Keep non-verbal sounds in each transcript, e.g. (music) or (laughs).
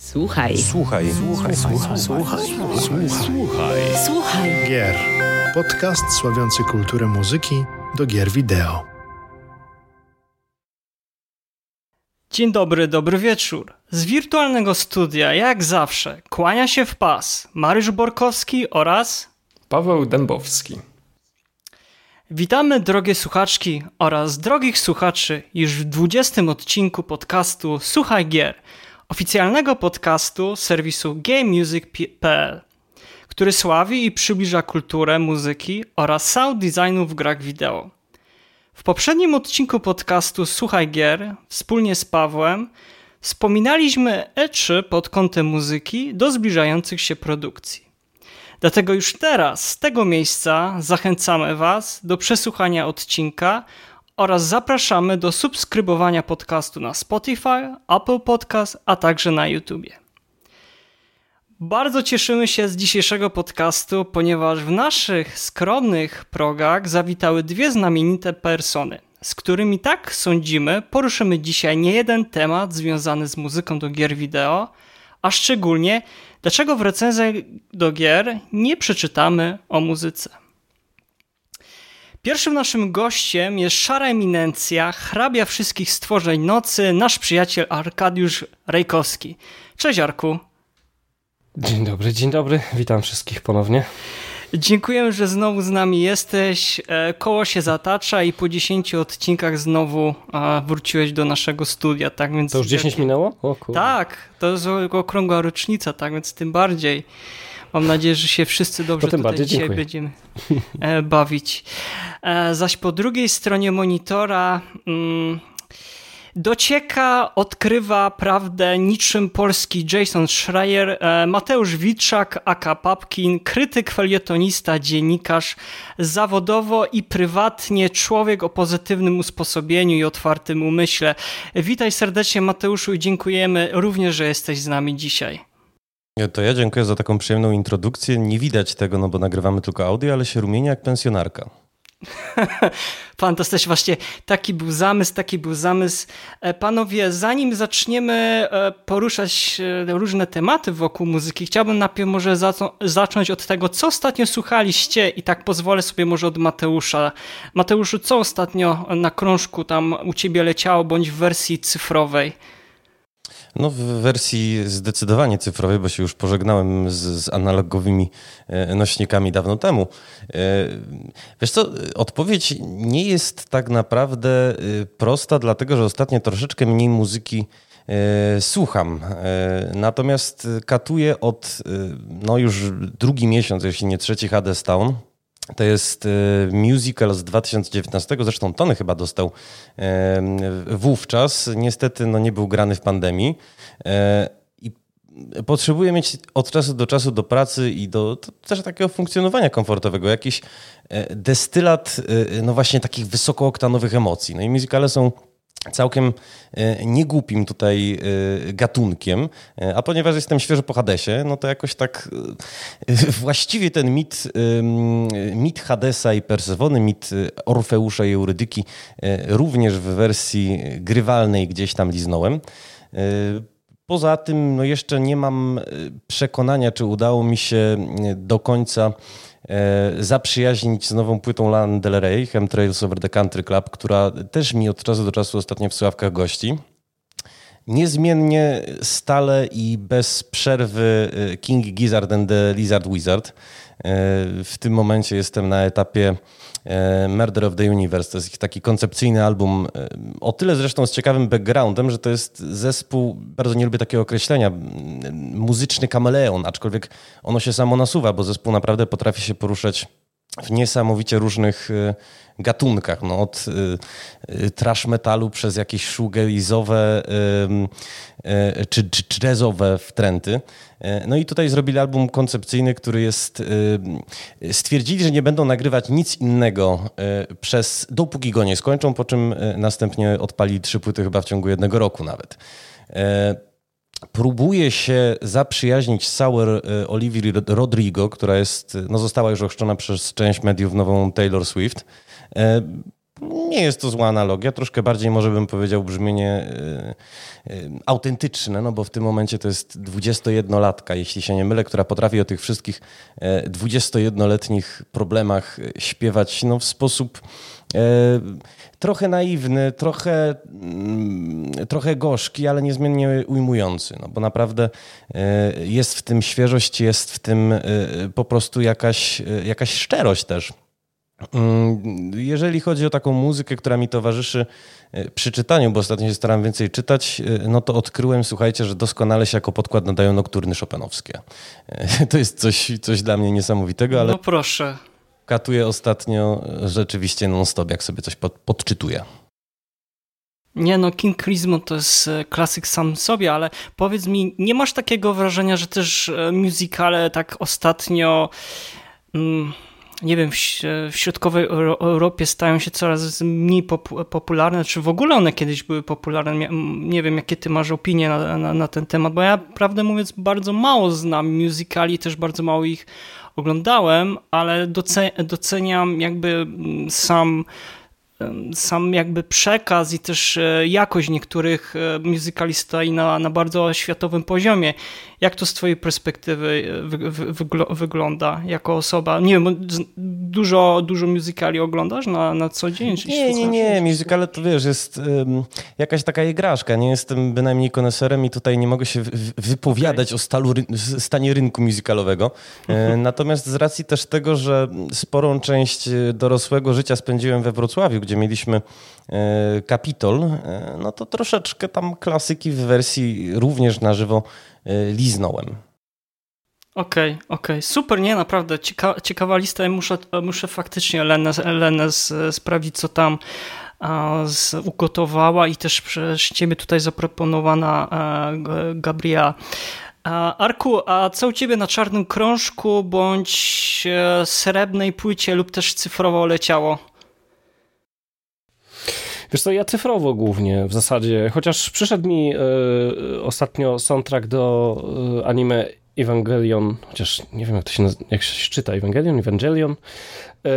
Słuchaj. Słuchaj. Słuchaj. Słuchaj. Słuchaj. Słuchaj. Słuchaj. Gier. Podcast sławiący kulturę muzyki do gier wideo. Dzień dobry, dobry wieczór. Z wirtualnego studia, jak zawsze, kłania się w pas Mariusz Borkowski oraz Paweł Dębowski. Witamy drogie słuchaczki oraz drogich słuchaczy już w 20 odcinku podcastu Słuchaj Gier, oficjalnego podcastu serwisu GameMusic.pl, który sławi i przybliża kulturę muzyki oraz sound designu w grach wideo. W poprzednim odcinku podcastu Słuchaj Gier wspólnie z Pawłem wspominaliśmy E3 pod kątem muzyki do zbliżających się produkcji. Dlatego już teraz z tego miejsca zachęcamy Was do przesłuchania odcinka oraz zapraszamy do subskrybowania podcastu na Spotify, Apple Podcast, a także na YouTube. Bardzo cieszymy się z dzisiejszego podcastu, ponieważ w naszych skromnych progach zawitały dwie znamienite persony, z którymi tak sądzimy, poruszymy dzisiaj nie jeden temat związany z muzyką do gier wideo, a szczególnie dlaczego w recenzjach do gier nie przeczytamy o muzyce. Pierwszym naszym gościem jest szara eminencja, hrabia wszystkich stworzeń nocy, nasz przyjaciel Arkadiusz Rejkowski. Cześć Arku. Dzień dobry, dzień dobry. Witam wszystkich ponownie. Dziękujemy, że znowu z nami jesteś. E, koło się zatacza i po 10 odcinkach znowu wróciłeś do naszego studia. Tak więc to już 10 minęło? O kurde. Tak, to jest okrągła rocznica, tak więc tym bardziej. Mam nadzieję, że się wszyscy dobrze tutaj bardziej, dzisiaj dziękuję. będziemy e, bawić. E, zaś po drugiej stronie monitora mm, docieka, odkrywa prawdę niczym polski Jason Schreier, e, Mateusz Witczak, aka Papkin, krytyk, felietonista, dziennikarz, zawodowo i prywatnie człowiek o pozytywnym usposobieniu i otwartym umyśle. Witaj serdecznie Mateuszu i dziękujemy również, że jesteś z nami dzisiaj. To ja dziękuję za taką przyjemną introdukcję. Nie widać tego, no bo nagrywamy tylko audio, ale się rumienia jak pensjonarka. (laughs) Fantastycznie, właśnie taki był zamysł, taki był zamysł. E, panowie, zanim zaczniemy e, poruszać e, różne tematy wokół muzyki, chciałbym najpierw może zacząć od tego, co ostatnio słuchaliście i tak pozwolę sobie może od Mateusza. Mateuszu, co ostatnio na krążku tam u ciebie leciało, bądź w wersji cyfrowej? No w wersji zdecydowanie cyfrowej, bo się już pożegnałem z, z, analogowymi e, nośnikami dawno temu. E, wiesz co, odpowiedź nie jest tak naprawdę e, prosta, dlatego że ostatnio troszeczkę mniej muzyki słucham. Natomiast katuję od no już drugi miesiąc, jeśli nie trzeci Hades Town. To jest musical z 2019, zresztą Tony chyba dostał wówczas. Niestety no, nie był grany w pandemii. E, I potrzebuję mieć od czasu do czasu do pracy i do też takiego funkcjonowania komfortowego jakiś e, destylat e, no właśnie takich wysokooktanowych emocji. No i muzykale są całkiem niegłupim tutaj gatunkiem, a ponieważ jestem świeżo po Hadesie, no to jakoś tak (laughs) właściwie ten mit, mit Hadesa i Persefony, mit Orfeusza i Eurydyki również w wersji grywalnej gdzieś tam liznąłem. Poza tym no jeszcze nie mam przekonania, czy udało mi się do końca E, zaprzyjaźnić z nową płytą Lan Del Rey, Chemtrails Over the Country Club, która też mi od czasu do czasu ostatnio w sławkach gości. Niezmiennie, stale i bez przerwy e, King Gizzard and the Lizard Wizard. E, w tym momencie jestem na etapie E, Murder of the Universe. To jest ich taki koncepcyjny album, e, o tyle zresztą z ciekawym backgroundem, że to jest zespół, bardzo nie lubię takiego określenia, muzyczny kameleon, aczkolwiek ono się samo nasuwa, bo zespół naprawdę potrafi się poruszać w niesamowicie różnych e, gatunkach, no od trash metalu przez jakieś shoegaze'owe czy, czy jazzowe wtręty. E, no i tutaj zrobili album koncepcyjny, który jest. E, stwierdzili, że nie będą nagrywać nic innego e, przez dopóki go nie skończą, po czym następnie odpali trzy płyty chyba w ciągu jednego roku nawet. Próbuje się zaprzyjaźnić z Sour Olivia Rodrigo, która jest, no została już ochrzczona przez część mediów nową Taylor Swift nie jest to zła analogia, troszkę bardziej może bym powiedział brzmienie y, y, autentyczne, no bo w tym momencie to jest 21-latka, jeśli się nie mylę, która potrafi o tych wszystkich 21-letnich problemach śpiewać no, w sposób trochę naiwny, trochę, mm, trochę gorzki, ale niezmiennie ujmujący, no bo naprawdę jest w tym świeżość, jest w tym po prostu jakaś, jakaś szczerość też. Mm, jeżeli chodzi o taką muzykę, która mi towarzyszy e, przy czytaniu, bo ostatnio się staram więcej czytać, e, no to odkryłem, słuchajcie, że doskonale się jako podkład nadają nokturny szopenowskie. E, to jest coś, coś dla mnie niesamowitego, ale... No proszę. Katuję ostatnio rzeczywiście non-stop, jak sobie coś pod, podczytuję. Nie no, King Crimson to jest klasyk sam sobie, ale powiedz mi, nie masz takiego wrażenia, że też muzykale tak ostatnio... Mm, nie wiem, w, w środkowej Europie stają się coraz mniej pop popularne, czy w ogóle one kiedyś były popularne. Nie wiem, jakie ty masz opinie na, na, na ten temat, bo ja prawdę mówiąc bardzo mało znam musicali, też bardzo mało ich oglądałem, ale doceniam jakby sam sam jakby przekaz i też e, jakość niektórych e, musicali stoi na, na bardzo światowym poziomie. Jak to z twojej perspektywy e, wy, wy, wygląda jako osoba? Nie wiem, dużo, dużo musicali oglądasz na, na co dzień? Nie, nie, nie. Musicale to wiesz, jest um, jakaś taka igraszka. Nie jestem bynajmniej koneserem i tutaj nie mogę się wypowiadać okay. o stalu, stanie rynku musicalowego. Natomiast z racji też tego, że sporą część dorosłego życia spędziłem we Wrocławiu, gdzie mieliśmy e, Kapitol, e, no to troszeczkę tam klasyki w wersji również na żywo e, liznąłem. Okej, okay, okej, okay. super, nie, naprawdę cieka ciekawa lista. Muszę, muszę faktycznie Lenę, Lenę sprawdzić, co tam z, ugotowała i też przez ciebie tutaj zaproponowana Gabriela. Arku, a co u ciebie na czarnym krążku bądź srebrnej płycie lub też cyfrowo leciało? Wiesz co, ja cyfrowo głównie w zasadzie, chociaż przyszedł mi y, ostatnio soundtrack do y, anime Evangelion, chociaż nie wiem jak to się, jak się czyta, Evangelion, Evangelion, yy,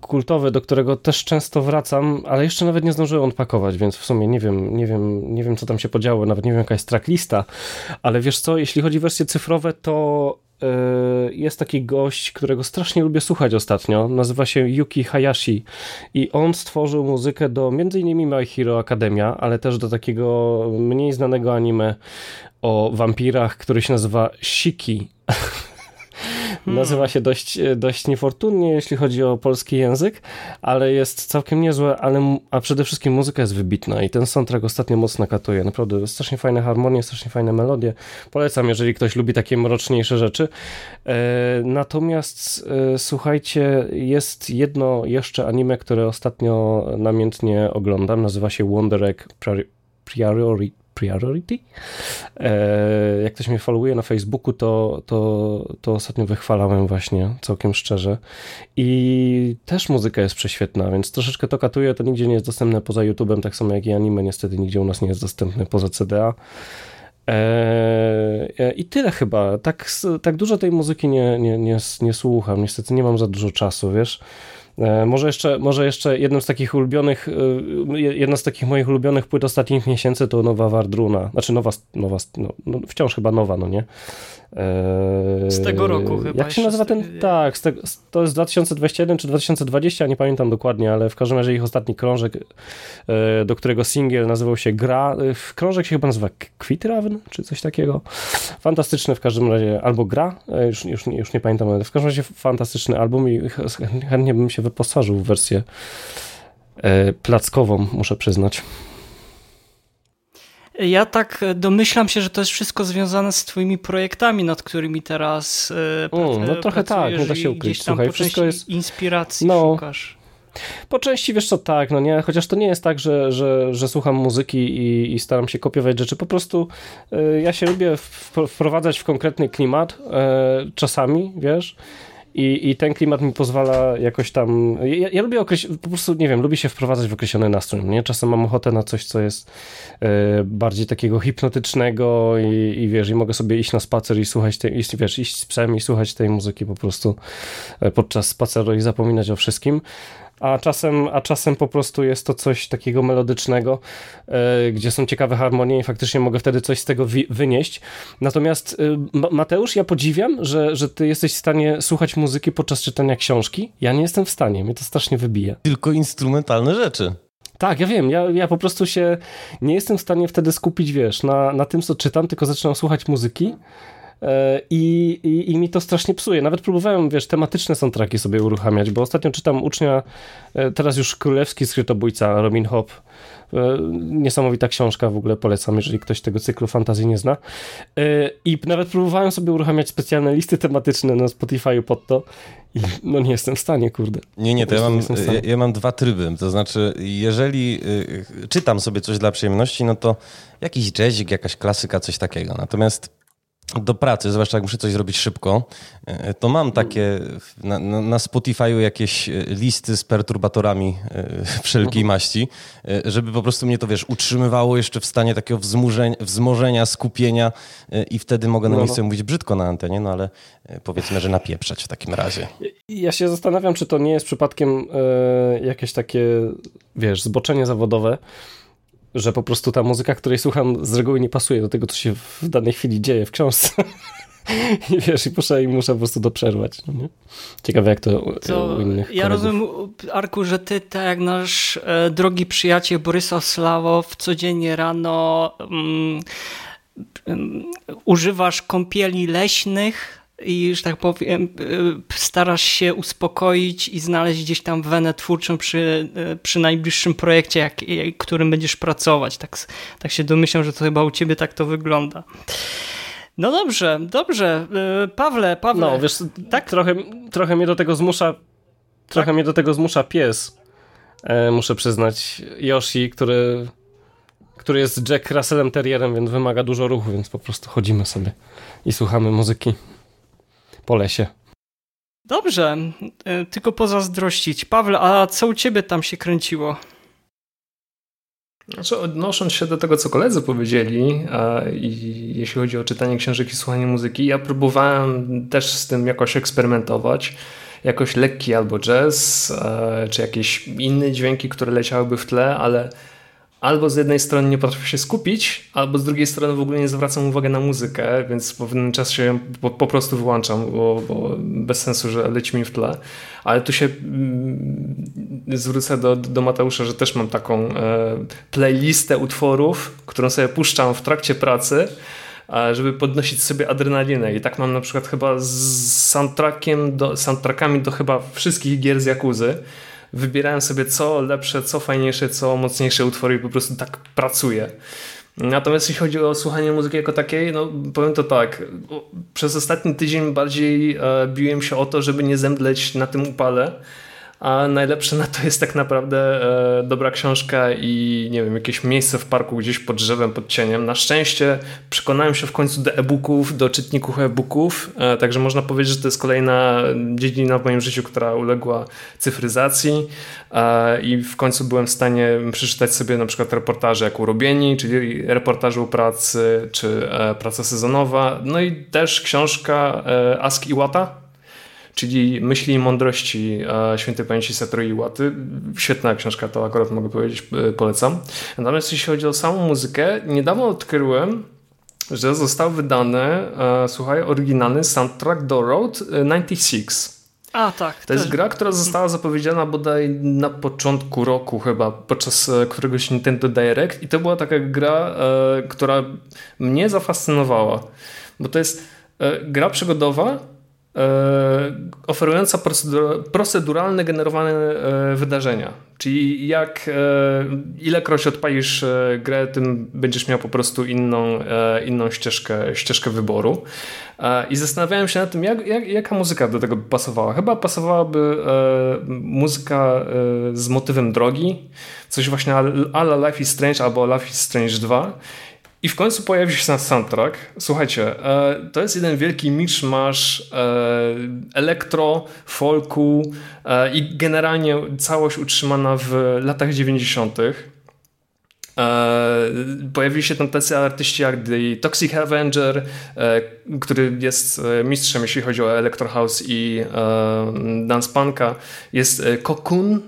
kultowy, do którego też często wracam, ale jeszcze nawet nie zdążyłem odpakować, więc w sumie nie wiem, nie wiem, nie wiem co tam się podziało, nawet nie wiem jaka jest tracklista, ale wiesz co, jeśli chodzi o wersje cyfrowe, to E, jest taki gość, którego strasznie lubię słuchać ostatnio. Nazywa się Yuki Hayashi i on stworzył muzykę do m.in. My Hero Academia, ale też do takiego mniej znanego anime o wampirach, który się nazywa Shiki. (laughs) Hmm. Nazywa się dość, dość niefortunnie, jeśli chodzi o polski język, ale jest całkiem niezłe, ale, a przede wszystkim muzyka jest wybitna i ten soundtrack ostatnio mocno katuje. Naprawdę strasznie fajne harmonie, strasznie fajne melodie. Polecam, jeżeli ktoś lubi takie mroczniejsze rzeczy. E, natomiast e, słuchajcie, jest jedno jeszcze anime, które ostatnio namiętnie oglądam. Nazywa się Wonder Egg Priority Priority. E, jak ktoś mnie followuje na Facebooku, to, to, to ostatnio wychwalałem właśnie, całkiem szczerze. I też muzyka jest prześwietna, więc troszeczkę to katuje, to nigdzie nie jest dostępne poza YouTube'em, tak samo jak i anime, niestety nigdzie u nas nie jest dostępne poza CDA. E, I tyle chyba. Tak, tak dużo tej muzyki nie, nie, nie, nie słucham. Niestety nie mam za dużo czasu, wiesz. E, może jeszcze, może jeszcze jednym z takich ulubionych, e, jedna z takich moich ulubionych płyt ostatnich miesięcy to nowa Wardruna. Znaczy nowa, nowa no, no wciąż chyba nowa, no nie? Z tego roku chyba. Jak się nazywa ten? Tak, to jest 2021 czy 2020, nie pamiętam dokładnie, ale w każdym razie ich ostatni krążek, e, do którego singiel nazywał się Gra. E, krążek się chyba nazywa Quitraven, czy coś takiego. Fantastyczny w każdym razie, albo Gra, już, już, już nie pamiętam, ale w każdym razie fantastyczny album i chętnie bym się wyposażył w wersję plackową, muszę przyznać. Ja tak domyślam się, że to jest wszystko związane z twoimi projektami, nad którymi teraz mm, No trochę tak, nie da się ukryć. Słuchaj, wszystko jest... inspiracji no, szukasz. Po części wiesz co, tak, no nie, chociaż to nie jest tak, że, że, że słucham muzyki i, i staram się kopiować rzeczy, po prostu y, ja się lubię wprowadzać w konkretny klimat y, czasami, wiesz, i, I ten klimat mi pozwala jakoś tam. Ja, ja lubię określić, po prostu nie wiem, lubię się wprowadzać w określony nastrój. Nie? Czasem mam ochotę na coś, co jest e, bardziej takiego hipnotycznego i, i wiesz, i mogę sobie iść na spacer i słuchać tej, i, wiesz, iść z psem i słuchać tej muzyki po prostu e, podczas spaceru i zapominać o wszystkim. A czasem, a czasem po prostu jest to coś takiego melodycznego, e, gdzie są ciekawe harmonie i faktycznie mogę wtedy coś z tego wi- wynieść. Natomiast e, Mateusz, ja podziwiam, że, że ty jesteś w stanie słuchać muzyki podczas czytania książki. Ja nie jestem w stanie, mnie to strasznie wybija. Tylko instrumentalne rzeczy. Tak, ja wiem, ja, ja po prostu się nie jestem w stanie wtedy skupić, wiesz, na, na tym, co czytam, tylko zaczynam słuchać muzyki i, i, i, mi to strasznie psuje. Nawet próbowałem, wiesz, tematyczne soundtracki sobie uruchamiać, bo ostatnio czytam ucznia, e, teraz już królewski skrytobójca, Robin Hobb, E, niesamowita książka, w ogóle polecam, jeżeli ktoś tego cyklu fantazji nie zna. E, I nawet próbowałem sobie uruchamiać specjalne listy tematyczne na Spotify pod to i no nie jestem w stanie, kurde. Nie, nie, to ja mam, ja, ja mam dwa tryby. To znaczy, jeżeli czytam sobie coś dla przyjemności, no to jakiś jazzik, jakaś klasyka, coś takiego. Natomiast do pracy, zwłaszcza jak muszę coś zrobić szybko, e, to mam takie na, na Spotify'u jakieś e, listy z perturbatorami e, (laughs) wszelkiej maści, żeby po prostu mnie to, wiesz, utrzymywało jeszcze w stanie takiego wzmożenia, skupienia i wtedy mogę na no, miejsce no. mówić brzydko na antenie, no ale powiedzmy, że napieprzać w takim razie. Ja się zastanawiam, czy to nie jest przypadkiem jakieś takie, wiesz, zboczenie zawodowe, że po prostu ta muzyka, której słucham, z reguły nie pasuje do tego, co się w danej chwili dzieje w książce. (laughs) I wiesz, i muszę, i muszę po prostu to przerwać. No? Ciekawe, jak to, to u innych Ja kolegów. rozumiem, Arku, że ty, tak jak nasz e, drogi przyjaciel Borysław Slawow, codziennie rano mm, mm, używasz kąpieli leśnych, i, że tak powiem, y, starasz się uspokoić i znaleźć gdzieś tam wenę twórczą przy, y, przy najbliższym projekcie, jak, którym będziesz pracować. Tak, tak się domyślam, że to chyba u ciebie tak to wygląda. No dobrze, dobrze. Y, Pawle, Pawle. No, wiesz, tak? trochę, trochę mnie do tego zmusza trochę tak? mnie do tego zmusza pies. E, muszę przyznać. Yoshi, który który jest Jack Russellem Terrierem, więc wymaga dużo ruchu, więc po prostu chodzimy sobie i słuchamy muzyki po lesie. Dobrze, e, tylko pozazdrościć. Paweł, a co u ciebie tam się kręciło? Znaczy, odnosząc się do tego, co koledzy powiedzieli, a, i jeśli chodzi o czytanie książek i słuchanie muzyki, ja próbowałem też z tym jakoś eksperymentować. Jakoś lekki albo jazz, a, czy jakieś inne dźwięki, które leciałyby w tle, ale albo z jednej strony nie potrafię się skupić, albo z drugiej strony w ogóle nie zwracam uwagi na muzykę, więc po pewnym czasie ją po, po prostu wyłączam, bo, bo, bez sensu, że leci mi w tle. Ale tu się mm, zwrócę do, do Mateusza, że też mam taką e, playlistę utworów, którą sobie puszczam w trakcie pracy, żeby podnosić sobie adrenalinę. I tak mam na przykład chyba z soundtrackiem do, soundtrackami do chyba wszystkich gier z Jakuzy wybierałem sobie co lepsze, co fajniejsze, co mocniejsze utwory i po prostu tak pracuję. Natomiast jeśli chodzi o słuchanie muzyki jako takiej, no powiem to tak, przez ostatni tydzień bardziej e, biłem się o to, żeby nie zemdleć na tym upale, a najlepsze na to jest tak naprawdę e, dobra książka i nie wiem, jakieś miejsce w parku gdzieś pod drzewem, pod cieniem. Na szczęście przekonałem się w końcu do e-booków, do czytników e-booków, e, także można powiedzieć, że to jest kolejna dziedzina w moim życiu, która uległa cyfryzacji e, i w końcu byłem w stanie przeczytać sobie na przykład reportaże jak urobieni, czyli reportaże u pracy, czy e, praca sezonowa, no i też książka e, Ask Iwata, czyli Myśli i Mądrości Świętej Pamięci Satoru Iwaty. Świetna książka, to akurat mogę powiedzieć, e, polecam. Natomiast jeśli chodzi o samą muzykę, niedawno odkryłem, że został wydany, e, słuchaj, oryginalny soundtrack do Road 96. A, tak. To jest gra, która została zapowiedziana bodaj na początku roku chyba, podczas e, któregoś Nintendo Direct i to była taka gra, która mnie zafascynowała, bo to jest gra przygodowa, E, oferująca proceduralne generowane e, wydarzenia. Czyli jak e, ilekroć odpalisz grę, tym będziesz miał po prostu inną, inną ścieżkę, ścieżkę wyboru. I zastanawiałem się nad tym, jak, jak, jaka muzyka do tego by pasowała. Chyba pasowałaby muzyka z motywem drogi, coś właśnie ala Life is Strange albo Life is Strange 2 i w końcu pojawił się soundtrack. Słuchajcie, e, to jest jeden wielki miszmasz e, elektro, folku e, i generalnie całość utrzymana w latach 90. Pojawili się tam tacy artyści jak The Toxic Avenger, który jest mistrzem, jeśli chodzi o Electro House i Dance Punka. Jest Cocoon,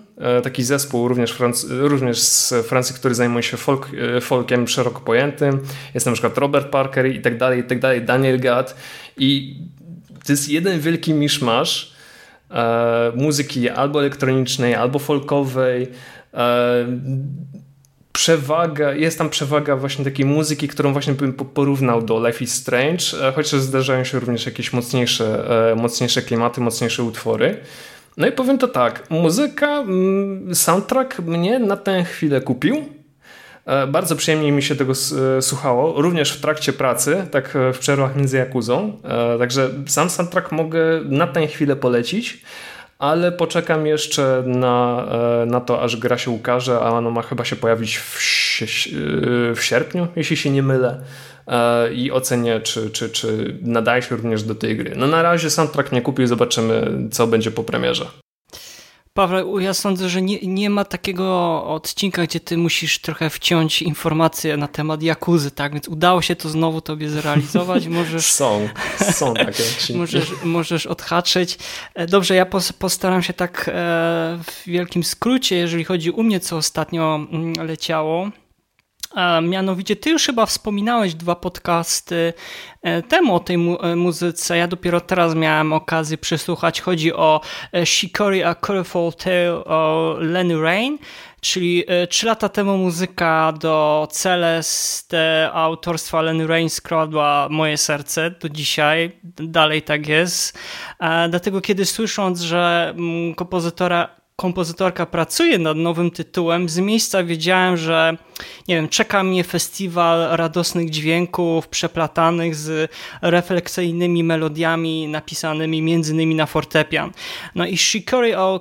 taki zespół również, również z Francji, który zajmuje się folk, folkiem szeroko pojętym. Jest na przykład Robert Parker i tak dalej, i tak dalej, Daniel Gadd i to jest jeden wielki miszmasz e, muzyki albo elektronicznej, albo folkowej. Przewaga, jest tam przewaga właśnie takiej muzyki, którą właśnie bym porównał do Life is Strange, e, chociaż zdarzają się również jakieś mocniejsze, e, mocniejsze klimaty, mocniejsze utwory. No i powiem to tak, muzyka, mm, soundtrack mnie na tę chwilę kupił. E, bardzo przyjemnie mi się tego słuchało, również w trakcie pracy, tak w przerwach między Jakuzą. Także sam soundtrack mogę na tę chwilę polecić, ale poczekam jeszcze na, na to, aż gra się ukaże, a ono ma chyba się pojawić w, w sierpniu, jeśli się nie mylę. I ocenię, czy, czy, czy nadaje się również do tej gry. No na razie soundtrack nie kupił, zobaczymy, co będzie po premierze. Paweł, ja sądzę, że nie, nie ma takiego odcinka, gdzie ty musisz trochę wciąć informacje na temat Jakuzy, tak? Więc udało się to znowu tobie zrealizować. (laughs) Możesz, są, są takie (laughs) odcinki. Możesz, możesz odhaczyć. E, dobrze, ja postaram się tak e, w wielkim skrócie, jeżeli chodzi u mnie, co ostatnio mm, leciało. Mianowicie, ty już chyba wspominałeś dwa podcasty e, temu o tej mu e, muzyce. Ja dopiero teraz miałem okazję przesłuchać. Chodzi o e, Shikori A Colorful Tale o Lenny Rain, czyli trzy lata temu muzyka do Celeste autorstwa Lenny Rain skradła moje serce do dzisiaj. Dalej tak jest. Dlatego kiedy słysząc, że mm, kompozytora kompozytorka pracuje nad nowym tytułem, z miejsca wiedziałem, że nie wiem, czeka mnie festiwal radosnych dźwięków przeplatanych z refleksyjnymi melodiami napisanymi między na fortepian. No i Shikori o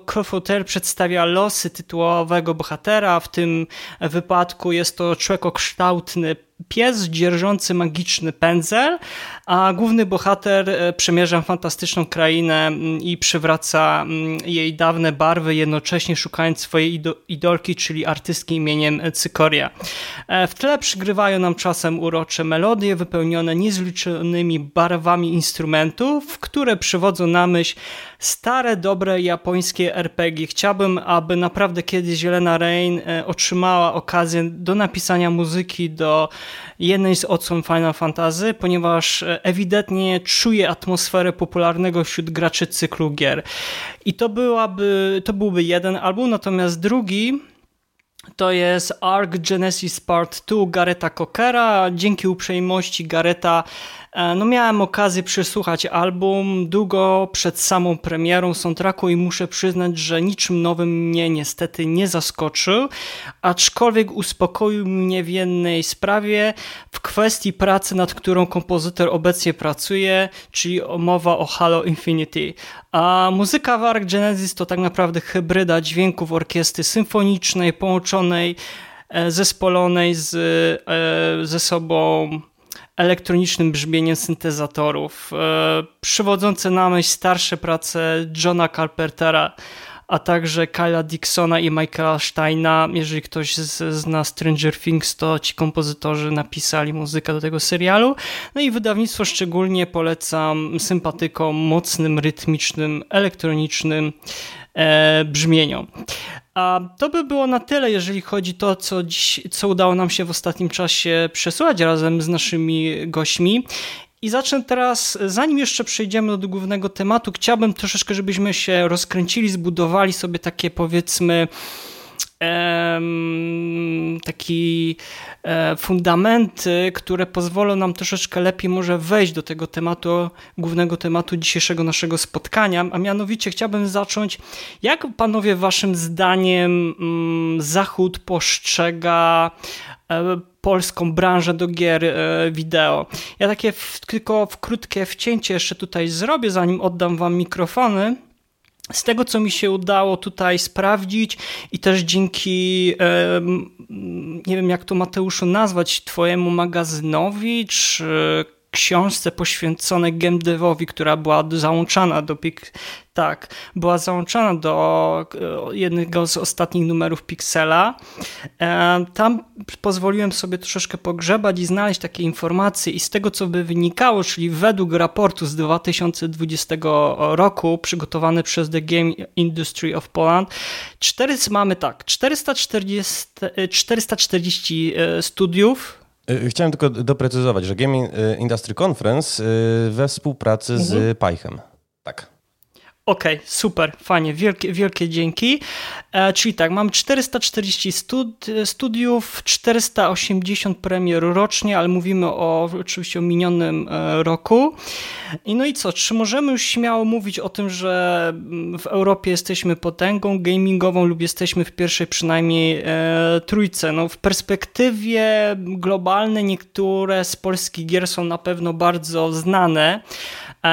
przedstawia losy tytułowego bohatera, w tym wypadku jest to człowiekokształtny pies dzierżący magiczny pędzel, a główny bohater e, przemierza fantastyczną krainę mm, i przywraca mm, jej dawne barwy, jednocześnie szukając swojej idolki, czyli artystki imieniem Cykoria. E, w tle przygrywają nam czasem urocze melodie wypełnione niezliczonymi barwami instrumentów, które przywodzą na myśl stare, dobre japońskie RPG. Chciałbym, aby naprawdę kiedyś Jelena Rain e, otrzymała okazję do napisania muzyki do jednej z odsłon Final Fantasy, ponieważ e, ewidentnie czuje atmosferę popularnego wśród graczy cyklu gier. I to, byłaby, to byłby jeden album, natomiast drugi to jest Ark Genesis Part 2 Gareta Cockera. Dzięki uprzejmości Gareta no miałem okazję przesłuchać album długo przed samą premierą soundtracku i muszę przyznać, że niczym nowym mnie niestety nie zaskoczył, aczkolwiek uspokoił mnie w jednej sprawie w kwestii pracy, nad którą kompozytor obecnie pracuje, czyli mowa o Halo Infinity. A muzyka w Ark Genesis to tak naprawdę hybryda dźwięków orkiestry symfonicznej połączonej e, zespolonej z, e, ze sobą elektronicznym brzmieniem syntezatorów, e, przywodzące na myśl starsze prace Johna Carpentera, a także Kyla Dixona i Michaela Steina. Jeżeli ktoś zna Stranger Things, to ci kompozytorzy napisali muzykę do tego serialu. No i wydawnictwo szczególnie polecam sympatykom mocnym, rytmicznym, elektronicznym e, brzmieniom. A to by było na tyle, jeżeli chodzi to, co, dziś, co udało nam się w ostatnim czasie przesłać razem z naszymi gośćmi. I zacznę teraz, zanim jeszcze przejdziemy do głównego tematu, chciałbym troszeczkę, żebyśmy się rozkręcili, zbudowali sobie takie powiedzmy taki e, fundamenty, które pozwolą nam troszeczkę lepiej może wejść do tego tematu, głównego tematu dzisiejszego naszego spotkania, a mianowicie chciałbym zacząć, jak panowie waszym zdaniem mm, Zachód postrzega e, polską branżę do gier e, wideo. Ja takie w, tylko w krótkie wcięcie jeszcze tutaj zrobię, zanim oddam wam mikrofony. Z tego, co mi się udało tutaj sprawdzić i też dzięki, nie wiem jak to Mateuszu nazwać, twojemu magazynowi, czy książce poświęconej game devowi, która była załączana do Pik tak, była załączona do e, jednego z ostatnich numerów Pixela. E, tam pozwoliłem sobie troszeczkę pogrzebać i znaleźć takie informacje i z tego co by wynikało, czyli według raportu z 2020 roku przygotowany przez The Game Industry of Poland, 4, mamy tak, 440, 440 e, studiów Chciałem tylko doprecyzować, że Game Industry Conference we współpracy mhm. z Pajchem. Tak. Okej, okay, super, fajnie, wielkie, wielkie dzięki. E, czyli tak, mam 440 stud studiów, 480 premier rocznie, ale mówimy o, oczywiście o minionym e, roku. I no i co, czy możemy już śmiało mówić o tym, że mm, w Europie jesteśmy potęgą gamingową lub jesteśmy w pierwszej przynajmniej e, trójce? No w perspektywie globalnej niektóre z polskich gier są na pewno bardzo znane,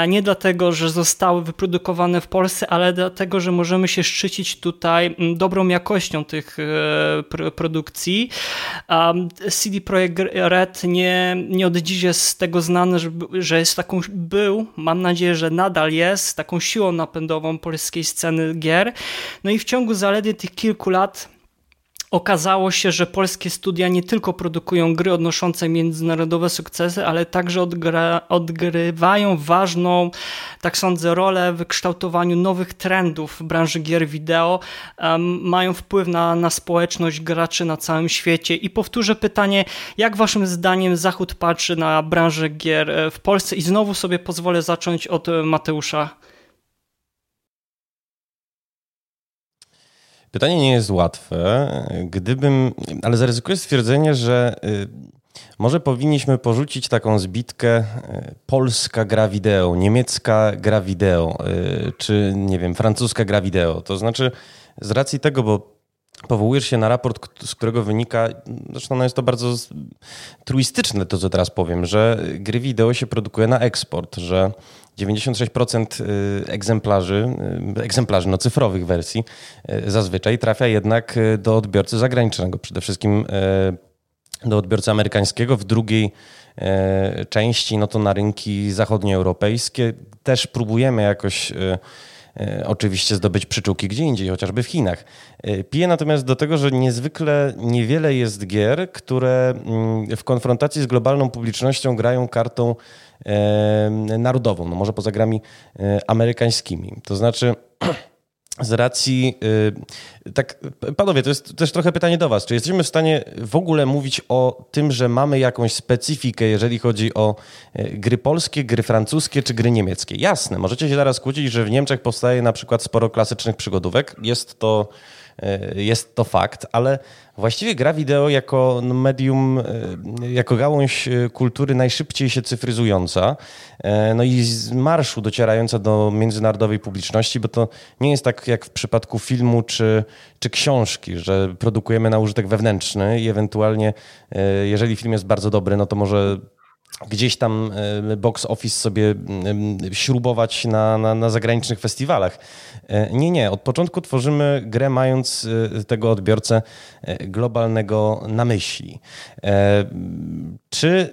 nie dlatego, że zostały wyprodukowane w Polsce, ale dlatego, że możemy się szczycić tutaj mm, dobrą jakością tych e, produkcji. CD Projekt Red nie, nie od dziś jest z tego znany, że jest taką, był, mam nadzieję, że nadal jest, taką siłą napędową polskiej sceny gier. No i w ciągu zaledwie tych kilku lat Okazało się, że polskie studia nie tylko produkują gry odnoszące międzynarodowe sukcesy, ale także odgra, odgrywają ważną, tak sądzę, rolę w kształtowaniu nowych trendów w branży gier wideo, um, mają wpływ na, na społeczność graczy na całym świecie. I powtórzę pytanie, jak waszym zdaniem Zachód patrzy na branżę gier e, w Polsce? I znowu sobie pozwolę zacząć od Mateusza. Pytanie nie jest łatwe. Gdybym, ale zaryzykuję stwierdzenie, że y, może powinniśmy porzucić taką zbitkę y, polska gra wideo, niemiecka gra wideo, y, czy nie wiem, francuska gra wideo. To znaczy z racji tego, bo powołujesz się na raport, z którego wynika, zresztą jest to bardzo truistyczne to, co teraz powiem, że gry wideo się produkuje na eksport, że 96% y, egzemplarzy, y, egzemplarzy no, cyfrowych wersji y, zazwyczaj trafia jednak do odbiorcy zagranicznego, przede wszystkim do odbiorcy amerykańskiego, w drugiej części no to na rynki zachodnioeuropejskie. Też próbujemy jakoś oczywiście zdobyć przyczółki gdzie indziej, chociażby w Chinach. Piję natomiast do tego, że niezwykle niewiele jest gier, które mm, w konfrontacji z globalną publicznością grają kartą narodową, no może poza grami e, amerykańskimi. To znaczy (clears throat) z racji, e, tak, panowie, to jest też trochę pytanie do Was. Czy jesteśmy w stanie w ogóle mówić o tym, że mamy jakąś specyfikę, jeżeli chodzi o e, gry polskie, gry francuskie czy gry niemieckie? Jasne, możecie się zaraz kłócić, że w Niemczech powstaje na przykład sporo klasycznych przygodówek. Jest to jest to fakt, ale właściwie gra wideo jako medium, e, jako gałąź e, kultury najszybciej się cyfryzująca, no i z marszu docierająca do międzynarodowej publiczności, bo to nie jest tak jak w przypadku filmu czy, czy książki, że produkujemy na użytek wewnętrzny i ewentualnie, jeżeli film jest bardzo dobry, no to może gdzieś tam e, box office sobie śrubować na, na, na, zagranicznych festiwalach. E, nie, nie. Od początku tworzymy grę mając e, tego odbiorcę globalnego na myśli. Czy,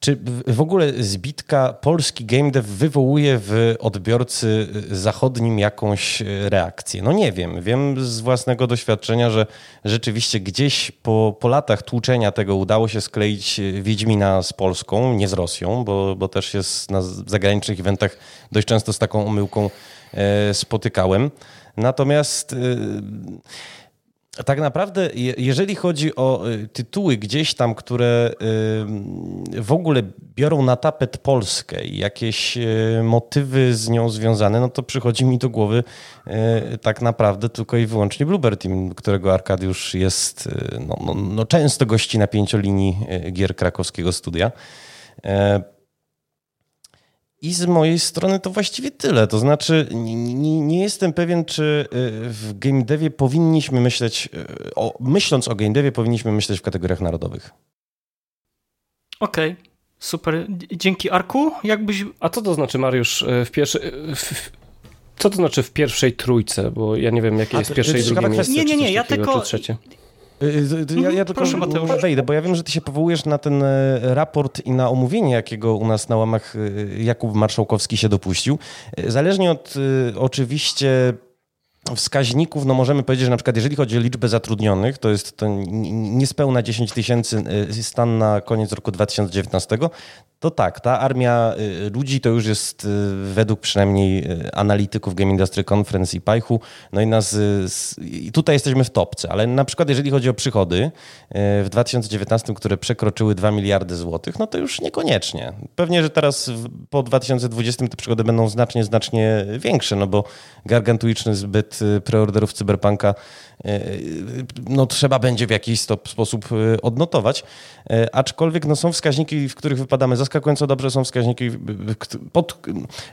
czy w ogóle zbitka polski game dev wywołuje w odbiorcy zachodnim jakąś reakcję? No nie wiem. Wiem z własnego doświadczenia, że rzeczywiście gdzieś po, po latach tłuczenia tego udało się skleić Wiedźmina z Polską, nie z Rosją, bo, bo też jest na zagranicznych eventach dość często z taką omyłką e, spotykałem. Natomiast e, tak naprawdę, jeżeli chodzi o y, tytuły gdzieś tam, które y, w ogóle biorą na tapet Polskę i jakieś y, motywy z nią związane, no to przychodzi mi do głowy tak naprawdę tylko i wyłącznie Bluebird Team, którego Arkadiusz jest, no, no, no często gości na pięciolinii gier krakowskiego studia. I z mojej strony to właściwie tyle. To znaczy, nie, nie, jestem pewien, czy y, w game devie powinniśmy myśleć, y, o, myśląc o game devie, powinniśmy myśleć w kategoriach narodowych. Okej. Okay. Super. Dzięki Arku. Jakbyś... A co to znaczy, Mariusz, y, w pierwszej... Co to znaczy w pierwszej trójce? Bo ja nie wiem, jakie jest pierwsze i drugie miejsce. Nie, nie, nie. Ja tylko... Ja, ja tylko Proszę, wejdę, bo ja wiem, że ty się powołujesz na ten raport i na omówienie, jakiego u nas na łamach Jakub Marszałkowski się dopuścił. Zależnie od oczywiście wskaźników, no możemy powiedzieć, że na przykład jeżeli chodzi o liczbę zatrudnionych, to jest to niespełna 10 tysięcy stan na koniec roku 2019, to tak, ta armia y, ludzi to już jest y, według przynajmniej y, analityków Game Industry Conference i Pajchu, no i nas, i tutaj jesteśmy w topce, ale na przykład jeżeli chodzi o przychody w 2019, które przekroczyły 2 miliardy złotych, no to już niekoniecznie. Pewnie, że teraz po 2020 te przychody będą znacznie, znacznie większe, no bo gargantuiczny zbyt preorderów Cyberpunka no trzeba będzie w jakiś sposób odnotować, aczkolwiek no są wskaźniki, w których wypadamy zaskakująco dobrze, są wskaźniki, pod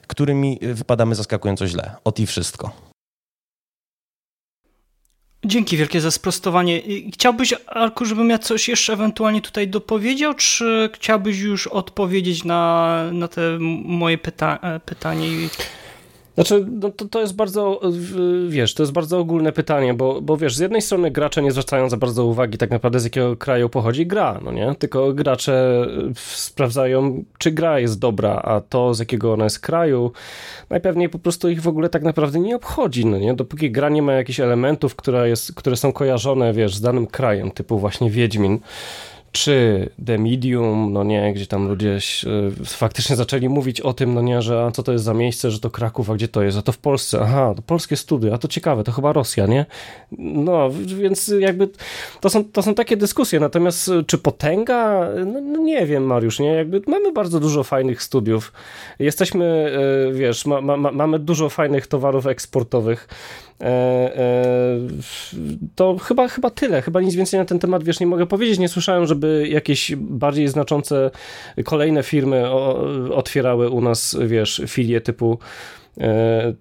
którymi wypadamy zaskakująco źle. Ot i wszystko. Dzięki wielkie za sprostowanie. Chciałbyś, Arku, żebym ja coś jeszcze ewentualnie tutaj dopowiedział, czy chciałbyś już odpowiedzieć na, na te moje pyta pytanie? Znaczy, no to, to jest bardzo, wiesz, to jest bardzo ogólne pytanie, bo, bo wiesz, z jednej strony gracze nie zwracają za bardzo uwagi tak naprawdę z jakiego kraju pochodzi gra, no nie? Tylko gracze sprawdzają, czy gra jest dobra, a to z jakiego ona jest kraju, najpewniej po prostu ich w ogóle tak naprawdę nie obchodzi, no nie? Dopóki gra nie ma jakichś elementów, które, jest, które są kojarzone, wiesz, z danym krajem, typu właśnie Wiedźmin, czy The Medium, no nie, gdzie tam ludzie faktycznie zaczęli mówić o tym, no nie, że co to jest za miejsce, że to Kraków, a gdzie to jest, a to w Polsce, aha, to polskie studio, a to ciekawe, to chyba Rosja, nie? No, więc jakby to są, to są takie dyskusje, natomiast czy potęga? No, no nie wiem, Mariusz, nie? Jakby mamy bardzo dużo fajnych studiów, jesteśmy, e, wiesz, ma, ma, mamy dużo fajnych towarów eksportowych, E, e, to chyba, chyba tyle, chyba nic więcej na ten temat, wiesz, nie mogę powiedzieć. Nie słyszałem, żeby jakieś bardziej znaczące kolejne firmy otwierały u nas, wiesz, filie typu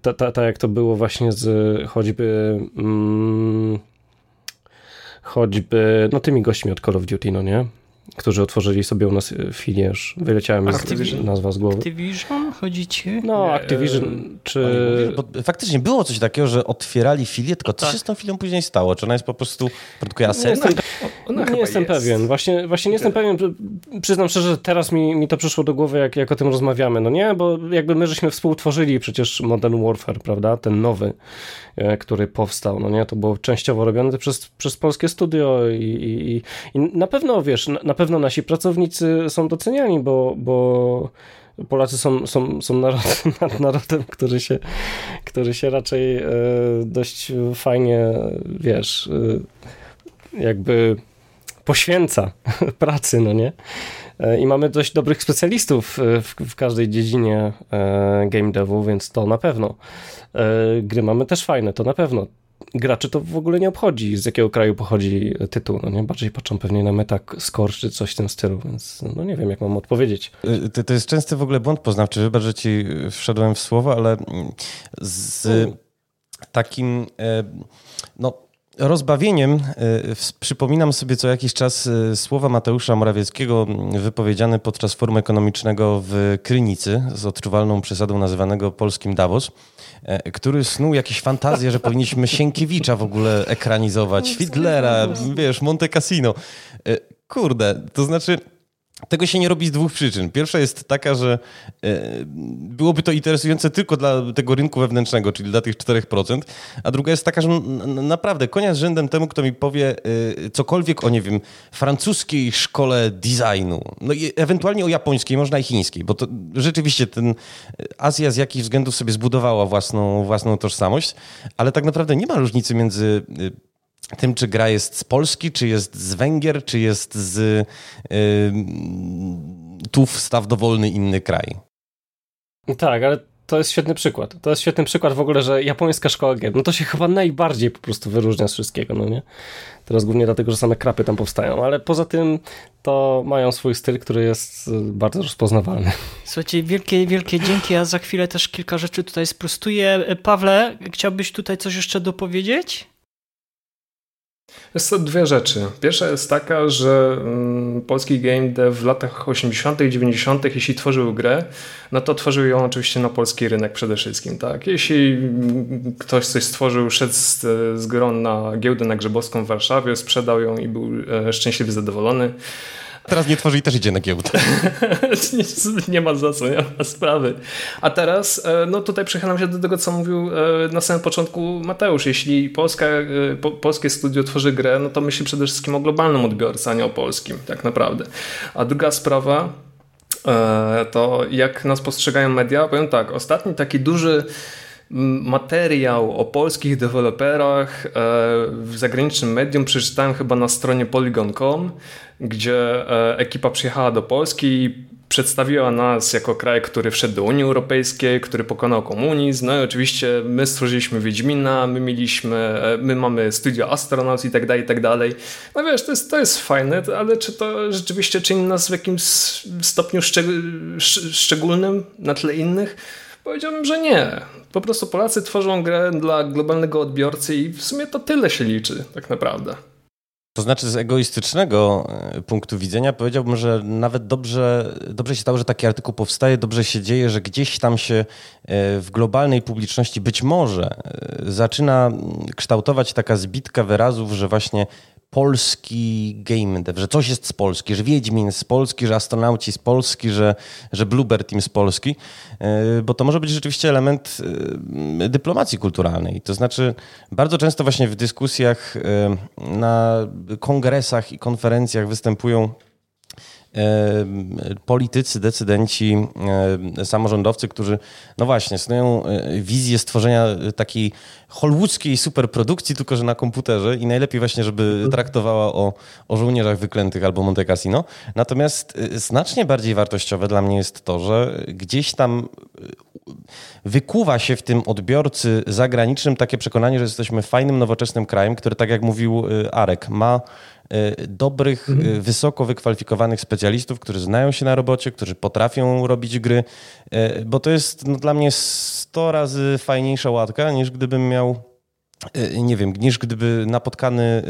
tak ta, ta, jak to było właśnie z choćby mm, choćby, no tymi gośćmi od Call of Duty, no nie? Którzy otworzyli sobie u nas e, filię, już wyleciała mi z, nazwa z głowy. Activision chodzicie? No, Activision, e, czy... Bo faktycznie było coś takiego, że otwierali filię, tylko co tak. się z tą filią później stało? Czy ona jest po prostu, produkuje asety? Nie jestem, ona nie jestem jest. pewien, właśnie, właśnie nie jestem pewien, przyznam szczerze, że teraz mi, mi to przyszło do głowy, jak, jak o tym rozmawiamy, no nie? Bo jakby my żeśmy współtworzyli przecież Modern Warfare, prawda? Ten nowy, który powstał, no nie? To było częściowo robione przez, przez polskie studio i, i, i na pewno, wiesz, na, na pewno nasi pracownicy są doceniani, bo, bo Polacy są, są, są narodem, (laughs) narodem który, się, który się raczej e, dość fajnie, wiesz, e, jakby poświęca (laughs) pracy, no nie? E, I mamy dość dobrych specjalistów w, w każdej dziedzinie game devu, więc to na pewno. Gry mamy też fajne, to na pewno graczy to w ogóle nie obchodzi, z jakiego kraju pochodzi tytuł, no nie? Bardziej patrzą pewnie na Metascore czy coś w tym stylu, więc no nie wiem, jak mam odpowiedzieć. To, to jest częsty w ogóle błąd poznawczy, wybacz, że ci wszedłem w słowo, ale z takim, e, no rozbawieniem e, przypominam sobie co jakiś czas e, słowa Mateusza Morawieckiego wypowiedziane podczas forum ekonomicznego w Krynicy z odczuwalną przesadą nazywanego polskim Davos, e, który snuł jakieś fantazje, że powinniśmy Sienkiewicza w ogóle ekranizować, Fiedlera, wiesz, Monte Cassino. Kurde, to znaczy tego się nie robi z dwóch przyczyn. Pierwsza jest taka, że e, byłoby to interesujące tylko dla tego rynku wewnętrznego, czyli dla tych 4%, a druga jest taka, że naprawdę konia z rzędem temu, kto mi powie e, cokolwiek o, nie wiem, francuskiej szkole designu, no i ewentualnie o japońskiej, można i chińskiej, bo to rzeczywiście ten e, Azja z jakichś względów sobie zbudowała własną, własną tożsamość, ale tak naprawdę nie ma różnicy między tym, czy gra jest z Polski, czy jest z Węgier, czy jest z yy, tu wstaw dowolny inny kraj. Tak, ale to jest świetny przykład. To jest świetny przykład w ogóle, że japońska szkoła gier, no to się chyba najbardziej po prostu wyróżnia z wszystkiego, no nie? Teraz głównie dlatego, że same krapy tam powstają, ale poza tym to mają swój styl, który jest y, bardzo rozpoznawalny. Słuchajcie, wielkie, wielkie dzięki, a za chwilę też kilka rzeczy tutaj sprostuję. Pawle, chciałbyś tutaj coś jeszcze dopowiedzieć? Jest to dwie rzeczy. Pierwsza jest taka, że mm, polski game dev w latach 80. i 90., jeśli tworzył grę, no to tworzył ją oczywiście na polski rynek przede wszystkim. Tak? Jeśli mm, ktoś coś stworzył, szedł z, z grą na giełdę na Grzebowską w Warszawie, sprzedał ją i był e, szczęśliwie zadowolony, Teraz nie tworzy i też idzie na giełdę. (laughs) nie, nie, ma za co, nie ma sprawy. A teraz, e, no tutaj przechylam się do tego, co mówił e, na samym początku Mateusz. Jeśli Polska, e, po, polskie studio tworzy grę, no to myśli przede wszystkim o globalnym odbiorcy, a nie o polskim, tak naprawdę. A druga sprawa, to jak nas postrzegają media, powiem tak, ostatni taki duży materiał o polskich deweloperach w zagranicznym medium przeczytałem chyba na stronie polygon.com gdzie e, ekipa przyjechała do Polski i przedstawiła nas jako kraj, który wszedł do Unii Europejskiej, który pokonał komunizm. No i oczywiście my stworzyliśmy Wiedźmina, my mieliśmy, e, my mamy studio Astronauts i tak dalej, i tak dalej. No wiesz, to jest, to jest fajne, ale czy to rzeczywiście czyni nas w jakimś stopniu szczególnym na tle innych? Powiedziałbym, że nie. Po prostu Polacy tworzą grę dla globalnego odbiorcy i w sumie to tyle się liczy tak naprawdę. To znaczy z egoistycznego e, punktu widzenia powiedziałbym, że nawet dobrze, dobrze się stało, że taki artykuł powstaje, dobrze się dzieje, że gdzieś tam się e, w globalnej publiczności być może e, zaczyna kształtować taka zbitka wyrazów, że właśnie polski game dev, że coś jest z Polski, że Wiedźmin z Polski, że astronauci z Polski, że, że Bluebird Team z Polski, e, bo to może być rzeczywiście element e, dyplomacji kulturalnej. To znaczy bardzo często właśnie w dyskusjach e, na kongresach i konferencjach występują politycy, decydenci, samorządowcy, którzy, no właśnie, snują e, wizję stworzenia takiej hollywoodzkiej superprodukcji, tylko że na komputerze i najlepiej właśnie, żeby mhm. traktowała o, o żołnierzach wyklętych albo Monte Cassino. Natomiast e, znacznie bardziej wartościowe dla mnie jest to, że gdzieś tam e, wykuwa się w tym odbiorcy zagranicznym takie przekonanie, że jesteśmy fajnym, nowoczesnym krajem, który, tak jak mówił Arek, ma E, dobrych, e, mhm. wysoko wykwalifikowanych specjalistów, którzy znają się na robocie, którzy potrafią robić gry, e, bo to jest no, dla mnie 100 razy fajniejsza łatka, niż gdybym miał nie wiem, niż gdyby napotkany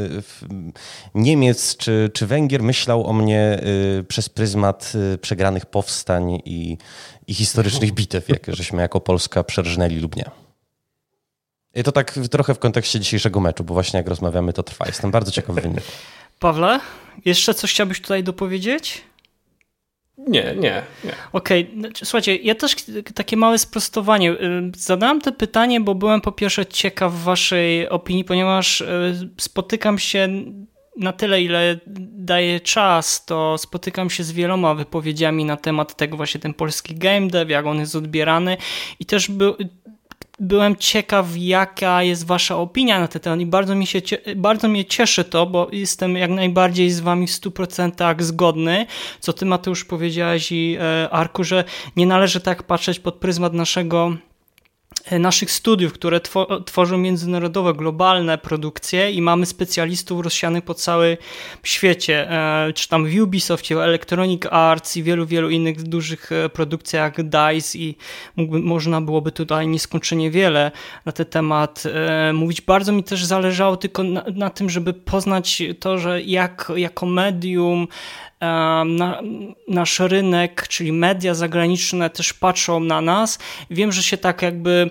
Niemiec czy, czy Węgier myślał o mnie przez pryzmat przegranych powstań i, i historycznych (laughs) bitew, jak żeśmy jako Polska przerżnęli lub nie. I to tak trochę w kontekście dzisiejszego meczu, bo właśnie jak rozmawiamy, to trwa. Jestem bardzo ciekawy wyniku. (laughs) Pawle, jeszcze coś chciałbyś tutaj dopowiedzieć? Nie, nie, nie. Okej, okay. Znaczy, słuchajcie, ja też takie małe sprostowanie. Y, zadałem to pytanie, bo byłem po pierwsze ciekaw waszej opinii, ponieważ y, spotykam się na tyle, ile daje czas, to spotykam się z wieloma wypowiedziami na temat tego właśnie ten polski game dev, jak on jest odbierany i też był, byłem ciekaw, jaka jest wasza opinia na ten temat i bardzo, mi się, bardzo mnie cieszy to, bo jestem jak najbardziej z wami w 100% zgodny, co ty Mateusz powiedziałeś i e, Arku, że nie należy tak patrzeć pod pryzmat naszego naszych studiów, które tworzą międzynarodowe, globalne produkcje i mamy specjalistów rozsianych po całym świecie, e, czy tam w Ubisoftie, Electronic Arts i wielu, wielu innych dużych e, produkcjach DICE i mógłby, można byłoby tutaj nieskończenie wiele na ten temat mówić. Bardzo mi też zależało tylko na, na tym, żeby poznać to, że jak jako medium na, nasz rynek, czyli media zagraniczne też patrzą na nas. Wiem, że się tak jakby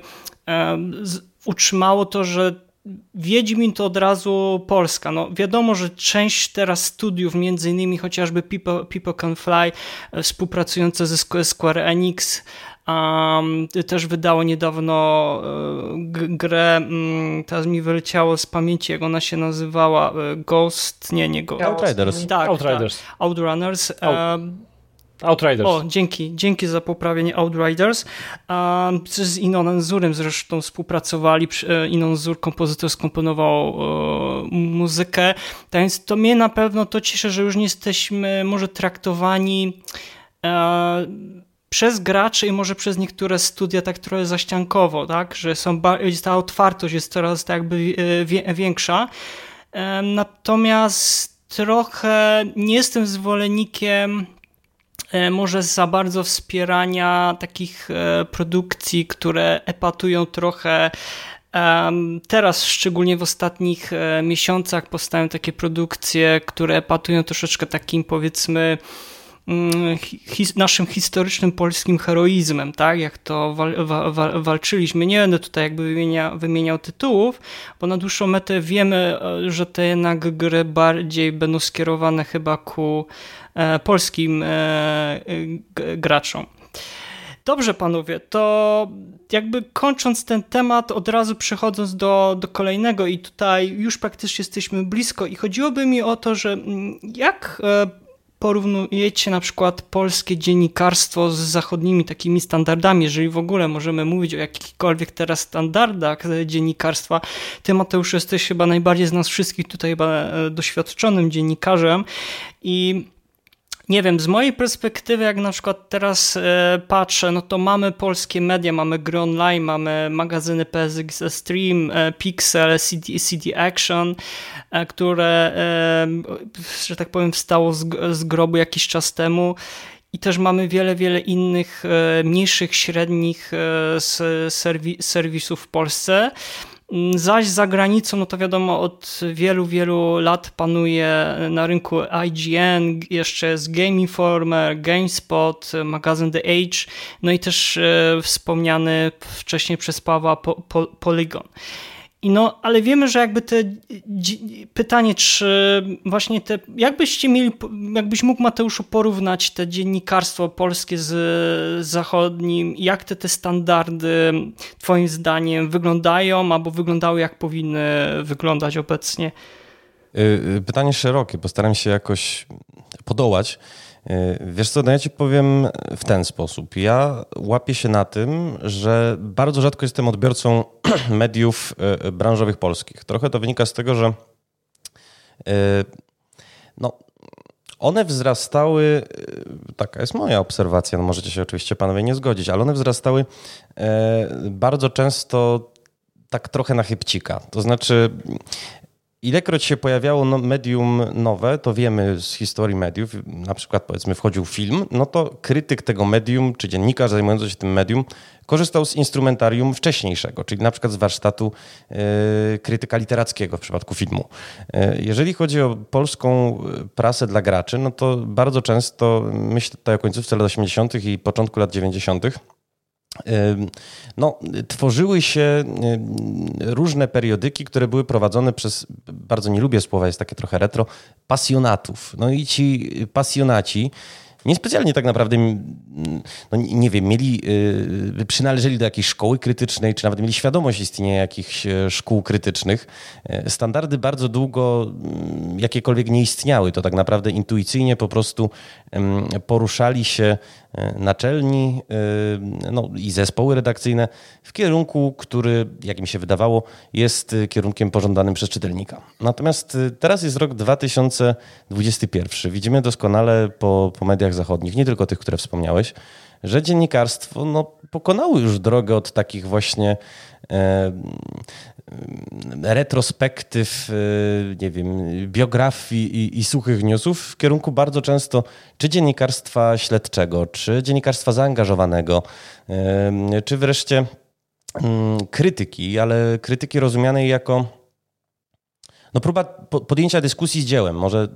utrzymało to, że Wiedźmin to od razu Polska. No, wiadomo, że część teraz studiów, między innymi chociażby People, People Can Fly, e, współpracujące ze Square Enix, Um, też wydało niedawno y, grę, y, teraz mi wyleciało z pamięci, jak ona się nazywała, y, Ghost, nie, nie Ghost. Outriders. Tak, Outriders. Tak. Outrunners. Outriders. O, dzięki, dzięki za poprawienie Outriders. Um, z Inonem Zurem zresztą współpracowali. E, Inon Zur, kompozytor, skomponował e, muzykę. Tak więc to mnie na pewno to cieszy, że już nie jesteśmy może traktowani e, przez graczy i może przez niektóre studia tak trochę zaściankowo, tak? że są, ta otwartość jest coraz tak jakby e, większa. Natomiast trochę nie jestem zwolennikiem e, może za bardzo wspierania takich e, produkcji, które epatują trochę. Teraz, szczególnie w ostatnich miesiącach, powstają takie produkcje, które patują troszeczkę takim, powiedzmy, his, naszym historycznym polskim heroizmem, tak? Jak to wal, wal, walczyliśmy. Nie będę tutaj jakby wymienia, wymieniał tytułów, bo na dłuższą metę wiemy, e, że te jednak gry bardziej będą skierowane chyba ku e, polskim e, graczom. Dobrze, panowie, to jakby kończąc ten temat, od razu przechodząc do, do kolejnego, i tutaj już praktycznie jesteśmy blisko, i chodziłoby mi o to, że mm, jak porównujecie na przykład polskie dziennikarstwo z zachodnimi takimi standardami, jeżeli w ogóle możemy mówić o jakichkolwiek teraz standardach dziennikarstwa, ty Mateusz jesteś chyba najbardziej z nas wszystkich tutaj e, doświadczonym dziennikarzem i nie wiem, z mojej perspektywy, jak na przykład teraz e, patrzę, no to mamy polskie media, mamy gry online, mamy magazyny PSX Stream, e, Pixel, CD, CD Action, e, które, że tak powiem, wstało z, z grobu jakiś czas temu. I też mamy wiele, wiele innych mniejszych, średnich serwi serwisów w Polsce. Mm, zaś za granicą, no to wiadomo, od wielu, wielu lat panuje na rynku IGN, jeszcze jest Game Informer, GameSpot, magazyn The Age, no i też e, wspomniany wcześniej przez Pawła po, po, Polygon. I no, ale wiemy, że jakby te pytanie, czy właśnie te, jakbyście mieli, jakbyś mógł Mateuszu porównać te dziennikarstwo polskie z zachodnim, jak te, te standardy twoim zdaniem wyglądają, albo wyglądały jak powinny wyglądać obecnie? Y, y, pytanie szerokie, postaram się jakoś podołać. E, wiesz co, no ja ci powiem w ten sposób. Ja łapię się na tym, że bardzo rzadko jestem odbiorcą (clears throat) mediów e, branżowych polskich. Trochę to wynika z tego, że e, no, one wzrastały, taka jest moja obserwacja, no możecie się oczywiście panowie nie zgodzić, ale one wzrastały bardzo często tak trochę na chybcika. To znaczy, Ilekroć się pojawiało no, medium nowe, to wiemy z historii mediów, na przykład powiedzmy wchodził film, no to krytyk tego medium, czy dziennikarz zajmujący się tym medium, korzystał z instrumentarium wcześniejszego, czyli na przykład z warsztatu y, krytyka literackiego w przypadku filmu. Y, jeżeli chodzi o polską prasę dla graczy, no to bardzo często, myślę tutaj o końcówce lat 80. i początku lat 90., no, tworzyły się różne periodyki, które były prowadzone przez, bardzo nie lubię słowa, jest takie trochę retro, pasjonatów. No i ci pasjonaci niespecjalnie tak naprawdę, no nie wiem, mieli, y, przynależeli do jakiejś szkoły krytycznej, czy nawet mieli świadomość istnienia jakichś e, szkół krytycznych. E, standardy bardzo długo mm, jakiekolwiek nie istniały. To tak naprawdę intuicyjnie po prostu poruszali się naczelni no, i zespoły redakcyjne w kierunku, który, jak mi się wydawało, jest kierunkiem pożądanym przez czytelnika. Natomiast teraz jest rok 2021. Widzimy doskonale po, po mediach zachodnich, nie tylko tych, które wspomniałeś, że dziennikarstwo no, pokonało już drogę od takich właśnie e, retrospektyw, e, nie wiem, biografii i, i, suchych newsów w kierunku bardzo często czy dziennikarstwa śledczego, czy dziennikarstwa zaangażowanego, e, czy wreszcie mm, krytyki, ale krytyki rozumianej jako no próba podjęcia dyskusji z dziełem. Może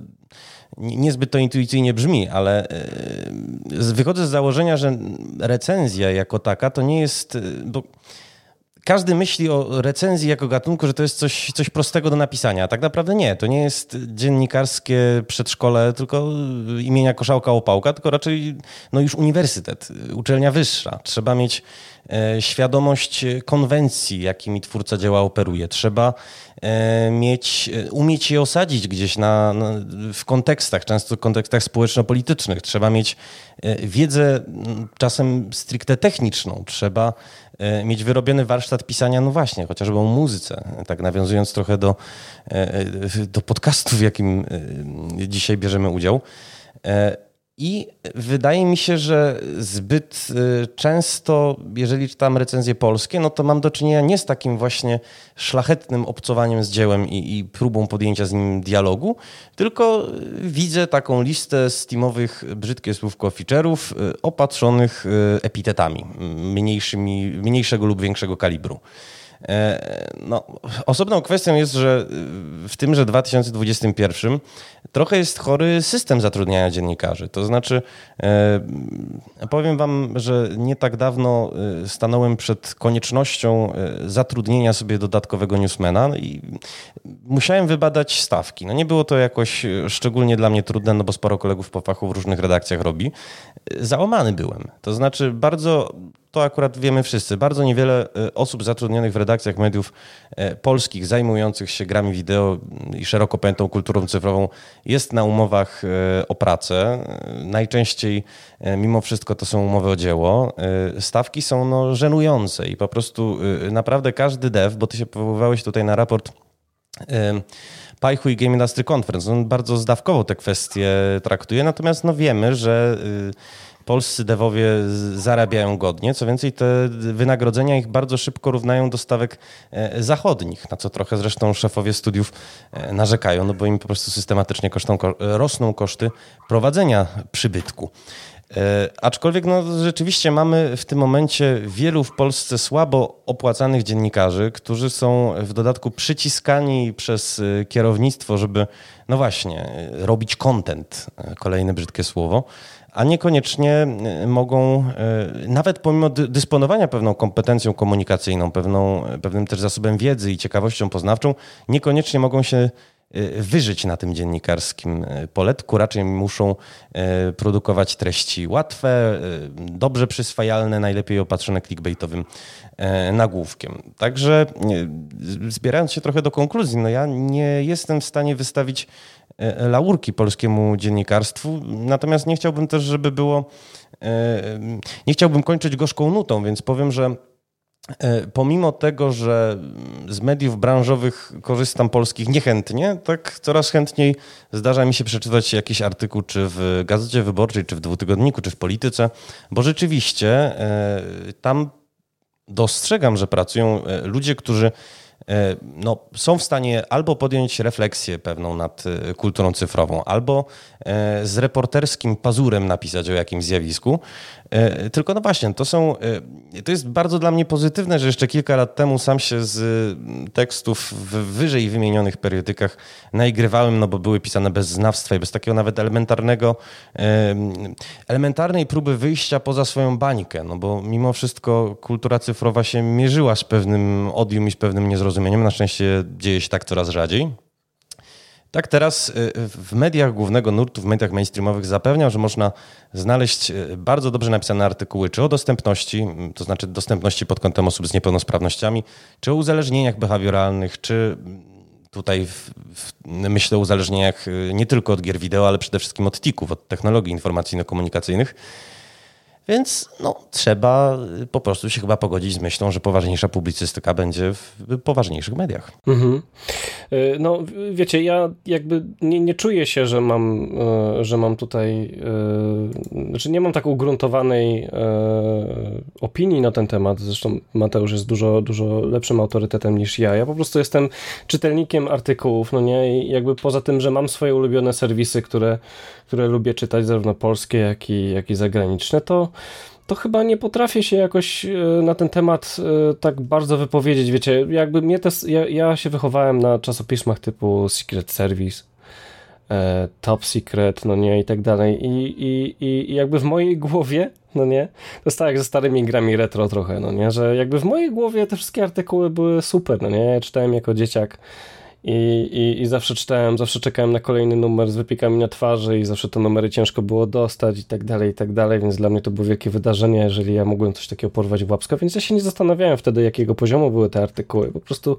niezbyt to intuicyjnie brzmi, ale e, wychodzę z założenia, że recenzja jako taka to nie jest. Bo każdy myśli o recenzji jako gatunku, że to jest coś, coś prostego do napisania. A tak naprawdę nie. To nie jest dziennikarskie przedszkole, tylko imienia Koszałka Opałka, tylko raczej no już uniwersytet, uczelnia wyższa. Trzeba mieć e, świadomość konwencji, jakimi twórca dzieła operuje. Trzeba E, mieć, e, umieć je osadzić gdzieś na, na, w kontekstach, często w kontekstach społeczno-politycznych. Trzeba mieć e, wiedzę czasem stricte techniczną. Trzeba mieć wyrobiony warsztat pisania, no właśnie, chociażby o muzyce, tak nawiązując trochę do, do podcastu, w jakim dzisiaj bierzemy udział. I wydaje mi się, że zbyt y, często, jeżeli czytam recenzje polskie, no to mam do czynienia nie z takim właśnie szlachetnym obcowaniem z dziełem i, i próbą podjęcia z nim dialogu, tylko widzę taką listę steamowych, brzydkie słówko, feature'ów opatrzonych y, epitetami mniejszymi, mniejszego lub większego kalibru. E, no, osobną kwestią jest, że w tymże 2021 trochę jest chory system zatrudniania dziennikarzy. To znaczy, e, powiem wam, że nie tak dawno e, stanąłem przed koniecznością zatrudnienia sobie dodatkowego newsmana i musiałem wybadać stawki. No nie było to jakoś szczególnie dla mnie trudne, no bo sporo kolegów po fachu w różnych redakcjach robi. Załamany byłem. To znaczy, bardzo to akurat wiemy wszyscy. Bardzo niewiele e, osób zatrudnionych w redakcjach mediów e, polskich zajmujących się grami wideo i szeroko pojętą kulturą cyfrową jest na umowach e, o pracę. Najczęściej mimo wszystko to są umowy o dzieło. Stawki są no, żenujące i po prostu naprawdę każdy dev, bo ty się powoływałeś tutaj na raport Pajchu i Game Industry Conference, on bardzo zdawkowo te kwestie traktuje, natomiast no wiemy, że polscy dewowie zarabiają godnie. Co więcej, te wynagrodzenia ich bardzo szybko równają do stawek e, zachodnich, na co trochę zresztą szefowie studiów e, narzekają, no bo im po prostu systematycznie kosztą, rosną koszty prowadzenia przybytku. E, aczkolwiek no, rzeczywiście mamy w tym momencie wielu w Polsce słabo opłacanych dziennikarzy, którzy są w dodatku przyciskani przez kierownictwo, żeby, no właśnie, robić content, kolejne brzydkie słowo a niekoniecznie e, mogą, e, nawet pomimo dysponowania pewną kompetencją komunikacyjną, pewną, pewnym też zasobem wiedzy i ciekawością poznawczą, niekoniecznie mogą się wyżyć na tym dziennikarskim poletku. Raczej muszą produkować treści łatwe, dobrze przyswajalne, najlepiej opatrzone clickbaitowym nagłówkiem. Także zbierając się trochę do konkluzji, no ja nie jestem w stanie wystawić laurki polskiemu dziennikarstwu. Natomiast nie chciałbym też, żeby było. Nie chciałbym kończyć gorzką nutą, więc powiem, że pomimo tego, że z mediów branżowych korzystam polskich niechętnie, tak coraz chętniej zdarza mi się przeczytać jakiś artykuł, czy w Gazecie Wyborczej, czy w Dwutygodniku, czy w Polityce, bo rzeczywiście tam dostrzegam, że pracują ludzie, którzy E, no, są w stanie albo podjąć refleksję pewną nad e, kulturą cyfrową, albo e, z reporterskim pazurem napisać o jakimś zjawisku. Tylko no właśnie, to są, to jest bardzo dla mnie pozytywne, że jeszcze kilka lat temu sam się z tekstów w wyżej wymienionych periodykach naigrywałem, no bo były pisane bez znawstwa i bez takiego nawet elementarnego, elementarnej próby wyjścia poza swoją bańkę, no bo mimo wszystko kultura cyfrowa się mierzyła z pewnym odium i z pewnym niezrozumieniem zrozumieniem. Na szczęście dzieje się tak coraz rzadziej. Tak teraz y, w mediach głównego nurtu, w mediach mainstreamowych zapewniam, że można znaleźć y, bardzo dobrze napisane artykuły, czy o dostępności, to znaczy dostępności pod kątem osób z niepełnosprawnościami, czy o uzależnieniach behawioralnych, czy tutaj w, w, myślę o uzależnieniach y, nie tylko od gier wideo, ale przede wszystkim od TIK-ów, od technologii informacyjno-komunikacyjnych. Więc no, trzeba po prostu się chyba pogodzić z myślą, że poważniejsza publicystyka będzie w poważniejszych mediach. Mhm. Y, no, wiecie, ja jakby nie, nie czuję się, że mam, y, że mam tutaj, y, znaczy nie mam tak ugruntowanej opinii na ten temat. Zresztą Mateusz jest dużo, dużo lepszym autorytetem niż ja. Ja po prostu jestem czytelnikiem artykułów, no nie, i jakby poza tym, że mam swoje ulubione serwisy, które, które lubię czytać, zarówno polskie, jak i, jak i zagraniczne, to to chyba nie potrafię się jakoś e, na ten temat e, tak bardzo wypowiedzieć. Wiecie, jakby mnie te, ja, ja się wychowałem na czasopismach typu Secret Service, e, Top Secret, no nie, i tak dalej. I, i, I jakby w mojej głowie, no nie, to jest tak jak ze starymi grami retro trochę, no nie, że jakby w mojej głowie te wszystkie artykuły były super, no nie, ja czytałem jako dzieciak i, i, I zawsze czytałem, zawsze czekałem na kolejny numer z wypiekami na twarzy i zawsze te numery ciężko było dostać i tak dalej, i tak dalej, więc dla mnie to było wielkie wydarzenie, jeżeli ja mogłem coś takiego porwać w łapska, więc ja się nie zastanawiałem wtedy, jakiego poziomu były te artykuły, po prostu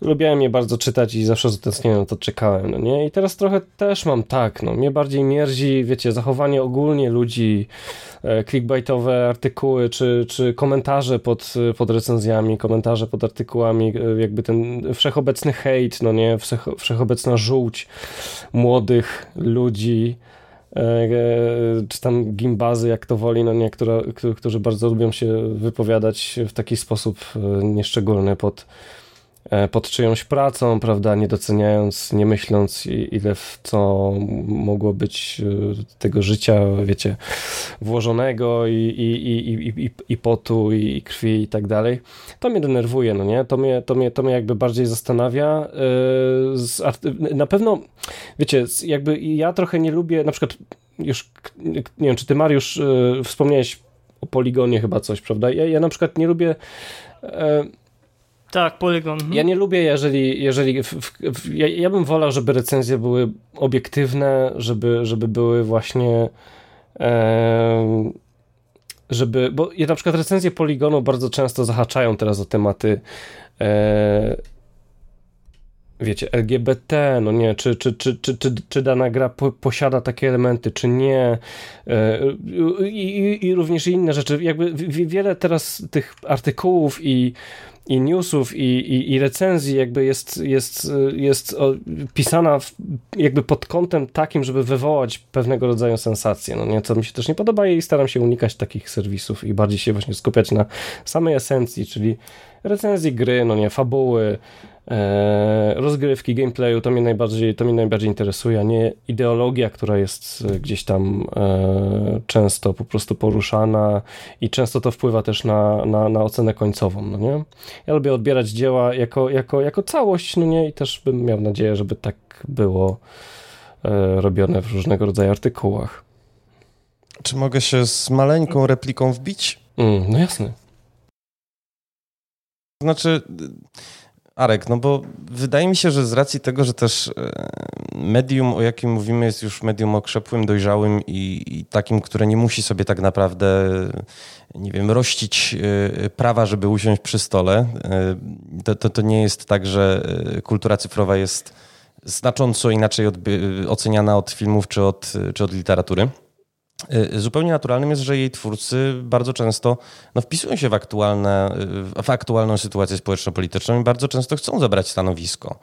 lubiałem je bardzo czytać i zawsze z utęsknieniem to czekałem, no nie? I teraz trochę też mam tak, no, mnie bardziej mierzi, wiecie, zachowanie ogólnie ludzi, e, clickbaitowe artykuły, czy, czy komentarze pod, pod recenzjami, komentarze pod artykułami, e, jakby ten wszechobecny hejt, no nie, Wszech, wszechobecna żółć młodych ludzi, e, e, czy tam gimbazy, jak to woli, no nie, które, którzy bardzo lubią się wypowiadać w taki sposób e, nieszczególny pod pod czyjąś pracą, prawda, nie doceniając, nie myśląc ile w co mogło być e, tego życia, wiecie, włożonego i, i, i, i, i potu, i krwi i tak dalej. To mnie denerwuje, no nie? To mnie, to mnie, to mnie jakby bardziej zastanawia. Na pewno, wiecie, jakby ja trochę nie lubię, na przykład już, nie wiem, czy ty Mariusz wspomniałeś o poligonie chyba coś, prawda? Ja, ja na przykład nie lubię. Tak, poligon. Ja nie lubię, jeżeli. jeżeli w, w, w, ja, ja, bym wolał, żeby recenzje były obiektywne, żeby, żeby były właśnie. E, żeby. Bo ja na przykład recenzje poligonu bardzo często zahaczają teraz o tematy. E, wiecie, LGBT, no nie, czy, czy, czy, czy, czy, czy dana gra po, posiada takie elementy, czy nie, e, I, i, i również inne rzeczy. Jakby wiele teraz tych artykułów i i newsów i, i, i, recenzji jakby jest, jest, jest pisana w, jakby pod kątem takim, żeby wywołać pewnego rodzaju sensację, no nie, co mi się też nie podoba i staram się unikać takich serwisów i bardziej się właśnie skupiać na samej esencji, czyli recenzji gry, no nie, fabuły, rozgrywki, gameplayu, to mnie najbardziej, to mnie najbardziej interesuje, a nie ideologia, która jest e, gdzieś tam e, często po prostu poruszana i często to wpływa też na, na, na ocenę końcową, no nie? Ja lubię odbierać dzieła jako, jako, jako całość, no nie? I też bym miał nadzieję, żeby tak było robione w różnego rodzaju artykułach. Czy mogę się z maleńką repliką wbić? Mm, no jasne. Znaczy, Arek, no bo wydaje mi się, że z racji tego, że też e, medium, o jakim mówimy, jest już medium okrzepłym, dojrzałym i, i, takim, które nie musi sobie tak naprawdę, nie wiem, rościć e, prawa, żeby usiąść przy stole. E, to, to, to nie jest tak, że kultura cyfrowa jest znacząco inaczej oceniana od filmów czy od, czy od literatury. Y, zupełnie naturalnym jest, że jej twórcy bardzo często no, wpisują się w, aktualne, y, w aktualną sytuację społeczno-polityczną i bardzo często chcą zabrać stanowisko.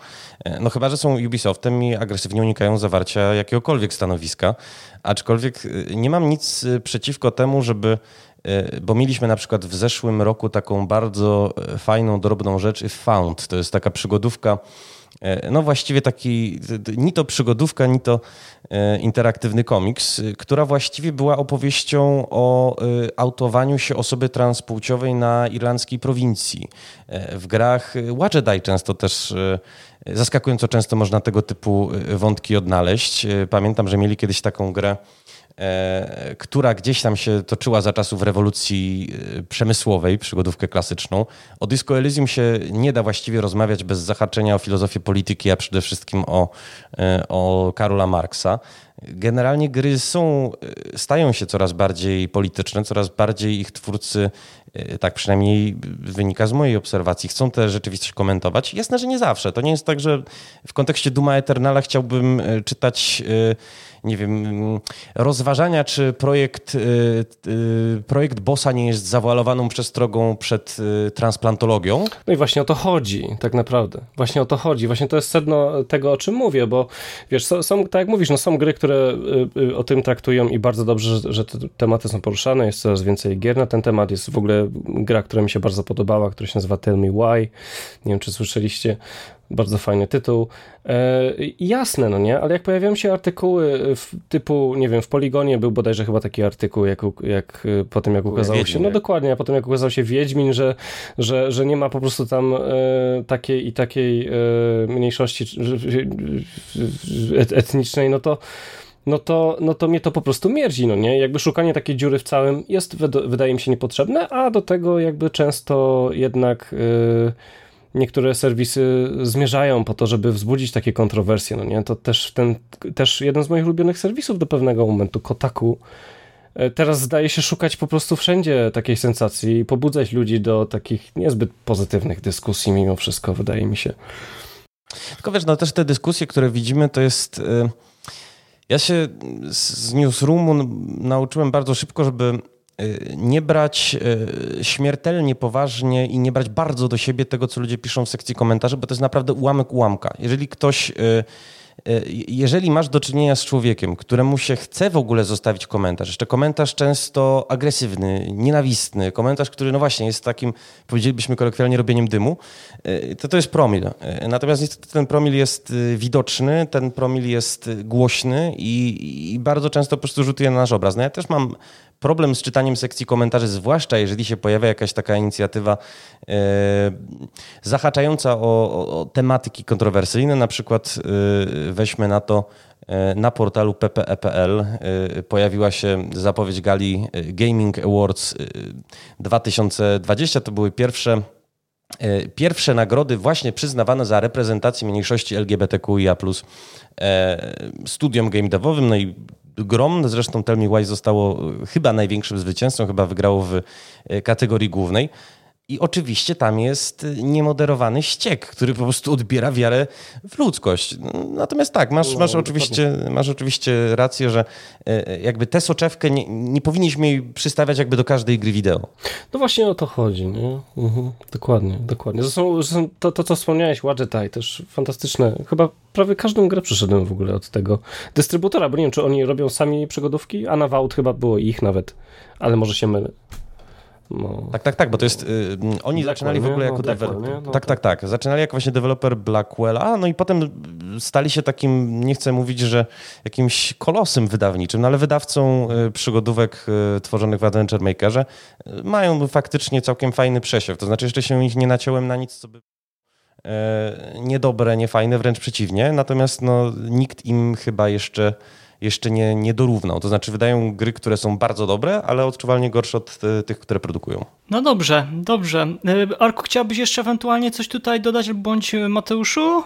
Y, no chyba, że są Ubisoftem i agresywnie unikają zawarcia jakiegokolwiek stanowiska, aczkolwiek nie mam nic przeciwko temu, żeby bo mieliśmy na przykład w zeszłym roku taką bardzo fajną, drobną rzecz If Found. To jest taka przygodówka no właściwie taki, ni to przygodówka, ni to interaktywny komiks, która właściwie była opowieścią o e, autowaniu się osoby transpłciowej na irlandzkiej prowincji. W grach Watch często też zaskakująco często można tego typu wątki odnaleźć. Pamiętam, że mieli kiedyś taką grę E, która gdzieś tam się toczyła za czasów rewolucji e, przemysłowej, przygodówkę klasyczną. O Disco Elysium się nie da właściwie rozmawiać bez zahaczenia o filozofię polityki, a przede wszystkim o, e, o Karola Marksa. Generalnie gry są, stają się coraz bardziej polityczne, coraz bardziej ich twórcy, tak przynajmniej wynika z mojej obserwacji, chcą tę rzeczywistość komentować. Jasne, że nie zawsze. To nie jest tak, że w kontekście Duma Eternala chciałbym czytać nie wiem, rozważania, czy projekt, y, y, projekt BOSa nie jest zawalowaną przestrogą przed y, transplantologią. No i właśnie o to chodzi, tak naprawdę. Właśnie o to chodzi. Właśnie to jest sedno tego, o czym mówię, bo wiesz, są, tak jak mówisz, no są gry, które o tym traktują i bardzo dobrze, że, że te tematy są poruszane, jest coraz więcej gier na ten temat. Jest w ogóle gra, która mi się bardzo podobała, która się nazywa Tell Me Why. Nie wiem, czy słyszeliście. Bardzo fajny tytuł. E, jasne, no nie, ale jak pojawiają się artykuły w, typu, nie wiem, w Poligonie był bodajże chyba taki artykuł, jak, jak e, po tym jak ukazało Wiedźmin, się, no dokładnie, a potem jak ukazał się Wiedźmin, że, że, że nie ma po prostu tam e, takiej i takiej e, mniejszości etnicznej, no to no to, no to mnie to po prostu mierzi, no nie? Jakby szukanie takiej dziury w całym jest, wydaje mi się, niepotrzebne, a do tego jakby często jednak... Yy, niektóre serwisy zmierzają po to, żeby wzbudzić takie kontrowersje, no nie? To też ten, też jeden z moich ulubionych serwisów do pewnego momentu, Kotaku, e, teraz zdaje się szukać po prostu wszędzie takiej sensacji i pobudzać ludzi do takich niezbyt pozytywnych dyskusji mimo wszystko, wydaje mi się. Tylko wiesz, no też te dyskusje, które widzimy, to jest... E, ja się z newsroomu nauczyłem bardzo szybko, żeby nie brać y, śmiertelnie poważnie i nie brać bardzo do siebie tego, co ludzie piszą w sekcji komentarzy, bo to jest naprawdę ułamek ułamka. Jeżeli ktoś y, jeżeli masz do czynienia z człowiekiem, któremu się chce w ogóle zostawić komentarz, jeszcze komentarz często agresywny, nienawistny, komentarz, który no właśnie jest takim, powiedzielibyśmy kolokwialnie, robieniem dymu, to to jest promil. Natomiast niestety ten promil jest widoczny, ten promil jest głośny i, i bardzo często po prostu rzutuje na nasz obraz. No ja też mam problem z czytaniem sekcji komentarzy, zwłaszcza jeżeli się pojawia jakaś taka inicjatywa e, zahaczająca o, o, o, tematyki kontrowersyjne, na przykład e, weźmy na to e, na portalu ppe.pl pojawiła się zapowiedź gali Gaming Awards 2020. To były pierwsze pierwsze nagrody właśnie przyznawane za reprezentację mniejszości LGBTQIA+, studiom game devowym, no i Grom, zresztą Tell Me Why zostało chyba największym zwycięzcą, chyba wygrało w e, kategorii głównej. I oczywiście tam jest niemoderowany ściek, który po prostu odbiera wiarę w ludzkość. Natomiast tak, masz, masz, oczywiście, masz oczywiście rację, że e, jakby tę soczewkę nie, nie powinniśmy jej przystawiać jakby do każdej gry wideo. No właśnie o to chodzi, nie? Mhm. Dokładnie, dokładnie. Zresztą, to, to, co wspomniałeś, Wadgetai, też fantastyczne. Chyba prawie każdą grę przeszedłem w ogóle od tego dystrybutora, bo nie wiem, czy oni robią sami przygodówki, a na Vault chyba było ich nawet, ale może się mylę. No. Tak, tak, tak, bo to jest. Y, oni zaczynali w ogóle jako no, deweloper. No, tak, tak, tak. Zaczynali jako właśnie deweloper Blackwella, no i potem stali się takim, nie chcę mówić, że jakimś kolosem wydawniczym, no ale wydawcą y, przygodówek y, tworzonych w Adventure Makerze. Y, mają faktycznie całkiem fajny przesiew. To znaczy, jeszcze się ich nie naciąłem na nic, co by e, niedobre, niefajne, wręcz przeciwnie. Natomiast no, nikt im chyba jeszcze jeszcze nie, nie dorównał. To znaczy wydają gry, które są bardzo dobre, ale odczuwalnie gorsze od e, tych, które produkują. No dobrze, dobrze. E, Arku, chciałbyś jeszcze ewentualnie coś tutaj dodać, bądź Mateuszu?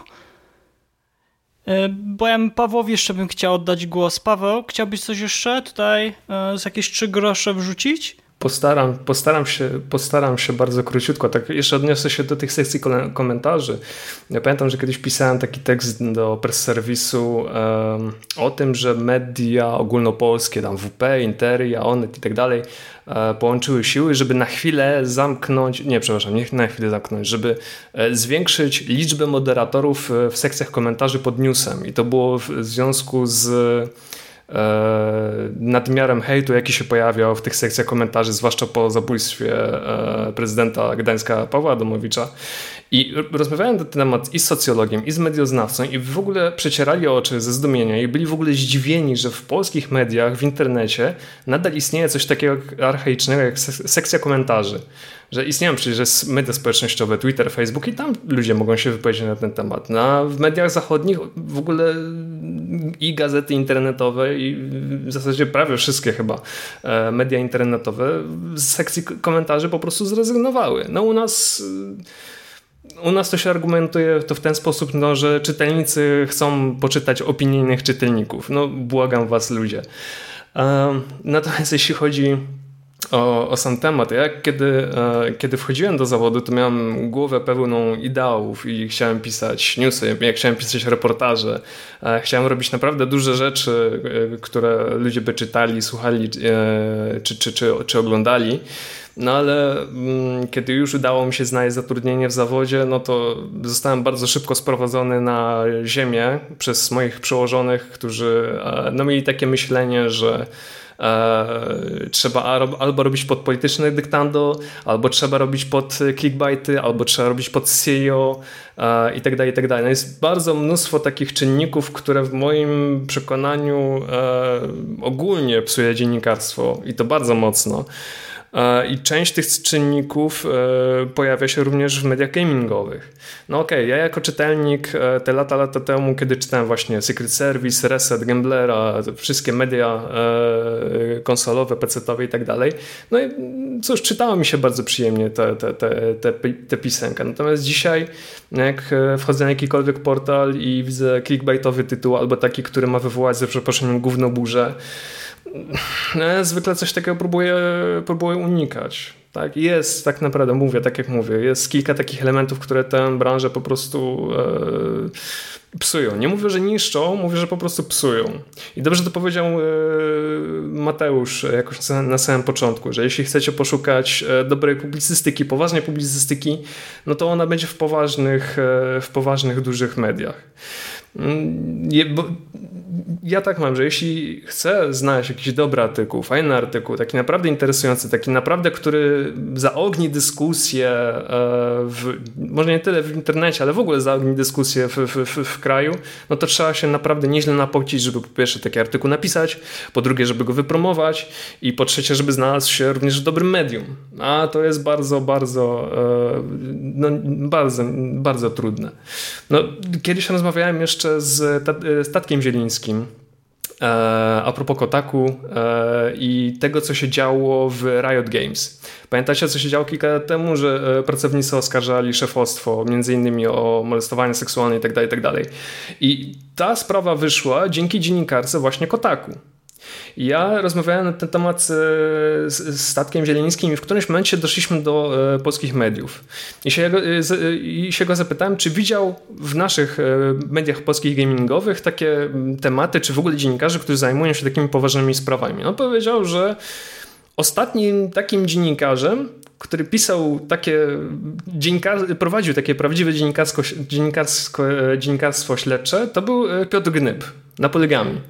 E, bo ja Pawłowi jeszcze bym chciał oddać głos. Paweł, chciałbyś coś jeszcze tutaj z jakieś trzy grosze wrzucić? Postaram, postaram, się, postaram się bardzo króciutko. Tak jeszcze odniosę się do tych sekcji komentarzy. Ja pamiętam, że kiedyś pisałem taki tekst do press serwisu um, o tym, że media ogólnopolskie, tam WP, Interia, Onet i tak dalej, e, połączyły siły, żeby na chwilę zamknąć, nie, przepraszam, nie na chwilę zamknąć, żeby e, zwiększyć liczbę moderatorów e, w sekcjach komentarzy pod newsem. I to było w związku z nadmiarem hejtu, jaki się pojawiał w tych sekcjach komentarzy, zwłaszcza po zabójstwie e, prezydenta Gdańska Pawła Adamowicza. I rozmawiałem na ten temat i z socjologiem, i z medioznawcą, i w ogóle przecierali oczy ze zdumienia i byli w ogóle zdziwieni, że w polskich mediach, w internecie nadal istnieje coś takiego archaicznego jak sekcja komentarzy że istnieją przecież media społecznościowe, Twitter, Facebook i tam ludzie mogą się wypowiedzieć na ten temat. No, a w mediach zachodnich w ogóle i gazety internetowe i w zasadzie prawie wszystkie chyba e, media internetowe z sekcji komentarzy po prostu zrezygnowały. No u nas u nas to się argumentuje to w ten sposób, no, że czytelnicy chcą poczytać opinii innych czytelników. No błagam was ludzie. E, natomiast jeśli chodzi o, o sam temat. Ja kiedy, e, kiedy wchodziłem do zawodu, to miałem głowę pełną ideałów i chciałem pisać newsy, jak chciałem pisać reportaże. E, chciałem robić naprawdę duże rzeczy, e, które ludzie by czytali, słuchali czy, czy, czy, czy oglądali. No ale mm, kiedy już udało mi się znaleźć zatrudnienie w zawodzie, no to zostałem bardzo szybko sprowadzony na ziemię przez moich przełożonych, którzy no, mieli takie myślenie, że E, trzeba albo robić pod polityczne dyktando, albo trzeba robić pod clickbaity, albo trzeba robić pod SEO e, i tak dalej, i tak dalej. No jest bardzo mnóstwo takich czynników, które w moim przekonaniu e, ogólnie psuje dziennikarstwo i to bardzo mocno. E, I część tych czynników e, pojawia się również w mediach gamingowych. No okej, okay, ja jako czytelnik e, te lata, lata temu, kiedy czytałem właśnie Secret Service, Reset, Gamblera, wszystkie media konsolowe, pecetowe i tak dalej, no i cóż, czytało mi się bardzo przyjemnie te, te, te, te, te. Natomiast dzisiaj, jak wchodzę na jakikolwiek portal i widzę clickbaitowy tytuł albo taki, który ma wywołać ze przeproszeniem gówno burzę, no, ja zwykle coś takiego próbuję, próbuję unikać. Tak? Jest tak naprawdę, mówię, tak jak mówię, jest kilka takich elementów, które tę branżę po prostu e, psują. Nie mówię, że niszczą, mówię, że po prostu psują. I dobrze to powiedział e, Mateusz jakoś na, samym początku, że jeśli chcecie poszukać e, dobrej publicystyki, poważnej publicystyki, no to ona będzie w poważnych, e, w poważnych dużych mediach. Mm, je, bo ja tak mam, że jeśli chcę znaleźć jakiś dobry artykuł, fajny artykuł, taki naprawdę interesujący, taki naprawdę, który zaogni dyskusję, e, w, może nie tyle w internecie, ale w ogóle zaogni dyskusję w, w, w, kraju, no to trzeba się naprawdę nieźle napocić, żeby po pierwsze taki artykuł napisać, po drugie, żeby go wypromować i po trzecie, żeby znalazł się również w dobrym medium. A to jest bardzo, bardzo, e, no, bardzo, bardzo trudne. No, kiedyś rozmawiałem jeszcze z Statkiem Zielińskim, e, a propos Kotaku e, i tego, co się działo w Riot Games. Pamiętacie, co się działo kilka lat temu, że pracownicy oskarżali szefostwo, między innymi o molestowanie seksualne itd., tak itd. Tak I ta sprawa wyszła dzięki dziennikarce właśnie Kotaku. Ja rozmawiałem na ten temat z, Statkiem Zielińskim i w którymś momencie doszliśmy do e, polskich mediów. I się, go, e, I się go zapytałem, czy widział w naszych e, mediach polskich gamingowych takie tematy, czy w ogóle dziennikarzy, którzy zajmują się takimi poważnymi sprawami. On powiedział, że ostatnim takim dziennikarzem, który pisał takie, prowadził takie prawdziwe dziennikarsko, dziennikarsko, dziennikarstwo śledcze, to był Piotr Gnyb na poligami.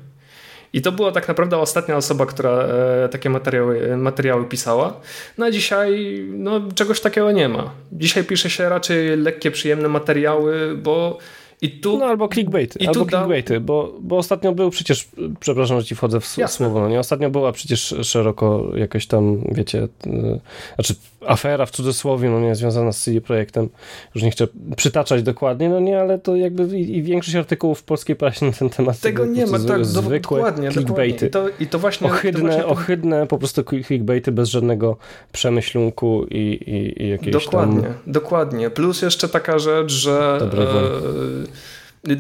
I to była tak naprawdę ostatnia osoba, która e, takie materiały, materiały pisała. No a dzisiaj no, czegoś takiego nie ma. Dzisiaj pisze się raczej lekkie, przyjemne materiały, bo i tu, no albo clickbaity, i albo clickbaity, bo, bo ostatnio był przecież, przepraszam, że ci wchodzę w słowo, no nie, ostatnio była przecież szeroko jakaś tam, wiecie, yy, znaczy afera w cudzysłowie, no nie, związana z CD Projektem, już nie chcę przytaczać dokładnie, no nie, ale to jakby i, i większość artykułów w polskiej prasie na ten temat tego nie ma, tak, zwykłe dokładnie, clickbaity. Dokładnie. I, to, I to właśnie... Ohydne, to właśnie ohydne po prostu clickbaity bez żadnego przemyślunku i, i, i jakiejś Dokładnie, tam... dokładnie. Plus jeszcze taka rzecz, że...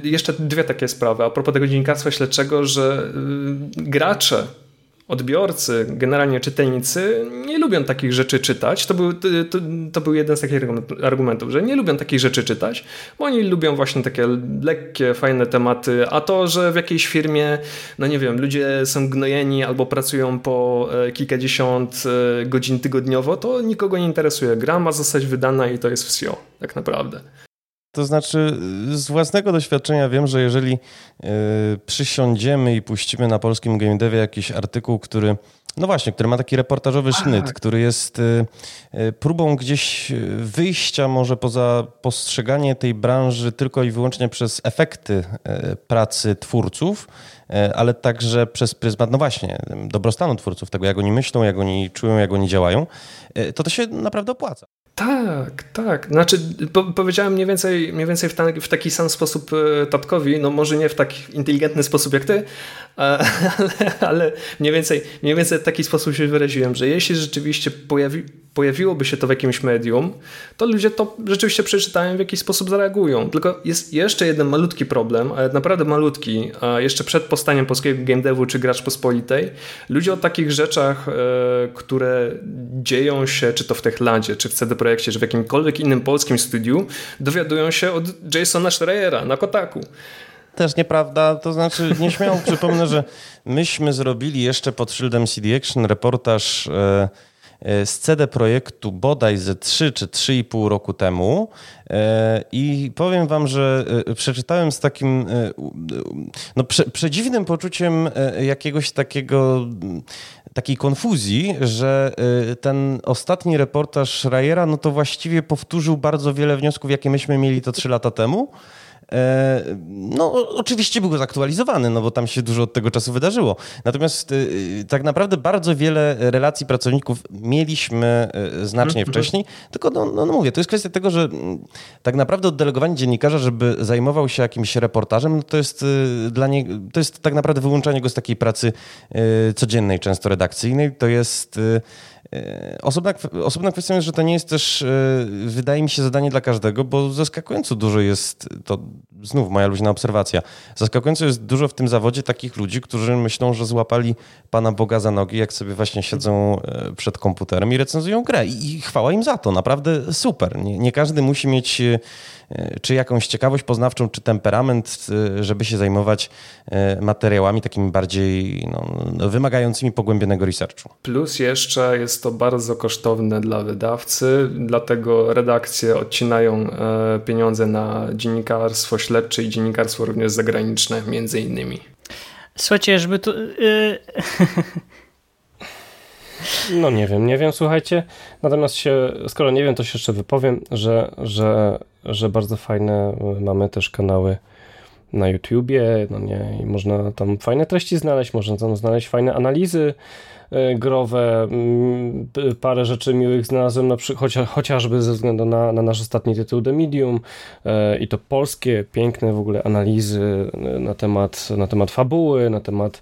Jeszcze dwie takie sprawy a propos tego dziennikarstwa śledczego, że gracze odbiorcy, generalnie czytelnicy nie lubią takich rzeczy czytać. To był, to, to, był jeden z takich argumentów, że nie lubią takich rzeczy czytać, bo oni lubią właśnie takie lekkie, fajne tematy, a to, że w jakiejś firmie, no nie wiem, ludzie są gnojeni albo pracują po e, kilkadziesiąt e, godzin tygodniowo, to nikogo nie interesuje. Gra ma zostać wydana i to jest wsio, tak naprawdę. To znaczy, z własnego doświadczenia wiem, że jeżeli y, przysiądziemy i puścimy na polskim game devie jakiś artykuł, który no właśnie, który ma taki reportażowy sznyt, tak. który jest y, y, próbą gdzieś wyjścia może poza postrzeganie tej branży tylko i wyłącznie przez efekty pracy twórców, ale także przez pryzmat, no właśnie, dobrostanu twórców, tego jak oni myślą, jak oni czują, jak oni działają, to to się naprawdę opłaca. Tak, tak. Znaczy, po, powiedziałem mniej więcej, mniej więcej w, ta, w, taki sam sposób e, tatkowi, no może nie w tak inteligentny sposób jak ty, (laughs) ale, ale mniej, więcej, mniej więcej w taki sposób się wyraziłem, że jeśli rzeczywiście pojawi, pojawiłoby się to w jakimś medium, to ludzie to rzeczywiście przeczytają, w jakiś sposób zareagują. Tylko jest jeszcze jeden malutki problem, ale naprawdę malutki, a jeszcze przed powstaniem polskiego game devu czy gracz pospolitej, ludzie o takich rzeczach, e, które dzieją się, czy to w Techlandzie, czy w CD Projekcie, czy w jakimkolwiek innym polskim studiu, dowiadują się od Jasona Schreiera na Kotaku też nieprawda. To znaczy, nieśmiało przypomnę, że myśmy zrobili jeszcze pod szyldem CD Action reportaż e, z CD Projektu bodaj ze 3 czy 3,5 roku temu e, i powiem wam, że e, przeczytałem z takim no, prze, przedziwnym poczuciem jakiegoś takiego takiej konfuzji, że ten ostatni reportaż Schreiera no to właściwie powtórzył bardzo wiele wniosków, jakie myśmy mieli to 3 lata temu. E, no, oczywiście był zaktualizowany, no bo tam się dużo od tego czasu wydarzyło. Natomiast e, tak naprawdę bardzo wiele relacji pracowników mieliśmy e, znacznie mhm. wcześniej, tylko no, no, no, mówię, to jest kwestia tego, że mm, tak naprawdę oddelegowanie dziennikarza, żeby zajmował się jakimś reportażem, no to jest dla niego, to jest tak naprawdę wyłączanie go z takiej pracy codziennej, często redakcyjnej. To jest osobna, osobna kwestia jest, że to nie jest też, e, wydaje mi się, zadanie dla każdego, bo zaskakująco dużo jest, to znów moja luźna obserwacja, zaskakująco jest dużo w tym zawodzie takich ludzi, którzy myślą, że złapali Pana Boga za nogi, jak sobie właśnie siedzą e, przed komputerem i recenzują grę. I, chwała im za to, naprawdę super. Nie, nie każdy musi mieć czy jakąś ciekawość poznawczą, czy temperament, żeby się zajmować materiałami takimi bardziej no, wymagającymi pogłębionego researchu. Plus jeszcze jest jest to bardzo kosztowne dla wydawcy, dlatego redakcje odcinają e, pieniądze na dziennikarstwo śledcze i dziennikarstwo również zagraniczne, między innymi. Słuchajcie, żeby tu. Yy... (laughs) No nie wiem, nie wiem, słuchajcie. Natomiast się, skoro nie wiem, to się jeszcze wypowiem, że, że, że bardzo fajne mamy też kanały na YouTubie, no nie, i można tam fajne treści znaleźć, można tam znaleźć fajne analizy growe, mm, parę rzeczy miłych znalazłem, na przykład, chociaż, chociażby ze względu na, na nasz ostatni tytuł The Medium e, i to polskie, piękne w ogóle analizy na temat, na temat fabuły, na temat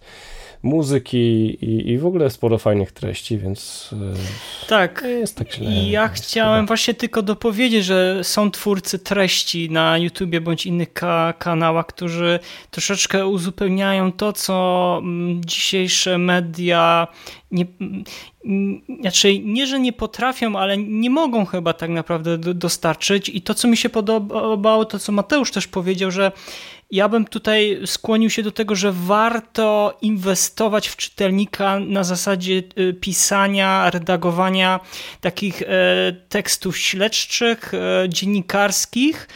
muzyki i, i w ogóle sporo fajnych treści, więc e, tak, jest tak źle. Ja chciałem chyba. właśnie tylko dopowiedzieć, że są twórcy treści na YouTubie bądź innych ka kanałach, którzy troszeczkę uzupełniają to, co mm, dzisiejsze media nie, mm, znaczy nie, że nie potrafią, ale nie mogą chyba tak naprawdę dostarczyć i to, co mi się podobało, to co Mateusz też powiedział, że ja bym tutaj skłonił się do tego, że warto inwestować w czytelnika na zasadzie y, pisania, redagowania takich e, tekstów śledczych, e, dziennikarskich,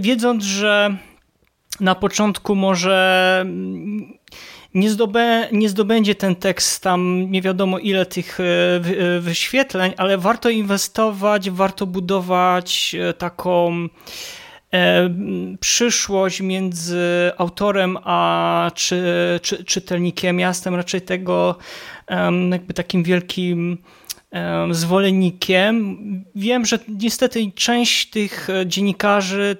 wiedząc, że na początku może mm, nie, zdobę, nie zdobędzie ten tekst tam nie wiadomo ile tych e, wyświetleń, ale warto inwestować, warto budować taką przyszłość między autorem a czy, czy, czytelnikiem. Ja jestem raczej tego jakby takim wielkim zwolennikiem. Wiem, że niestety część tych dziennikarzy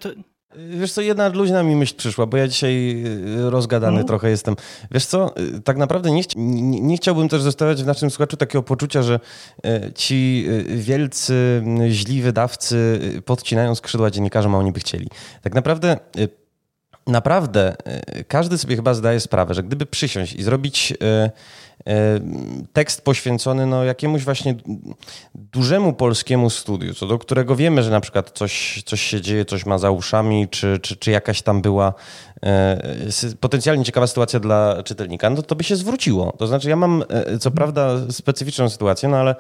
Wiesz co, jedna luźna mi myśl przyszła, bo ja dzisiaj y, rozgadany mm. trochę jestem. Wiesz co, y, tak naprawdę nie, nie, nie, chciałbym też zostawiać w naszym słuchaczu takiego poczucia, że y, ci wielcy, źli wydawcy podcinają skrzydła dziennikarzom, a oni by chcieli. Tak naprawdę naprawdę każdy sobie chyba zdaje sprawę, że gdyby przysiąść i zrobić tekst poświęcony no, jakiemuś właśnie dużemu polskiemu studiu, co do którego wiemy, że na przykład coś, coś się dzieje, coś ma za uszami, czy, czy, czy jakaś tam była e, potencjalnie ciekawa sytuacja dla czytelnika, no to by się zwróciło. To znaczy ja mam e, co prawda specyficzną sytuację, no ale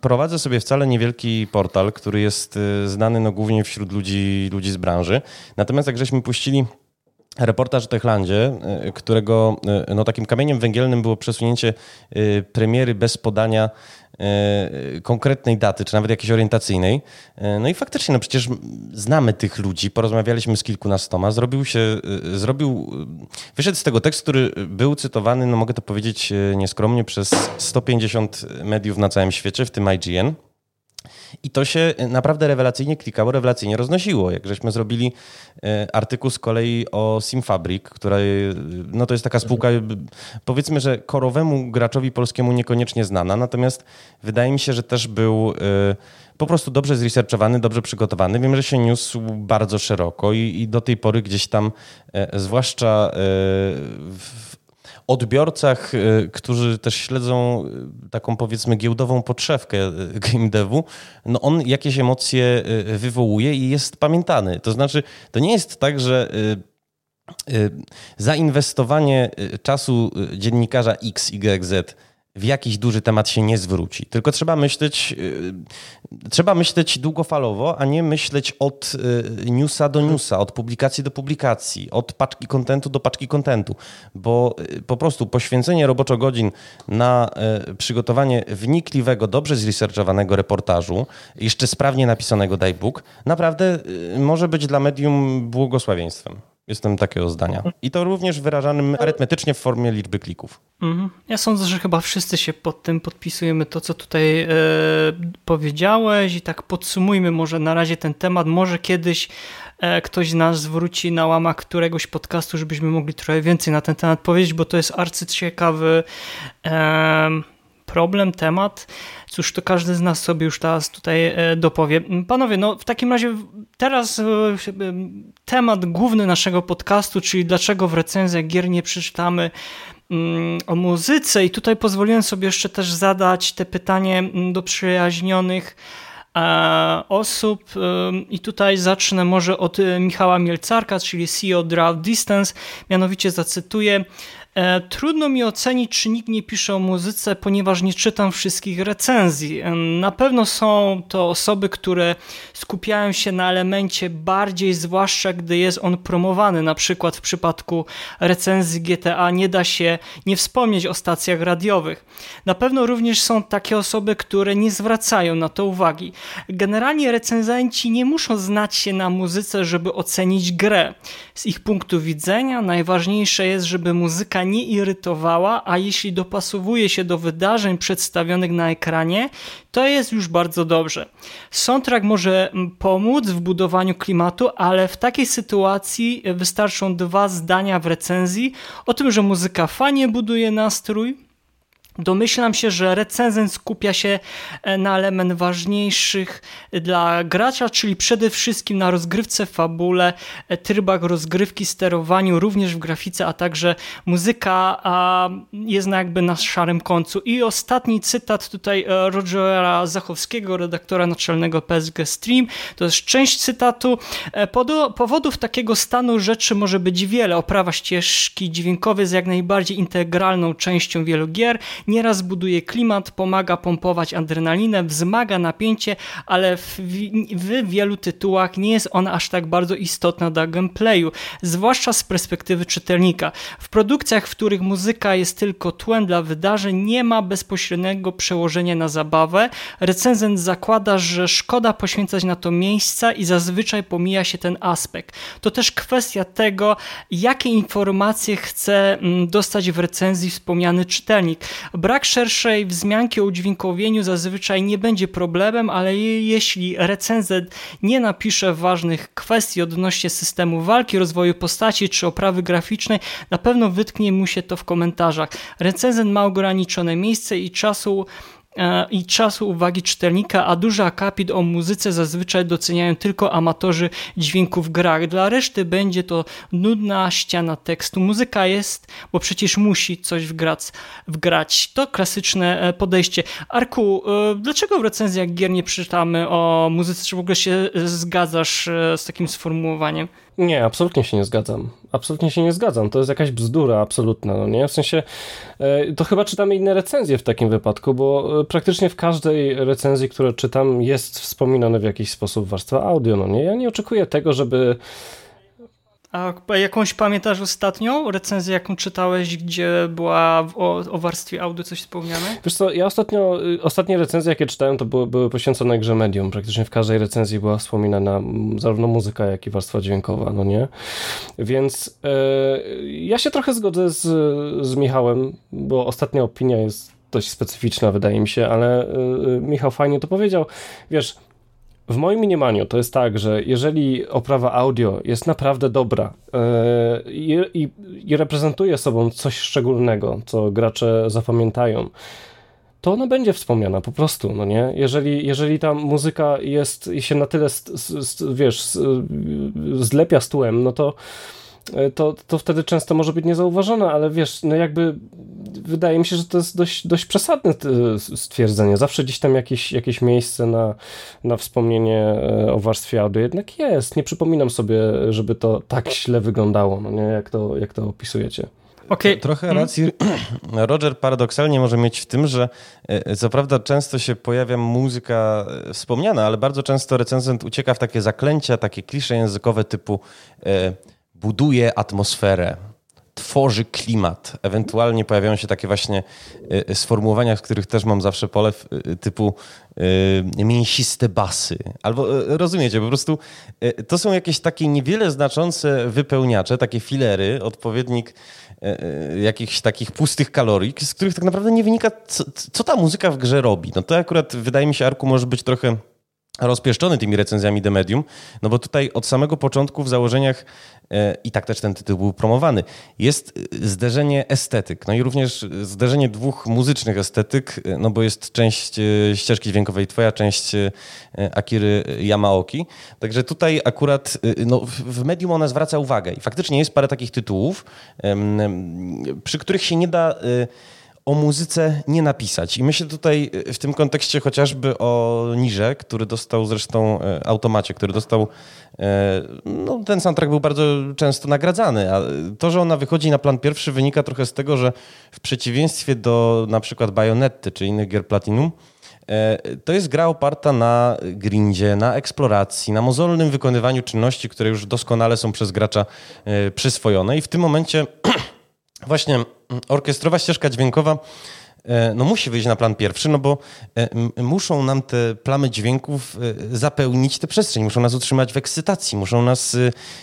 prowadzę sobie wcale niewielki portal, który jest znany no, głównie wśród ludzi, ludzi z branży. Natomiast jak żeśmy puścili reportaż o Techlandzie, e, którego e, no, takim kamieniem węgielnym było przesunięcie e, premiery bez podania konkretnej daty, czy nawet jakiejś orientacyjnej. No i faktycznie, no przecież znamy tych ludzi, porozmawialiśmy z kilkunastoma, zrobił się, zrobił, wyszedł z tego tekst, który był cytowany, no mogę to powiedzieć nieskromnie, przez 150 mediów na całym świecie, w tym IGN. I to się naprawdę rewelacyjnie klikało, rewelacyjnie roznosiło. Jak żeśmy zrobili e, artykuł z kolei o Simfabrik, która e, no to jest taka spółka, powiedzmy, że korowemu graczowi polskiemu niekoniecznie znana, natomiast wydaje mi się, że też był e, po prostu dobrze zresearchowany, dobrze przygotowany. Wiem, że się niósł bardzo szeroko i, i do tej pory gdzieś tam, zwłaszcza w odbiorcach, y, którzy też śledzą y, taką powiedzmy giełdową podszewkę y, game devu, no on jakieś emocje wywołuje i jest pamiętany. To znaczy, to nie jest tak, że zainwestowanie czasu dziennikarza X, Y, Z w jakiś duży temat się nie zwróci. Tylko trzeba myśleć, yy, trzeba myśleć długofalowo, a nie myśleć od yy, newsa do newsa, od publikacji do publikacji, od paczki kontentu do paczki kontentu, bo yy, po prostu poświęcenie roboczo godzin na przygotowanie wnikliwego, dobrze zresearchowanego reportażu, jeszcze sprawnie napisanego daj Bóg, naprawdę może być dla medium błogosławieństwem. Jestem takiego zdania. I to również wyrażanym arytmetycznie w formie liczby klików. Mhm. Ja sądzę, że chyba wszyscy się pod tym podpisujemy to, co tutaj e, powiedziałeś i tak podsumujmy może na razie ten temat. Może kiedyś e, ktoś z nas zwróci na łamach któregoś podcastu, żebyśmy mogli trochę więcej na ten temat powiedzieć, bo to jest arcyciekawy e, problem, temat. Cóż, to każdy z nas sobie już teraz tutaj e, dopowie. Panowie, no w takim razie teraz e, temat główny naszego podcastu, czyli dlaczego w recenzjach gier nie przeczytamy mm, o muzyce i tutaj pozwoliłem sobie jeszcze też zadać te pytanie mm, do przyjaźnionych e, osób i tutaj zacznę może od Michała Mielcarka, czyli CEO Draft Distance, mianowicie zacytuję E, trudno mi ocenić, czy nikt nie pisze o muzyce, ponieważ nie czytam wszystkich recenzji. E, na pewno są to osoby, które skupiają się na elemencie bardziej, zwłaszcza gdy jest on promowany. Na przykład w przypadku recenzji GTA nie da się nie wspomnieć o stacjach radiowych. Na pewno również są takie osoby, które nie zwracają na to uwagi. Generalnie recenzenci nie muszą znać się na muzyce, żeby ocenić grę. Z ich punktu widzenia najważniejsze jest, żeby muzyka nie irytowała, a jeśli dopasowuje się do wydarzeń przedstawionych na ekranie, to jest już bardzo dobrze. Soundtrack może mm, pomóc w budowaniu klimatu, ale w takiej sytuacji wystarczą dwa zdania w recenzji o tym, że muzyka fajnie buduje nastrój, Domyślam się, że recenzent skupia się e, na element ważniejszych dla gracza, czyli przede wszystkim na rozgrywce, fabule, e, trybach rozgrywki, sterowaniu, również w grafice, a także muzyka jest jakby na szarym końcu. I ostatni cytat tutaj e, Rogera Zachowskiego, redaktora naczelnego PSG Stream, to jest część cytatu. Powodów takiego stanu rzeczy może być wiele. Oprawa ścieżki dźwiękowej jest jak najbardziej integralną częścią wielu gier nieraz buduje klimat, pomaga pompować adrenalinę, wzmaga napięcie, ale w, w wielu tytułach nie jest ona aż tak bardzo istotna dla gameplayu, zwłaszcza z perspektywy czytelnika. W produkcjach, w których muzyka jest tylko tłem dla wydarzeń, nie ma bezpośredniego przełożenia na zabawę. Recenzent zakłada, że szkoda poświęcać na to miejsca i zazwyczaj pomija się ten aspekt. To też kwestia tego, jakie informacje chce mm, dostać w recenzji wspomniany czytelnik. Brak szerszej wzmianki o udźwiękowieniu zazwyczaj nie będzie problemem, ale jeśli recenzent nie napisze ważnych kwestii odnośnie systemu walki, rozwoju postaci czy oprawy graficznej, na pewno wytknie mu się to w komentarzach. Recenzent ma ograniczone miejsce i czasu i czasu uwagi czytelnika, a duży akapit o muzyce zazwyczaj doceniają tylko amatorzy dźwięków w grach. Dla reszty będzie to nudna ściana tekstu. Muzyka jest, bo przecież musi coś wgrać. wgrać. To klasyczne e, podejście. Arku, e, dlaczego w recenzjach gier nie przeczytamy o muzyce? Czy w ogóle się zgadzasz z takim sformułowaniem? Nie, absolutnie się nie zgadzam. Absolutnie się nie zgadzam. To jest jakaś bzdura absolutna, no nie? W sensie, e, to chyba czytamy inne recenzje w takim wypadku, bo e, praktycznie w każdej recenzji, którą czytam, jest wspominane w jakiś sposób warstwa audio, no nie? Ja nie oczekuję tego, żeby a jakąś pamiętasz ostatnią recenzję, jaką czytałeś, gdzie była o, o warstwie audio coś wspomniane? Wiesz co, ja ostatnio, y, ostatnie recenzje, jakie czytałem, to były, były poświęcone grze Medium. Praktycznie w każdej recenzji była wspominana zarówno muzyka, jak i warstwa dźwiękowa, no nie? Więc e, ja się trochę zgodzę z, z Michałem, bo ostatnia opinia jest dość specyficzna, wydaje mi się, ale e, Michał fajnie to powiedział. Wiesz, w moim mniemaniu to jest tak, że jeżeli oprawa audio jest naprawdę dobra yy, i, reprezentuje sobą coś szczególnego, co gracze zapamiętają, to ona będzie wspomniana po prostu, no nie? Jeżeli, jeżeli ta muzyka jest i się na tyle, wiesz, zlepia z tłem, no to to, to wtedy często może być niezauważone, ale wiesz, no jakby wydaje mi się, że to jest dość, dość przesadne stwierdzenie. Zawsze gdzieś tam jakieś, jakieś miejsce na, na wspomnienie e, o warstwie audio jednak jest. Nie przypominam sobie, żeby to tak źle wyglądało, no nie? Jak, to, jak to opisujecie. Okay. Trochę mhm. racji (clears throat) Roger paradoksalnie może mieć w tym, że e, co prawda często się pojawia muzyka wspomniana, ale bardzo często recenzent ucieka w takie zaklęcia, takie klisze językowe typu buduje atmosferę, tworzy klimat. Ewentualnie pojawiają się takie właśnie y, sformułowania, w których też mam zawsze pole y, typu y, mięsiste basy. Albo rozumiecie, po prostu to są jakieś takie niewiele znaczące wypełniacze, takie filery, odpowiednik jakichś takich pustych kalorii, z których tak naprawdę nie wynika, co, co ta muzyka w grze robi. No to akurat wydaje mi się, Arku, może być trochę rozpieszczony tymi recenzjami The Medium, no bo tutaj od samego początku w założeniach e, i tak też ten tytuł był promowany, jest e, zderzenie estetyk, no i również zderzenie dwóch muzycznych estetyk, e, no bo jest część ścieżki dźwiękowej twoja, część Akiry Yamaoki, także tutaj akurat no, w medium ona zwraca uwagę i faktycznie jest parę takich tytułów, przy których się nie da o muzyce nie napisać. I myślę tutaj w tym kontekście chociażby o Nirze, który dostał zresztą e, automacie, który dostał. E, no, ten soundtrack był bardzo często nagradzany, a to, że ona wychodzi na plan pierwszy, wynika trochę z tego, że w przeciwieństwie do na przykład Bajonetty czy innych gier Platinum, e, to jest gra oparta na grindzie, na eksploracji, na mozolnym wykonywaniu czynności, które już doskonale są przez gracza przyswojone. I w tym momencie (clears throat) właśnie orkiestrowa ścieżka dźwiękowa e, no musi wyjść na plan pierwszy, no bo e, muszą nam te plamy dźwięków e, zapełnić tę przestrzeń, muszą nas utrzymać w ekscytacji, muszą nas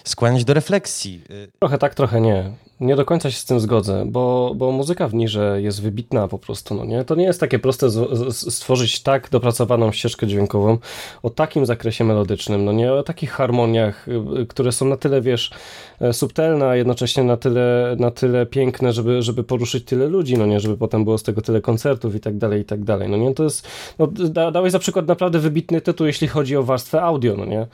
skłaniać do refleksji. Trochę tak, trochę nie. Nie do końca się z tym zgodzę, bo, bo muzyka w Nirze jest wybitna po prostu, no nie? To nie jest takie proste stworzyć tak dopracowaną ścieżkę dźwiękową o takim zakresie melodycznym, no nie? O takich harmoniach, y, które są na tyle, wiesz, e, subtelne, a jednocześnie na tyle, na tyle piękne, żeby, żeby poruszyć tyle ludzi, no nie? Żeby potem było z tego tyle koncertów i tak dalej, i tak dalej, no nie? To jest, no, da, dałeś za przykład naprawdę wybitny tytuł, jeśli chodzi o warstwę audio, no nie?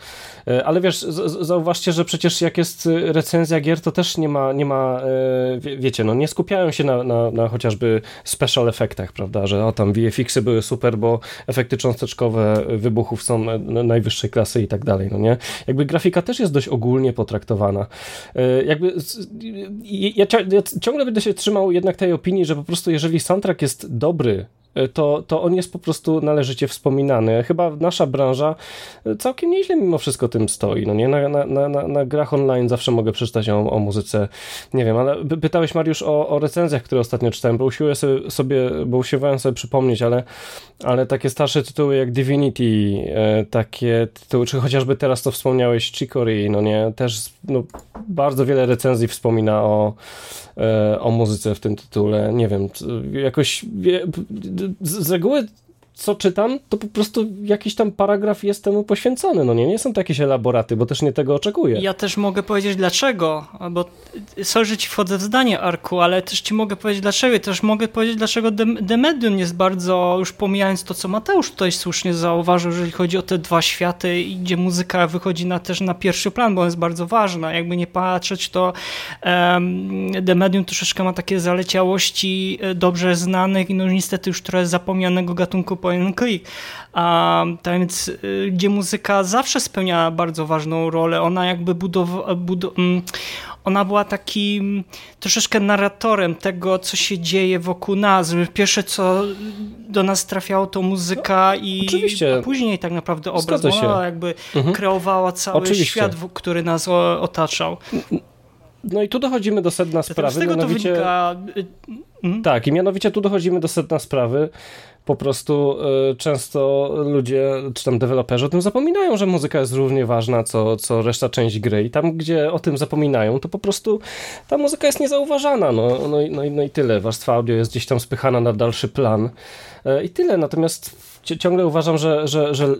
E, ale wiesz, z, zauważcie, że przecież jak jest recenzja gier, to też nie ma, nie ma E, wie, wiecie, no nie skupiają się na, na, na, chociażby special efektach, prawda, że o tam VFX-y były super, bo efekty cząsteczkowe wybuchów są najwyższej klasy i tak dalej, no nie? Jakby grafika też jest dość ogólnie potraktowana. E, jakby ja, ja ciągle będę się trzymał jednak tej opinii, że po prostu jeżeli soundtrack jest dobry, to, to on jest po prostu należycie wspominany. Chyba nasza branża e, całkiem nieźle mimo wszystko tym stoi. No nie? Na, na, na, na grach online zawsze mogę przeczytać o, o muzyce. Nie wiem, ale pytałeś Mariusz o, o recenzjach, które ostatnio czytałem, bo usiłuję sobie, sobie, bo usiłowałem sobie przypomnieć, ale, ale takie starsze tytuły jak Divinity, e, takie tytuły, czy chociażby teraz to wspomniałeś Chicory, no nie? Też no, bardzo wiele recenzji wspomina o, e, o muzyce w tym tytule. Nie wiem, jakoś z reguły co czytam, to po prostu jakiś tam paragraf jest temu poświęcony. No nie, nie są to jakieś elaboraty, bo też nie tego oczekuję. Ja też mogę powiedzieć dlaczego, bo sorry, że ci wchodzę w zdanie, Arku, ale też ci mogę powiedzieć dlaczego. I też mogę powiedzieć, dlaczego The, Medium jest bardzo, już pomijając to, co Mateusz tutaj słusznie zauważył, jeżeli chodzi o te dwa światy, gdzie muzyka wychodzi na, też na pierwszy plan, bo jest bardzo ważna. Jakby nie patrzeć, to um, The Medium troszeczkę ma takie zaleciałości e, dobrze znanych i no niestety już trochę zapomnianego gatunku point click. A, tak więc, y, gdzie muzyka zawsze spełniała bardzo ważną rolę, ona jakby budowała, budow mm, ona była takim troszeczkę narratorem tego, co się dzieje wokół nas. Pierwsze, co do nas trafiało, to muzyka no, i oczywiście. później tak naprawdę obraz. Ona jakby mhm. kreowała cały oczywiście. świat, który nas otaczał. No i tu dochodzimy do sedna sprawy. Z tego mianowicie... to wynika... Hmm? Tak, i mianowicie tu dochodzimy do sedna sprawy, po prostu y, często ludzie, czy tam deweloperzy o tym zapominają, że muzyka jest równie ważna, co, co reszta część gry i tam, gdzie o tym zapominają, to po prostu ta muzyka jest niezauważana, no, no, no, no i tyle. Warstwa audio jest gdzieś tam spychana na dalszy plan y, i tyle, natomiast ciągle uważam, że, że, że y,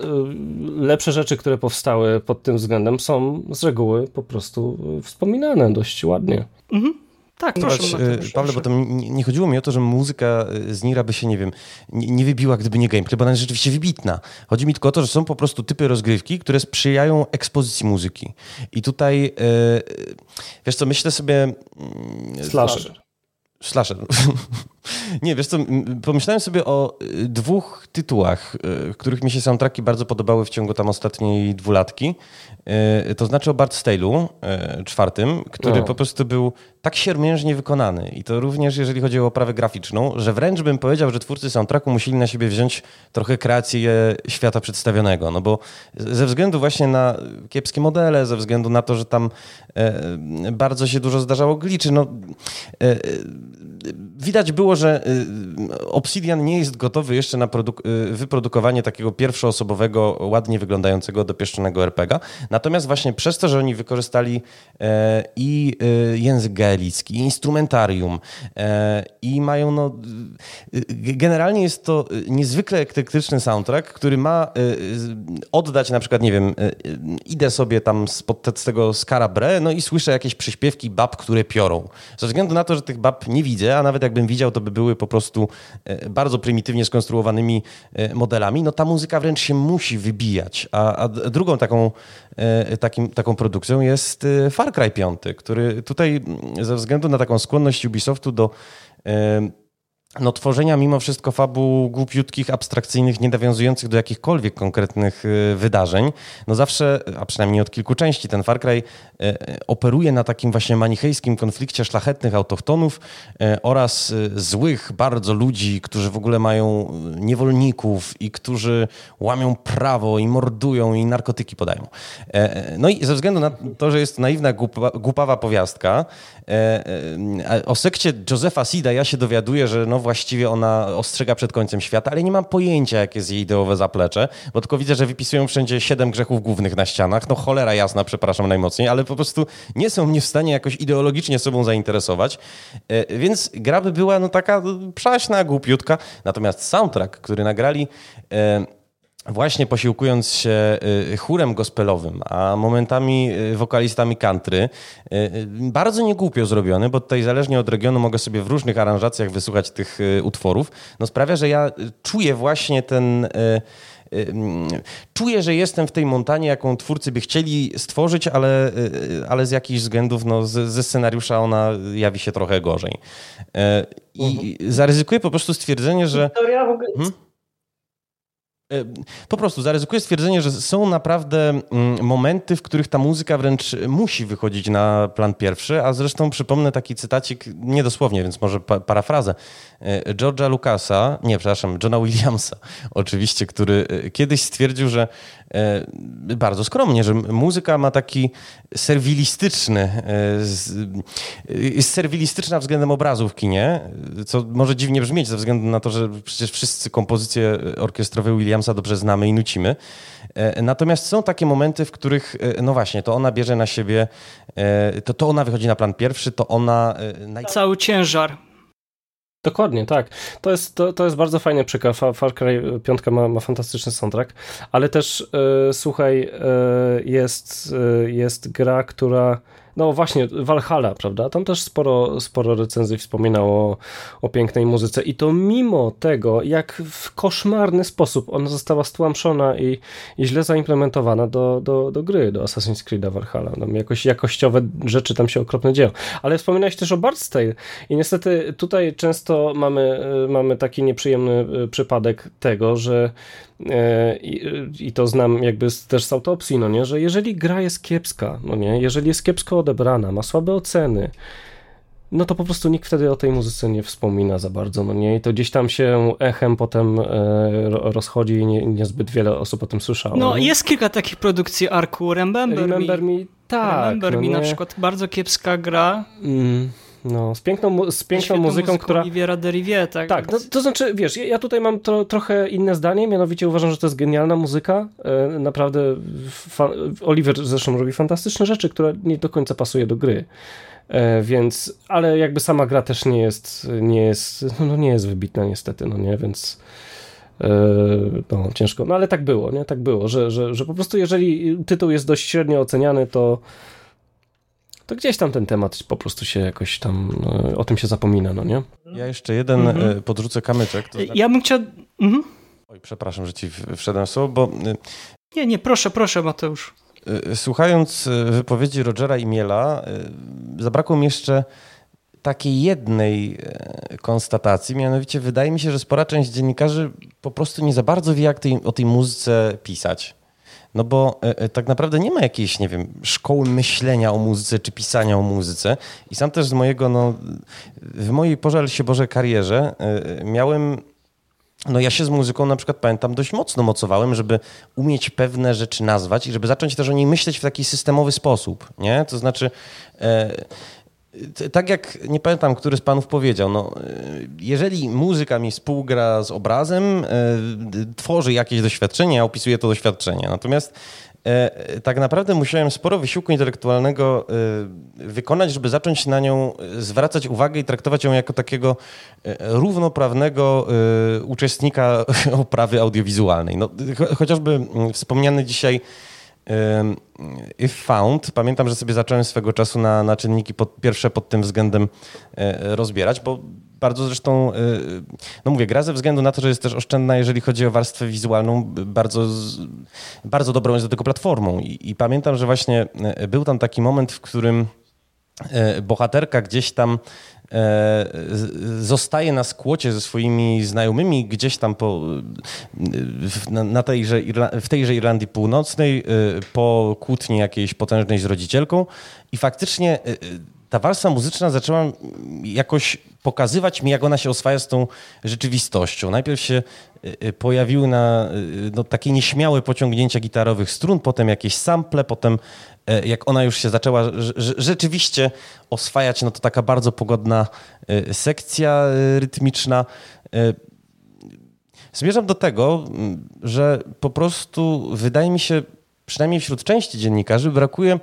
lepsze rzeczy, które powstały pod tym względem są z reguły po prostu wspominane dość ładnie. Mhm. Tak, proszę. Mateusz, Pawle, bo to nie, nie, chodziło mi o to, że muzyka z Nira by się, nie wiem, nie, nie wybiła, gdyby nie gameplay, bo ona jest rzeczywiście wybitna. Chodzi mi tylko o to, że są po prostu typy rozgrywki, które sprzyjają ekspozycji muzyki. I tutaj, e, wiesz co, myślę sobie... Mm, Slasher. Slasher. (laughs) Nie, wiesz co, pomyślałem sobie o y, dwóch tytułach, y, których mi się soundtracki bardzo podobały w ciągu tam ostatniej dwulatki. Y, to znaczy o Bart Stale'u, czwartym, który no. po prostu był tak siermiężnie wykonany i to również jeżeli chodzi o oprawę graficzną, że wręcz bym powiedział, że twórcy soundtracku musieli na siebie wziąć trochę kreację świata przedstawionego, no bo ze względu właśnie na kiepskie modele, ze względu na to, że tam e, bardzo się dużo zdarzało gliczy, no e, widać było, że y, Obsidian nie jest gotowy jeszcze na y, wyprodukowanie takiego pierwszoosobowego, ładnie wyglądającego, dopieszczonego RPGa. Natomiast właśnie przez to, że oni wykorzystali e, i e, język gaelicki, i instrumentarium e, i mają no... Generalnie jest to niezwykle eklektyczny soundtrack, który ma oddać na przykład, nie wiem, idę sobie tam spod tego Skarabre, no i słyszę jakieś przyśpiewki bab, które piorą. Ze względu na to, że tych bab nie widzę, a nawet jakbym widział, to by były po prostu e, bardzo prymitywnie skonstruowanymi e, modelami, no ta muzyka wręcz się musi wybijać. A, a drugą taką, e, takim, taką produkcją jest Far Cry 5, który tutaj ze względu na taką skłonność Ubisoftu do no, tworzenia mimo wszystko fabuł głupiutkich, abstrakcyjnych, nie nawiązujących do jakichkolwiek konkretnych y, wydarzeń. No zawsze, a przynajmniej od kilku części, ten Far Cry y, operuje na takim właśnie manichejskim konflikcie szlachetnych autochtonów y, oraz złych bardzo ludzi, którzy w ogóle mają niewolników i którzy łamią prawo i mordują i narkotyki podają. No i ze względu na to, że jest naiwna, głupa, głupawa powiastka, o sekcie Josefa Sida ja się dowiaduję, że no właściwie ona ostrzega przed końcem świata, ale nie mam pojęcia, jakie jest jej ideowe zaplecze, bo tylko widzę, że wypisują wszędzie siedem grzechów głównych na ścianach. No cholera jasna, przepraszam najmocniej, ale po prostu nie są mnie w stanie jakoś ideologicznie sobą zainteresować. E, więc gra by była no taka przaśna, głupiutka. Natomiast soundtrack, który nagrali e, właśnie posiłkując się y, chórem gospelowym, a momentami y, wokalistami country, y, bardzo niegłupio zrobiony, bo tutaj zależnie od regionu mogę sobie w różnych aranżacjach wysłuchać tych utworów, no sprawia, że ja czuję właśnie ten czuję, że jestem w tej montanie, jaką twórcy by chcieli stworzyć, ale, ale z jakichś względów no, ze scenariusza ona jawi się trochę gorzej. I mhm. zaryzykuję po prostu stwierdzenie, że... Historia w ogóle... Hmm? E, po prostu zaryzykuję stwierdzenie, że są naprawdę mm, momenty, w których ta muzyka wręcz musi wychodzić na plan pierwszy, a zresztą przypomnę taki cytacik, niedosłownie, więc może parafrazę, George'a Lucasa, nie, przepraszam, Johna Williamsa (laughs) oczywiście, który e, kiedyś stwierdził, że E, bardzo skromnie, że muzyka ma taki serwilistyczny, e, jest serwilistyczna względem obrazu w kinie, co może dziwnie brzmieć ze względu na to, że przecież wszyscy kompozycje orkiestrowe Williamsa dobrze znamy i nucimy. E, natomiast są takie momenty, w których, no właśnie, to ona bierze na siebie, to, to ona wychodzi na plan pierwszy, to ona... Cały ciężar Dokładnie, tak. To jest, to, to jest bardzo fajny przykład. Far Cry 5 ma, ma fantastyczny soundtrack, ale też yy, słuchaj, yy, jest, yy, jest gra, która no właśnie, Valhalla, prawda? Tam też sporo, sporo recenzji wspominało o, pięknej muzyce i to mimo tego, jak w koszmarny sposób ona została stłamszona i, i źle zaimplementowana do, do, do gry, do Assassin's Creed Valhalla. Tam jakoś jakościowe rzeczy tam się okropnie dzieją. Ale wspominałeś też o Bard's Tale i niestety tutaj często mamy, mamy taki nieprzyjemny y, przypadek tego, że I, I, to znam jakby z, też z autopsji, no nie, że jeżeli gra jest kiepska, no nie, jeżeli jest kiepsko odebrana, ma słabe oceny, no to po prostu nikt wtedy o tej muzyce nie wspomina za bardzo, no nie? I to gdzieś tam się echem potem e, rozchodzi i nie, niezbyt wiele osób o tym słyszało. No, jest kilka takich produkcji Arku, Remember, Remember Me. me tak. Remember no Me nie? na przykład, bardzo kiepska gra. Mm. No, z piękną, z piękną muzyką, która... Oliviera Derivier, tak? Tak, no, to znaczy, wiesz, ja tutaj mam trochę inne zdanie, mianowicie uważam, że to jest genialna muzyka. E, naprawdę Oliver zresztą robi fantastyczne rzeczy, które nie do końca pasuje do gry. E, więc, ale jakby sama gra też nie jest, nie jest, no nie jest wybitna niestety, no nie, więc e, no ciężko, no ale tak było, nie, tak było, że, że, że po prostu jeżeli tytuł jest dość średnio oceniany, to to gdzieś tam ten temat po prostu się jakoś tam, e, o tym się zapomina, no nie? Ja jeszcze jeden mhm. E, podrzucę kamyczek. To znaczy... Ja bym chciał... Mhm. Oj, przepraszam, że ci wszedłem słowo, bo... E, nie, nie, proszę, proszę Mateusz. Słuchając wypowiedzi Rogera i Miela, zabrakło mi jeszcze takiej jednej konstatacji, mianowicie wydaje mi się, że spora część dziennikarzy po prostu nie za bardzo wie, jak tej, o tej muzyce pisać. No bo e, e, tak naprawdę nie ma jakiejś, nie wiem, szkoły myślenia o muzyce czy pisania o muzyce. I sam też z mojego, no, w mojej pożal się Boże karierze e, miałem no ja się z muzyką na przykład pamiętam dość mocno mocowałem, żeby umieć pewne rzeczy nazwać i żeby zacząć też o niej myśleć w taki systemowy sposób, nie? To znaczy tak jak nie pamiętam, który z panów powiedział, no, jeżeli muzyka mi współgra z obrazem, e, tworzy jakieś doświadczenie, ja opisuję to doświadczenie. Natomiast e, tak naprawdę musiałem sporo wysiłku intelektualnego wykonać, żeby zacząć na nią zwracać uwagę i traktować ją jako takiego równoprawnego uczestnika (laughs) oprawy audiowizualnej. No, chociażby wspomniany dzisiaj If Found, pamiętam, że sobie zacząłem swego czasu na, na czynniki pod, pierwsze pod tym względem e, rozbierać, bo bardzo zresztą, e, no mówię, gra ze względu na to, że jest też oszczędna, jeżeli chodzi o warstwę wizualną, bardzo, bardzo dobrą jest do tego platformą. I, I, pamiętam, że właśnie e, był tam taki moment, w którym bohaterka gdzieś tam zostaje na skłocie ze swoimi znajomymi gdzieś tam po, na tejże, w tejże Irlandii Północnej po kłótni jakiejś potężnej z rodzicielką i faktycznie ta warstwa muzyczna zaczęła jakoś pokazywać mi, jak ona się oswaja z tą rzeczywistością. Najpierw się pojawiły na no, takie nieśmiałe pociągnięcia gitarowych strun, potem jakieś sample, potem e, jak ona już się zaczęła rzeczywiście oswajać, no to taka bardzo pogodna sekcja rytmiczna. Zmierzam do tego, że po prostu wydaje mi się, przynajmniej wśród części dziennikarzy, brakuje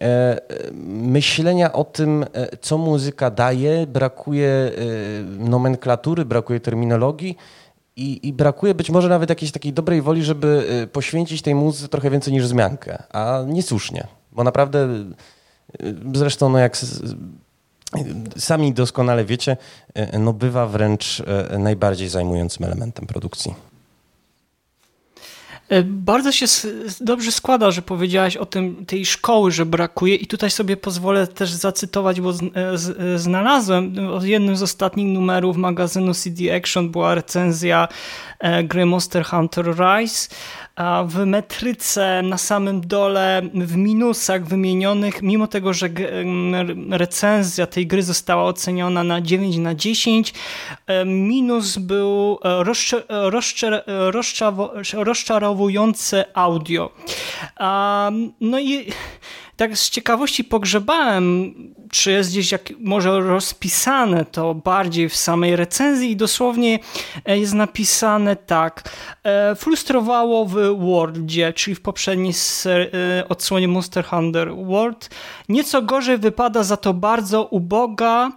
E, myślenia o tym, e, co muzyka daje, brakuje e, nomenklatury, brakuje terminologii i, i, brakuje być może nawet jakiejś takiej dobrej woli, żeby poświęcić tej muzyce trochę więcej niż wzmiankę, a niesłusznie, bo naprawdę zresztą no jak sami doskonale wiecie, no bywa wręcz najbardziej zajmującym elementem produkcji. E, bardzo się dobrze składa, że powiedziałaś o tym, tej szkoły, że brakuje i tutaj sobie pozwolę też zacytować, bo e, e, znalazłem w jednym z ostatnich numerów magazynu CD Action była recenzja gry Monster Hunter Rise w metryce na samym dole w minusach wymienionych, mimo tego, że recenzja tej gry została oceniona na 9 na 10, minus był rozczarowujące audio. No i tak z ciekawości pogrzebałem, czy jest gdzieś jak może rozpisane to bardziej w samej recenzji i dosłownie e, jest napisane tak. E, frustrowało w Worldzie, czyli w poprzedniej e, odsłonie Monster Hunter World. Nieco gorzej wypada za to bardzo uboga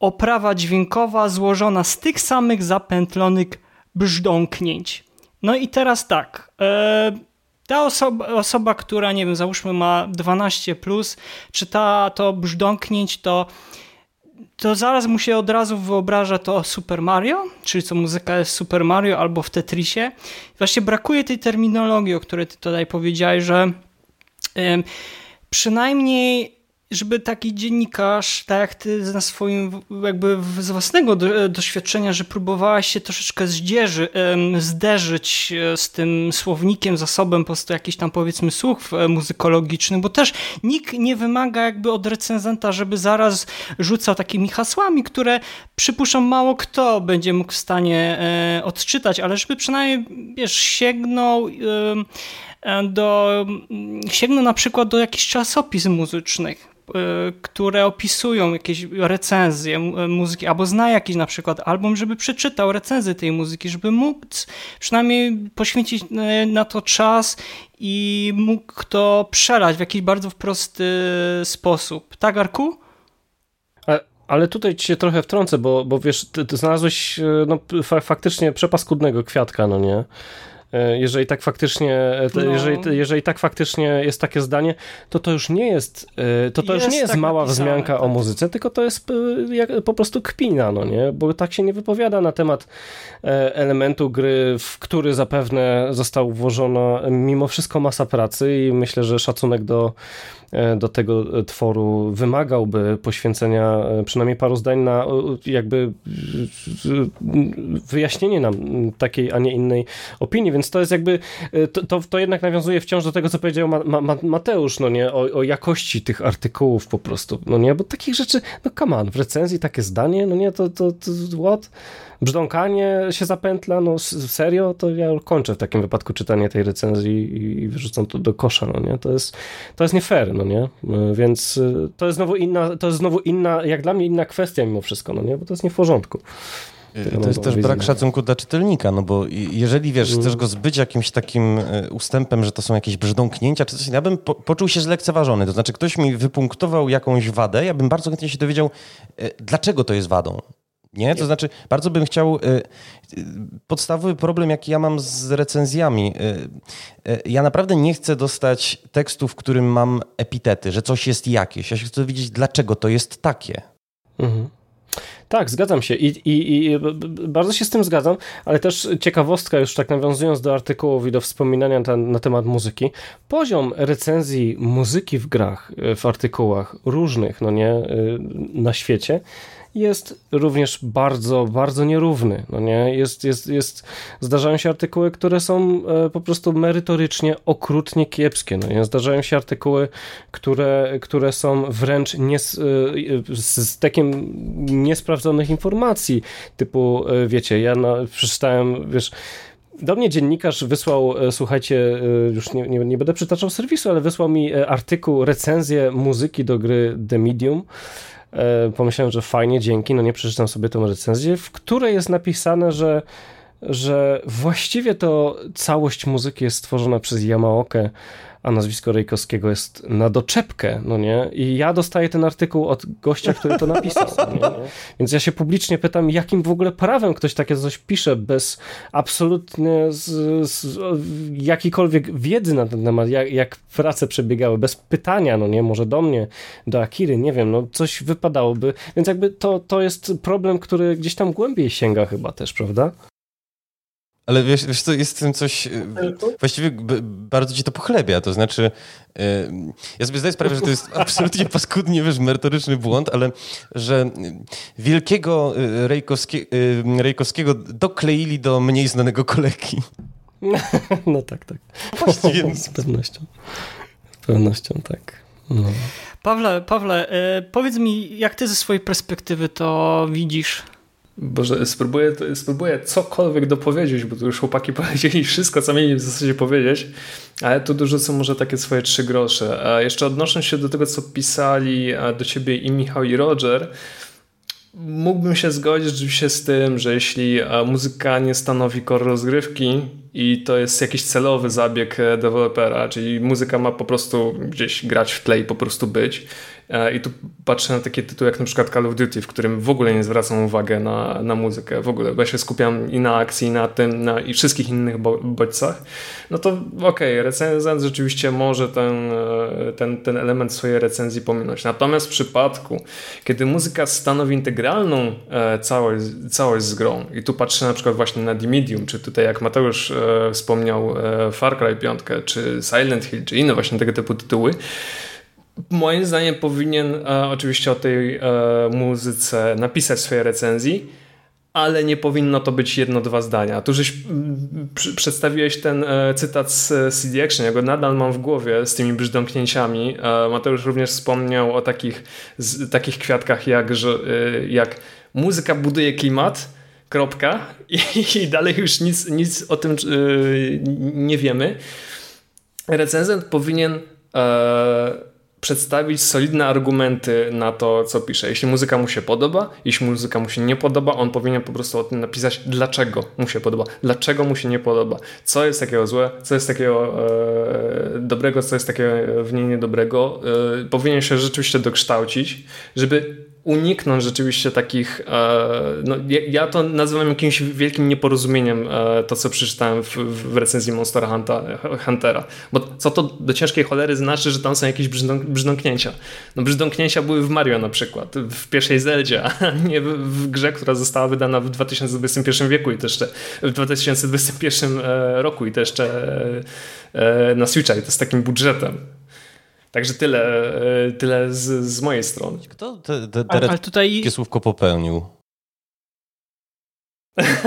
oprawa dźwiękowa złożona z tych samych zapętlonych brzdąknięć. No i teraz tak. Ta osoba, osoba, która, nie wiem, załóżmy ma 12, plus, czyta to brzdąknięć, to to zaraz mu się od razu wyobraża to Super Mario, czyli co muzyka jest Super Mario albo w Tetrisie. Właśnie brakuje tej terminologii, o której ty tutaj powiedziałeś, że przynajmniej żeby taki dziennikarz, tak jak ty na swoim, jakby z własnego doświadczenia, że próbowałaś się troszeczkę zdzierzy, zderzyć e, z tym słownikiem, zasobem po prostu jakiś tam powiedzmy słów e, muzykologicznych, bo też nikt nie wymaga jakby od recenzenta, żeby zaraz rzucał takimi hasłami, które przypuszczam mało kto będzie mógł w stanie e, odczytać, ale żeby przynajmniej, wiesz, sięgnął do, sięgnął na przykład do jakichś czasopism muzycznych, które opisują jakieś recenzje muzyki, albo zna jakiś na przykład album, żeby przeczytał recenzję tej muzyki, żeby mógł przynajmniej poświęcić e, na to czas i mógł to przelać w jakiś bardzo prosty sposób. Tak, Arku? Ale tutaj ci się trochę wtrącę, bo, bo wiesz, ty, ty znalazłeś no, faktycznie przepaskudnego kwiatka, no nie? E, jeżeli tak faktycznie, e, no. jeżeli, jeżeli tak faktycznie jest takie zdanie, to to już nie jest, e, to to jest już nie jest tak mała napisane, wzmianka tak. o muzyce, tylko to jest po prostu kpina, no nie? Bo tak się nie wypowiada na temat elementu gry, w który zapewne został włożona mimo wszystko masa pracy i myślę, że szacunek do do tego tworu wymagałby poświęcenia e, przynajmniej paru zdań na jakby wyjaśnienie nam takiej, a nie innej opinii, więc to jest jakby, e, to, to, to jednak nawiązuje wciąż do tego, co powiedział Ma, Ma, Mateusz, no nie, o, o, jakości tych artykułów po prostu, no nie, bo takich rzeczy, no come on, w recenzji takie zdanie, no nie, to, to, to what? Brzdąkanie się zapętla, no serio, to ja kończę w takim wypadku czytanie tej recenzji i wyrzucam to do kosza, no nie? To jest, to jest nie fair, no nie? Więc y, to jest znowu inna, to jest znowu inna, jak dla mnie inna kwestia mimo wszystko, no nie? Bo to jest nie w porządku. Y, to jest też brak szacunku dla czytelnika, no bo jeżeli wiesz, mm. chcesz go zbyć jakimś takim ustępem, że to są jakieś brzdąknięcia czy coś, ja bym po, poczuł się zlekceważony. To znaczy, ktoś mi wypunktował jakąś wadę, ja bym bardzo chętnie się dowiedział, dlaczego to jest wadą. Nie? To znaczy, bardzo bym chciał. Y, y, podstawowy problem, jaki ja mam z recenzjami. Y, ja naprawdę nie chcę dostać tekstu, w którym mam epitety, że coś jest jakieś. Ja się chcę wiedzieć, dlaczego to jest takie. Mhm. Tak, zgadzam się I, i, i bardzo się z tym zgadzam, ale też ciekawostka, już tak nawiązując do artykułów i do wspominania na, na temat muzyki, poziom recenzji muzyki w grach, w artykułach różnych, no nie, na świecie jest również bardzo, bardzo nierówny. No nie? Jest, jest, jest, zdarzają się artykuły, które są e, po prostu merytorycznie okrutnie kiepskie. No nie? Zdarzają się artykuły, które, które są wręcz nie, z, e, z takim niesprawdzonych informacji, typu, e, wiecie, ja na, przeczytałem, wiesz, do mnie dziennikarz wysłał, słuchajcie, już nie, nie, nie, będę przytaczał serwisu, ale wysłał mi artykuł, recenzję muzyki do gry The Medium. E, pomyślałem, że fajnie, dzięki, no nie przeczytam sobie tą recenzję, w której jest napisane, że że właściwie to całość muzyki jest stworzona przez Yamaokę, a nazwisko Rejkowskiego jest na doczepkę, no nie? I ja dostaję ten artykuł od gościa, który to napisał. No Więc ja się publicznie pytam, jakim w ogóle prawem ktoś takie coś pisze bez absolutnie z, z jakiejkolwiek wiedzy na ten temat, jak, jak prace przebiegały, bez pytania, no nie? Może do mnie, do Akiry, nie wiem, no coś wypadałoby. Więc jakby to, to jest problem, który gdzieś tam głębiej sięga chyba też, prawda? Ale wiesz, wiesz co, jest w tym coś, e, właściwie bardzo ci to pochlebia, to znaczy e, ja sobie zdaję sprawę, że to jest (laughs) absolutnie paskudnie, wiesz, merytoryczny błąd, ale że wielkiego e, Rejkowskie, Rejkowskiego dokleili do mniej znanego kolegi. (laughs) No tak, tak. Właściwie. (laughs) Z pewnością. Z pewnością, tak. No. Pawle, Pawle, powiedz mi, jak ty ze swojej perspektywy to widzisz Boże, spróbuję, spróbuję cokolwiek dopowiedzieć, bo tu już chłopaki (laughs) powiedzieli wszystko, co mieli w zasadzie powiedzieć, ale tu dorzucę może takie swoje trzy grosze. A jeszcze odnosząc się do tego, co pisali do ciebie i Michał i Roger, mógłbym się zgodzić rzeczywiście z tym, że jeśli muzyka nie stanowi core rozgrywki i to jest jakiś celowy zabieg e, dewelopera, czyli muzyka ma po prostu gdzieś grać w tle i po prostu być, I tu patrzę na takie tytuły jak na przykład Call of Duty, w którym w ogóle nie zwracam uwagi na, na muzykę, w ogóle, bo ja się skupiam i na akcji, i na tym, na, i wszystkich innych bo bodźcach. No to okej, okay, recenzent rzeczywiście może ten, e, ten, ten element swojej recenzji pominąć. Natomiast w przypadku, kiedy muzyka stanowi integralną e, całość, całość z grą, i tu patrzę na przykład właśnie na The Medium, czy tutaj jak Mateusz wspomniał Far Cry 5, czy Silent Hill, czy inne właśnie tego typu tytuły, Moim zdaniem powinien e, oczywiście o tej e, muzyce napisać swoje recenzji, ale nie powinno to być jedno, dwa zdania. Tu żeś przedstawiłeś ten e, cytat z CD Action, ja go nadal mam w głowie z tymi brzdąknięciami. E, Mateusz również wspomniał o takich, z, takich kwiatkach jak, że, e, jak muzyka buduje klimat, kropka i, i dalej już nic, nic o tym e, nie wiemy. Recenzent powinien przedstawić solidne argumenty na to, co pisze. Jeśli muzyka mu się podoba, jeśli muzyka mu się nie podoba, on powinien po prostu o tym napisać, dlaczego mu się podoba, dlaczego mu się nie podoba, co jest takiego złe, co jest takiego e, dobrego, co jest takiego w niej niedobrego. E, powinien się rzeczywiście dokształcić, żeby uniknąć rzeczywiście takich, e, no, ja to nazywam jakimś wielkim nieporozumieniem e, to, co przeczytałem w, w recenzji Monster Huntera. Bo co to do ciężkiej cholery znaczy, że tam są jakieś brzdąknięcia. No brzdąknięcia były w Mario na przykład, w pierwszej Zeldzie, a nie w, w grze, która została wydana w 2021 wieku i też jeszcze w 2021 e, roku i to jeszcze na Switcha i to z takim budżetem. Także tyle, e, tyle z, z mojej strony. Kto te, te, te ale tutaj... słówko popełnił?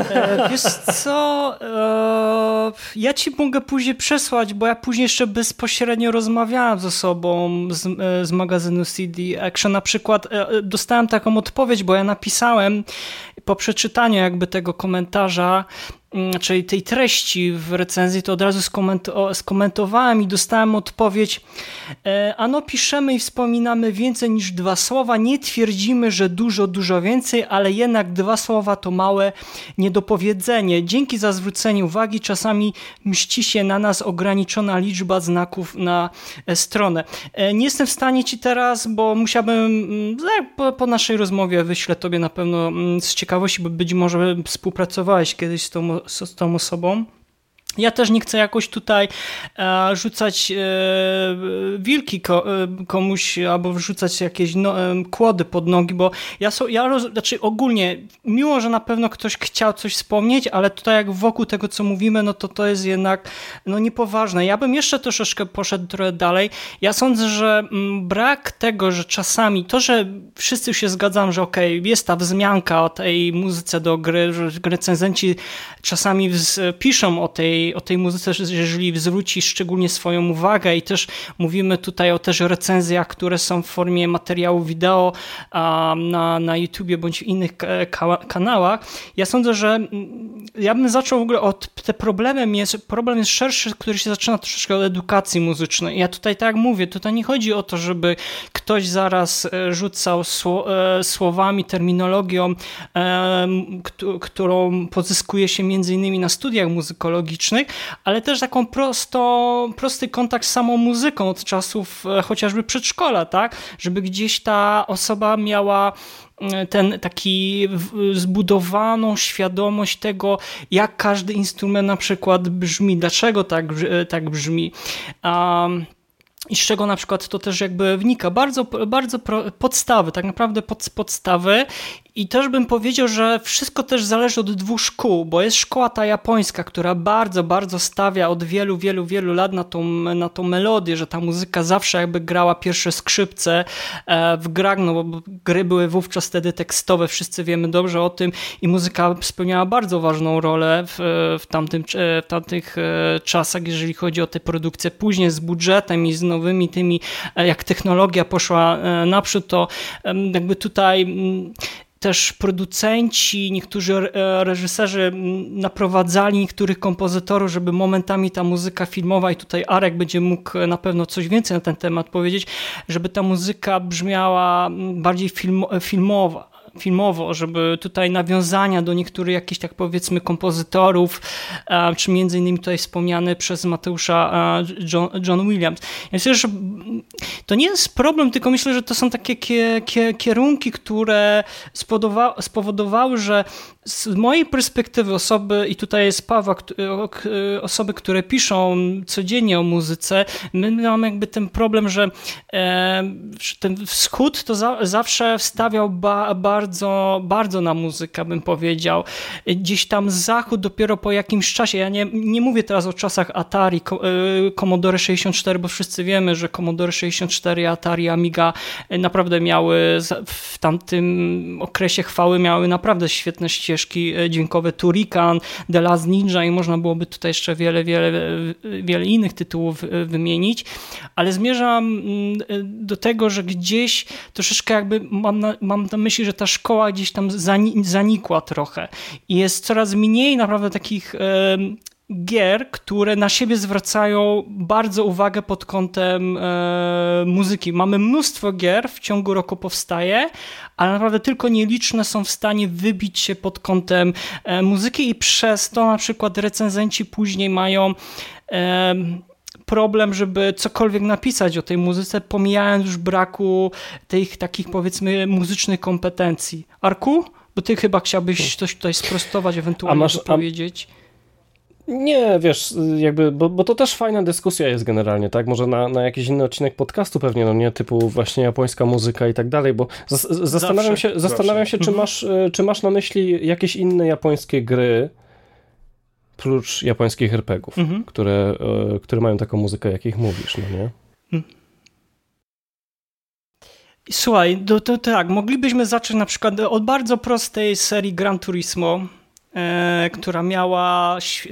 E, wiesz co, e, ja ci mogę później przesłać, bo ja później jeszcze bezpośrednio rozmawiałem ze sobą z, e, z magazynu CD Action. Na przykład e, dostałem taką odpowiedź, bo ja napisałem po przeczytaniu jakby tego komentarza, czyli tej treści w recenzji, to od razu skomentowałem i dostałem odpowiedź. E, ano piszemy i wspominamy więcej niż dwa słowa. Nie twierdzimy, że dużo, dużo więcej, ale jednak dwa słowa to małe niedopowiedzenie. Dzięki za zwrócenie uwagi. Czasami mści się na nas ograniczona liczba znaków na e, stronę. E, nie jestem w stanie ci teraz, bo musiałbym mm, po, po naszej rozmowie wyślę tobie na pewno mm, z ciekawości, bo być może współpracowałeś kiedyś z tą z tą osobą. Ja też nie chcę jakoś tutaj e, rzucać e, wilki e, komuś albo wrzucać jakieś no, kłody pod nogi, bo ja, so, ja roz, znaczy ogólnie, miło, że na pewno ktoś chciał coś wspomnieć, ale tutaj jak wokół tego, co mówimy, no to to jest jednak no niepoważne. Ja bym jeszcze troszeczkę poszedł trochę dalej. Ja sądzę, że mm, brak tego, że czasami to, że wszyscy się zgadzam, że okej, okay, jest ta wzmianka o tej muzyce do gry, że recenzenci czasami piszą o tej, o tej muzyce, jeżeli zwróci szczególnie swoją uwagę i też mówimy tutaj o też recenzjach, które są w formie materiału wideo na, na YouTubie bądź w innych kanałach. Ja sądzę, że mm, ja bym zaczął w ogóle od te problemem jest, problem jest szerszy, który się zaczyna troszeczkę od edukacji muzycznej. Ja tutaj tak mówię, tutaj nie chodzi o to, żeby ktoś zaraz e, rzucał e, słowami, terminologią, e, którą pozyskuje się między innymi na studiach muzykologicznych, ale też taką prosto, prosty kontakt z samą muzyką od czasów chociażby przedszkola, tak? Żeby gdzieś ta osoba miała ten taki zbudowaną świadomość tego, jak każdy instrument na przykład brzmi, dlaczego tak, tak brzmi. Um, i z czego na przykład to też jakby wnika. Bardzo, bardzo podstawy, tak naprawdę pod, podstawy i też bym powiedział, że wszystko też zależy od dwóch szkół, bo jest szkoła ta japońska, która bardzo, bardzo stawia od wielu, wielu, wielu lat na tą, na tą melodię, że ta muzyka zawsze jakby grała pierwsze skrzypce e, w grach, no bo gry były wówczas wtedy tekstowe, wszyscy wiemy dobrze o tym i muzyka spełniała bardzo ważną rolę w, w, tamtym, w tamtych e, czasach, jeżeli chodzi o te produkcje. Później z budżetem i z nowymi tymi, e, jak technologia poszła naprzód, to jakby tutaj też producenci, niektórzy e, reżyserzy naprowadzali niektórych kompozytorów, żeby momentami ta muzyka filmowa, i tutaj Arek będzie mógł na pewno coś więcej na ten temat powiedzieć, żeby ta muzyka brzmiała bardziej film, filmowa filmowo, żeby tutaj nawiązania do niektórych jakichś tak powiedzmy kompozytorów, czy między innymi tutaj wspomniany przez Mateusza John, Williams. Ja myślę, że to nie jest problem, tylko myślę, że to są takie kierunki, które spowodowały, że z mojej perspektywy osoby, i tutaj jest Paweł, osoby, które piszą codziennie o muzyce, my mamy jakby ten problem, że, e, ten wschód to za, zawsze wstawiał ba, bardzo, bardzo na muzykę, bym powiedział. Gdzieś tam zachód dopiero po jakimś czasie, ja nie, nie mówię teraz o czasach Atari, e, Commodore 64, bo wszyscy wiemy, że Commodore 64, Atari, Amiga naprawdę miały w tamtym okresie chwały, miały naprawdę świetne ścieżki e, dźwiękowe. Turikan, The Last Ninja i można byłoby tutaj jeszcze wiele, wiele, wiele innych tytułów e, wymienić, ale zmierzam mm, do tego, że gdzieś troszeczkę jakby mam na, mam na myśli, że ta szkoła gdzieś tam zanikła trochę i jest coraz mniej naprawdę takich gier, które na siebie zwracają bardzo uwagę pod kątem e, muzyki. Mamy mnóstwo gier, w ciągu roku powstaje, ale naprawdę tylko nieliczne są w stanie wybić się pod kątem e, muzyki i przez to na przykład recenzenci później mają problem, żeby cokolwiek napisać o tej muzyce, pomijając już braku tych takich powiedzmy muzycznych kompetencji. Arku? Bo ty chyba chciałbyś coś tutaj sprostować, ewentualnie a powiedzieć. Nie, wiesz, jakby, bo, bo to też fajna dyskusja jest generalnie, tak? Może na, na jakiś inny odcinek podcastu pewnie, no nie, typu właśnie japońska muzyka i tak dalej, bo zastanawiam się, zastanawiam się czy, mhm. masz, e, czy masz na myśli jakieś inne japońskie gry, prócz japońskich RPGów, mhm. które, e, które mają taką muzykę, jakich mówisz, no nie? Mhm. Słuchaj, to, to tak, moglibyśmy zacząć na przykład od bardzo prostej serii Gran Turismo, E, która miała e,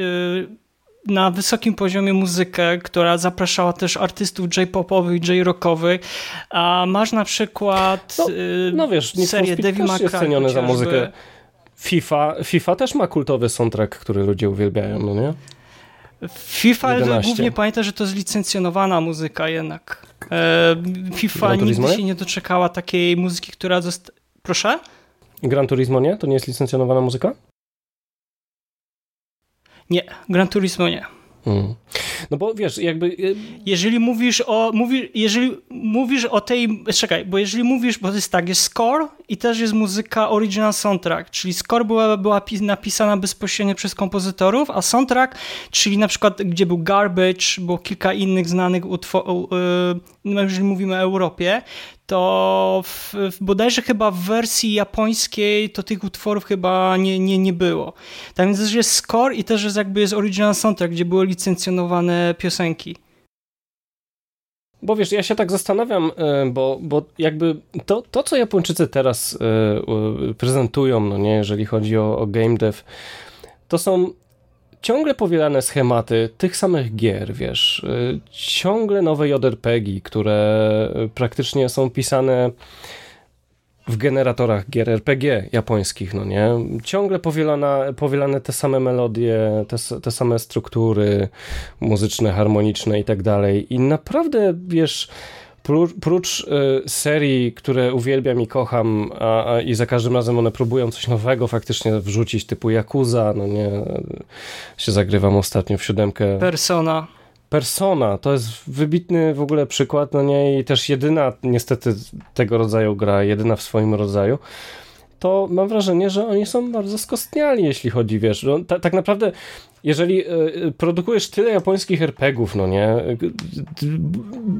na wysokim poziomie muzykę, która zapraszała też artystów J-popowych, J-rockowych, a masz na przykład no, e, no wiesz, serię Devil May ceniony za muzykę. FIFA, FIFA też ma kultowy soundtrack, który ludzie uwielbiają, no nie? FIFA 11. głównie pamięta, że to jest licencjonowana muzyka jednak. FIFA nigdy się nie doczekała takiej muzyki, która została... Proszę? Gran Turismo nie? To nie jest licencjonowana muzyka? Nie, Gran Turismo nie. No bo wiesz, jakby... Y, jeżeli mówisz o, mówi, jeżeli mówisz o tej, czekaj, bo jeżeli mówisz, bo to jest tak, jest score i też jest muzyka original soundtrack, czyli score była, była napisana bezpośrednio przez kompozytorów, a soundtrack, czyli na przykład gdzie był Garbage, było kilka innych znanych utworów, yy, jeżeli mówimy o Europie, to w, w, bodajże chyba w wersji japońskiej to tych utworów chyba nie, nie, nie było. Tak więc też jest score i też jest jakby jest original soundtrack, gdzie były licencjonowane piosenki. Bo wiesz, ja się tak zastanawiam, e, bo, bo jakby to, to, co Japończycy teraz e, prezentują, no nie, jeżeli chodzi o, o game dev, to są ciągle powielane schematy tych samych gier, wiesz, y, ciągle nowe JRPG, które praktycznie są pisane w generatorach gier RPG japońskich, no nie? Ciągle powielana, powielane te same melodie, te, te same struktury muzyczne, harmoniczne i tak dalej. I naprawdę, wiesz, prócz y, serii, które uwielbiam i kocham, a, a, i za każdym razem one próbują coś nowego faktycznie wrzucić, typu Yakuza, no nie, się zagrywam ostatnio w siódemkę. Persona. Persona, to jest wybitny w ogóle przykład, no nie, i też jedyna niestety tego rodzaju gra, jedyna w swoim rodzaju to mam wrażenie, że oni są bardzo skostniali, jeśli chodzi, wiesz, no, tak naprawdę jeżeli y, produkujesz tyle japońskich RPGów, no nie, y,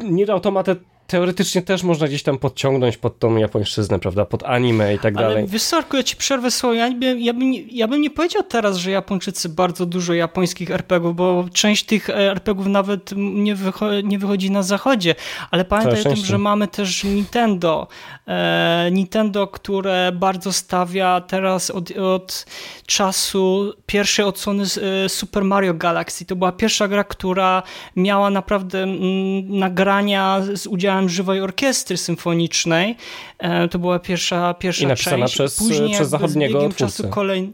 Nier Automata teoretycznie też można gdzieś tam podciągnąć pod tą japońszczyznę, prawda, pod anime i tak dalej. Ale wysoko, ja ci przerwę słowo, ja, bym, ja, bym, ja bym nie powiedział teraz, że Japończycy bardzo dużo japońskich RPGów, bo część tych RPGów nawet nie, wycho nie wychodzi na zachodzie, ale pamiętaj o tym, że mamy też Nintendo. E, Nintendo, które bardzo stawia teraz od, od czasu pierwszej odsłony e, Super Mario Galaxy. To była pierwsza gra, która miała naprawdę mm, nagrania z udziałem udziałem żywej orkiestry symfonicznej. E, to była pierwsza, pierwsza I napisana część. Przez, Później przez zachodniego z czasu kolejny.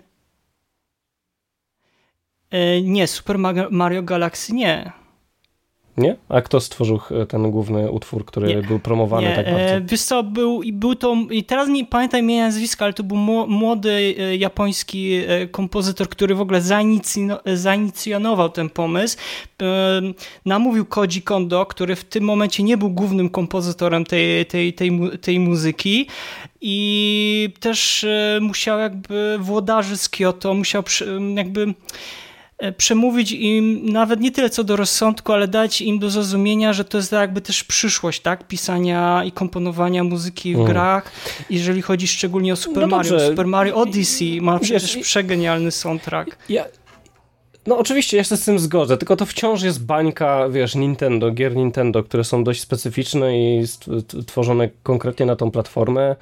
E, nie, Super Mario Galaxy nie. Nie? A kto stworzył ten główny utwór, który nie, był promowany nie. tak bardzo? E, wiesz co, był, był to, i teraz nie pamiętam imienia nazwiska, ale to był młody e, japoński e, kompozytor, który w ogóle zainicjonował ten pomysł. Namówił Koji Kondo, który w tym momencie nie był głównym kompozytorem tej, tej, tej, tej muzyki i też musiał jakby włodarzy z Kyoto, musiał jakby E, przemówić im nawet nie tyle co do rozsądku, ale dać im do zrozumienia, że to jest jakby też przyszłość, tak? Pisania i komponowania muzyki w mm. grach, jeżeli chodzi szczególnie o Super no Mario. Super Mario Odyssey ma przecież przegenialny soundtrack. Ja, no oczywiście, ja się z tym zgodzę, tylko to wciąż jest bańka, wiesz, Nintendo, gier Nintendo, które są dość specyficzne i tworzone konkretnie na tą platformę.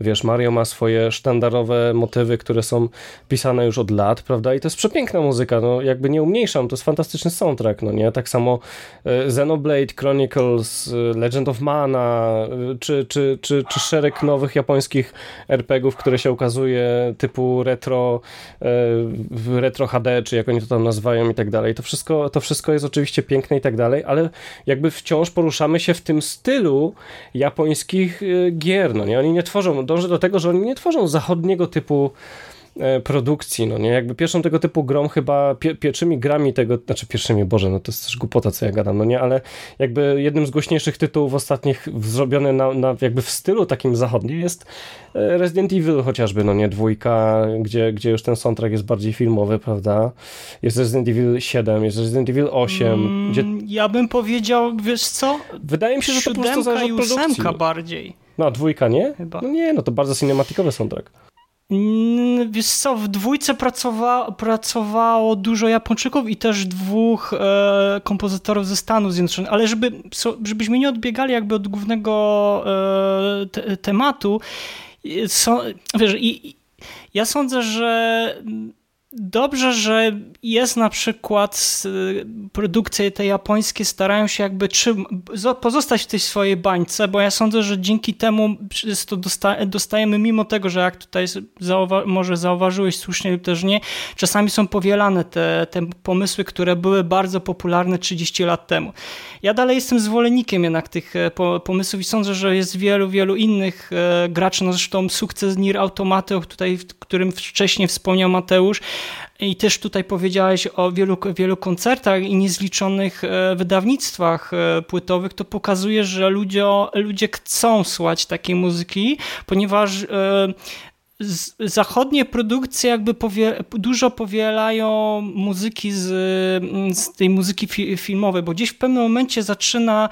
Wiesz, Mario ma swoje sztandarowe motywy, które są pisane już od lat, prawda? I to jest przepiękna muzyka, no jakby nie umniejszam, to jest fantastyczny soundtrack, no nie? Tak samo e, Xenoblade Chronicles, e, Legend of Mana, e, czy, czy, czy, czy szereg nowych japońskich RPGów, które się ukazuje typu retro, retro HD, czy jak oni to tam nazywają i tak dalej. To wszystko, to wszystko jest oczywiście piękne i tak dalej, ale jakby wciąż poruszamy się w tym stylu japońskich y, gier, no nie? Oni nie tworzą, dążę do tego, że oni nie tworzą zachodniego typu produkcji, no nie? Jakby pierwszą tego typu grą chyba, pie, pierwszymi grami tego, znaczy pierwszymi, Boże, no to jest też głupota, co ja gadam, no nie? Ale jakby jednym z głośniejszych tytułów ostatnich zrobiony na, na jakby w stylu takim zachodnim jest e, Resident Evil chociażby, no nie? Dwójka, gdzie, gdzie już ten soundtrack jest bardziej filmowy, prawda? Jest Resident Evil 7, jest Resident Evil 8, mm, gdzie... Ja bym powiedział, wiesz co? Wydaje mi się, że to po prostu zależy od produkcji. bardziej. No, dwójka nie? Chyba. No nie, no to bardzo cinematikowy soundtrack. Mm, wiesz co, w dwójce pracowa pracowało dużo Japończyków i też dwóch e, kompozytorów ze Stanów Zjednoczonych, ale żeby, żebyśmy nie odbiegali jakby od głównego e, te, tematu, so, wiesz, i, ja sądzę, że dobrze, że jest na przykład y, produkcje te japońskie starają się jakby pozostać w tej swojej bańce, bo ja sądzę, że dzięki temu to dostajemy, mimo tego, że jak tutaj zauwa może zauważyłeś słusznie lub też nie, czasami są powielane te, te pomysły, które były bardzo popularne 30 lat temu. Ja dalej jestem zwolennikiem jednak tych e, pomysłów i sądzę, że jest wielu, wielu innych e, graczy, no zresztą sukces Nier Automaty, o tutaj, którym wcześniej wspomniał Mateusz, i też tutaj powiedziałeś o wielu, wielu koncertach i niezliczonych wydawnictwach płytowych, to pokazuje, że ludzie, ludzie chcą słuchać takiej muzyki, ponieważ zachodnie produkcje jakby powie, dużo powielają muzyki z, z tej muzyki fi, filmowej, bo gdzieś w pewnym momencie zaczyna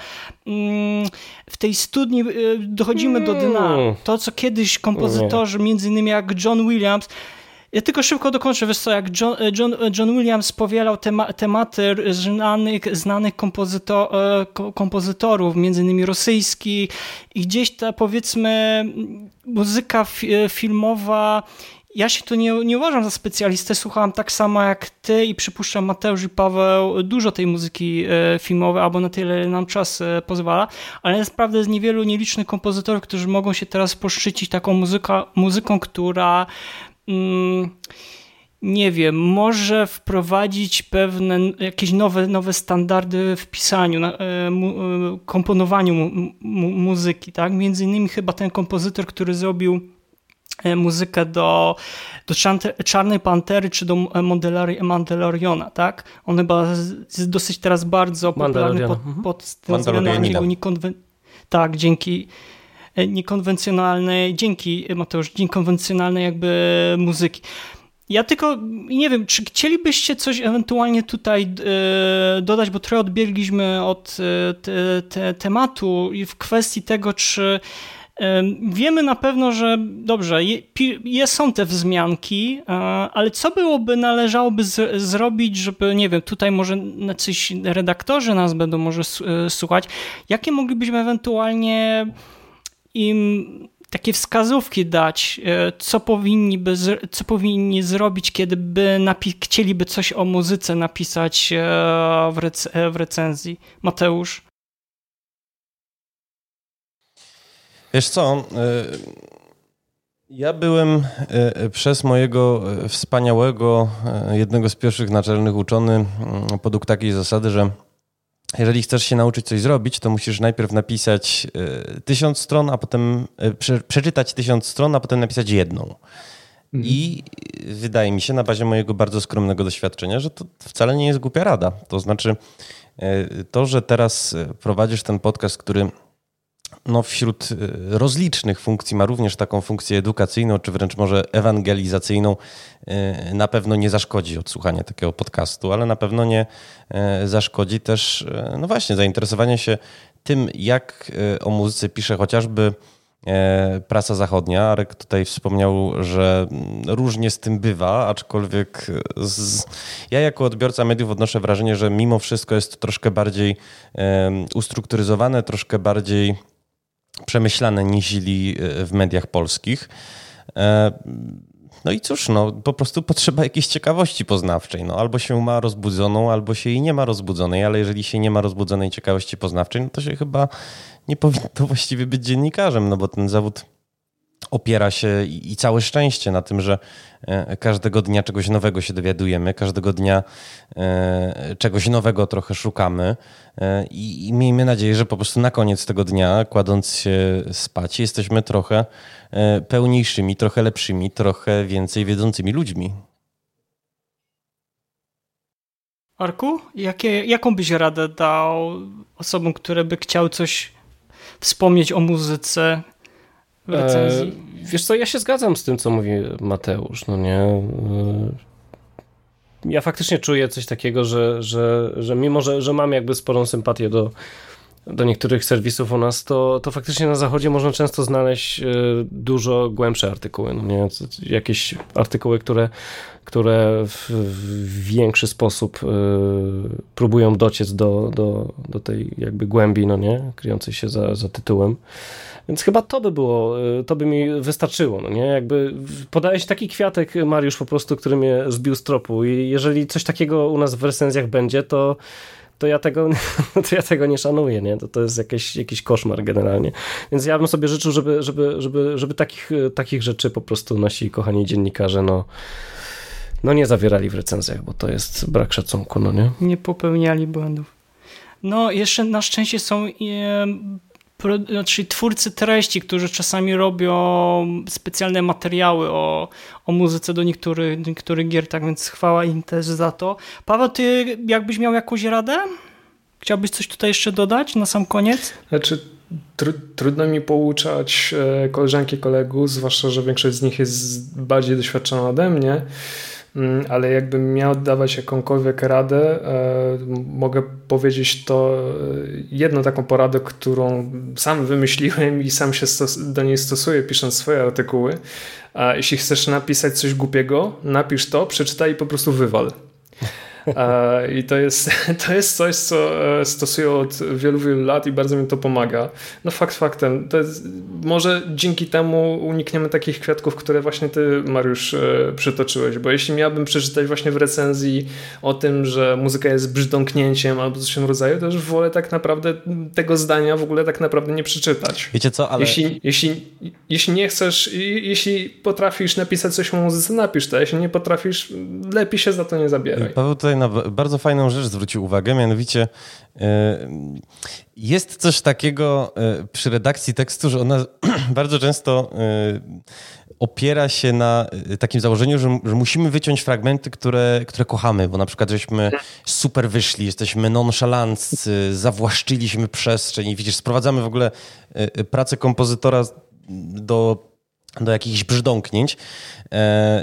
mm, w tej studni dochodzimy do dna. Hmm. To, co kiedyś kompozytorzy, między innymi jak John Williams, ja tylko szybko dokończę, wiesz co, jak John, John, John Williams powielał tema, tematy znanych, znanych kompozyto, e, kompozytorów, między innymi rosyjski i gdzieś ta powiedzmy muzyka filmowa ja się tu nie, nie uważam za specjalistę, słuchałam tak samo jak ty i przypuszczam Mateusz i Paweł dużo tej muzyki e, filmowej, albo na tyle nam czas e, pozwala, ale naprawdę jest niewielu nielicznych kompozytorów, którzy mogą się teraz poszczycić taką muzyka, muzyką, która nie wiem, może wprowadzić pewne jakieś nowe, nowe standardy w pisaniu, e, mu, e, komponowaniu mu, mu, muzyki, tak? Między innymi chyba ten kompozytor, który zrobił e, muzykę do, do Czarnej Pantery czy do Mandaloriana, tak? On chyba jest dosyć teraz bardzo popularny pod, mhm. pod tym względem. Tak, dzięki niekonwencjonalnej, dzięki Mateusz, niekonwencjonalnej jakby muzyki. Ja tylko nie wiem, czy chcielibyście coś ewentualnie tutaj e, dodać, bo trochę odbiegliśmy od e, te, te, tematu i w kwestii tego, czy e, Wiemy na pewno, że dobrze, je, są te wzmianki, ale co byłoby należałoby z, zrobić, żeby, nie wiem, tutaj może jacyś redaktorzy nas będą może słuchać, jakie moglibyśmy ewentualnie im takie wskazówki dać, e, co powinni, by, co powinni zrobić, kiedy by chcieliby coś o muzyce napisać e, w, rec e, w recenzji. Mateusz? Wiesz co, ja byłem przez mojego wspaniałego, jednego z pierwszych naczelnych uczony mm, podług takiej zasady, że jeżeli chcesz się nauczyć coś zrobić, to musisz najpierw napisać e, tysiąc stron, a potem e, prze, przeczytać tysiąc stron, a potem napisać jedną. Mhm. I wydaje mi się, na bazie mojego bardzo skromnego doświadczenia, że to wcale nie jest głupia rada. To znaczy, e, to, że teraz prowadzisz ten podcast, który no, wśród y, rozlicznych funkcji ma również taką funkcję edukacyjną, czy wręcz może ewangelizacyjną. Y, na pewno nie zaszkodzi odsłuchanie takiego podcastu, ale na pewno nie y, zaszkodzi też, no właśnie, zainteresowanie się tym, jak o muzyce pisze chociażby prasa zachodnia. Arek tutaj wspomniał, że różnie z tym bywa, aczkolwiek z... ja jako odbiorca mediów odnoszę wrażenie, że mimo wszystko jest to troszkę bardziej ustrukturyzowane, troszkę bardziej przemyślane niż w mediach polskich. E, no i cóż, no, po prostu potrzeba jakiejś ciekawości poznawczej. No, albo się ma rozbudzoną, albo się jej nie ma rozbudzonej, ale jeżeli się nie ma rozbudzonej ciekawości poznawczej, no to się chyba nie powinno (laughs) właściwie być dziennikarzem, no bo ten zawód opiera się i całe szczęście na tym, że e, każdego dnia czegoś nowego się dowiadujemy, każdego dnia e, czegoś nowego trochę szukamy e, i, miejmy nadzieję, że po prostu na koniec tego dnia, kładąc się spać, jesteśmy trochę pełniejszymi, trochę lepszymi, trochę więcej wiedzącymi ludźmi. Arku, jakie, jaką byś radę dał osobom, które by chciały coś wspomnieć o muzyce, recenzji? E, wiesz co, ja się zgadzam z tym, co mówi Mateusz, no nie? E, ja faktycznie czuję coś takiego, że, że, że mimo, że, że mam jakby sporą sympatię do, do niektórych serwisów u nas, to, to faktycznie na zachodzie można często znaleźć e, dużo głębsze artykuły. No nie? Jakieś artykuły, które, które w, większy sposób y, próbują dociec do, do, do tej jakby głębi, no nie? kryjącej się za, za tytułem. Więc chyba to by było, y, to by mi wystarczyło, no nie? Jakby podaje się taki kwiatek, Mariusz, po prostu, który mnie zbił z tropu i jeżeli coś takiego u nas w recenzjach będzie, to to ja tego, (laughs) to ja tego nie szanuję, nie? To, to jest jakiś, jakiś koszmar generalnie. Więc ja bym sobie życzył, żeby, żeby, żeby, żeby takich, takich rzeczy po prostu nasi kochani dziennikarze, no, no nie zawierali w recenzjach, bo to jest brak szacunku, no nie? Nie popełniali błędów. No, jeszcze na szczęście są znaczy twórcy treści, którzy czasami robią specjalne materiały o, o muzyce do niektórych, niektórych gier, tak więc chwała im też za to. Paweł, ty jakbyś miał jakąś radę? Chciałbyś coś tutaj jeszcze dodać na sam koniec? Znaczy, tr trudno mi pouczać e, koleżanki, kolegów, zwłaszcza, że większość z nich jest bardziej doświadczona ode mnie, ale jakbym miał dawać jakąkolwiek radę, e, mogę powiedzieć to e, jedną taką poradę, którą sam wymyśliłem i sam się do niej stosuję, pisząc swoje artykuły. Jeśli chcesz napisać coś głupiego, napisz to, przeczytaj i po prostu wywal. (laughs) I to jest, (laughs) to jest coś, co e, stosuję od wielu, wielu lat i bardzo mi to pomaga. No fakt faktem, to jest, może dzięki temu unikniemy takich kwiatków, które właśnie ty, Mariusz, e, przytoczyłeś, bo jeśli miałbym przeczytać właśnie w recenzji o tym, że muzyka jest brzdąknięciem albo coś w tym rodzaju, to już wolę tak naprawdę tego zdania w ogóle tak naprawdę nie przeczytać. Wiecie co, ale... Jeśli, jeśli, jeśli nie chcesz, jeśli potrafisz napisać coś o muzyce, napisz to, jeśli nie potrafisz, lepiej się za to nie zabieraj. Paweł tutaj na bardzo fajną rzecz zwrócił uwagę, mianowicie e, jest coś takiego e, przy redakcji tekstu, że ona (clears throat) bardzo często e, opiera się na takim założeniu, że, że, musimy wyciąć fragmenty, które, które kochamy, bo na przykład żeśmy super wyszli, jesteśmy nonszalanccy, zawłaszczyliśmy przestrzeń i widzisz, sprowadzamy w ogóle pracę kompozytora do do jakichś brzdąknięć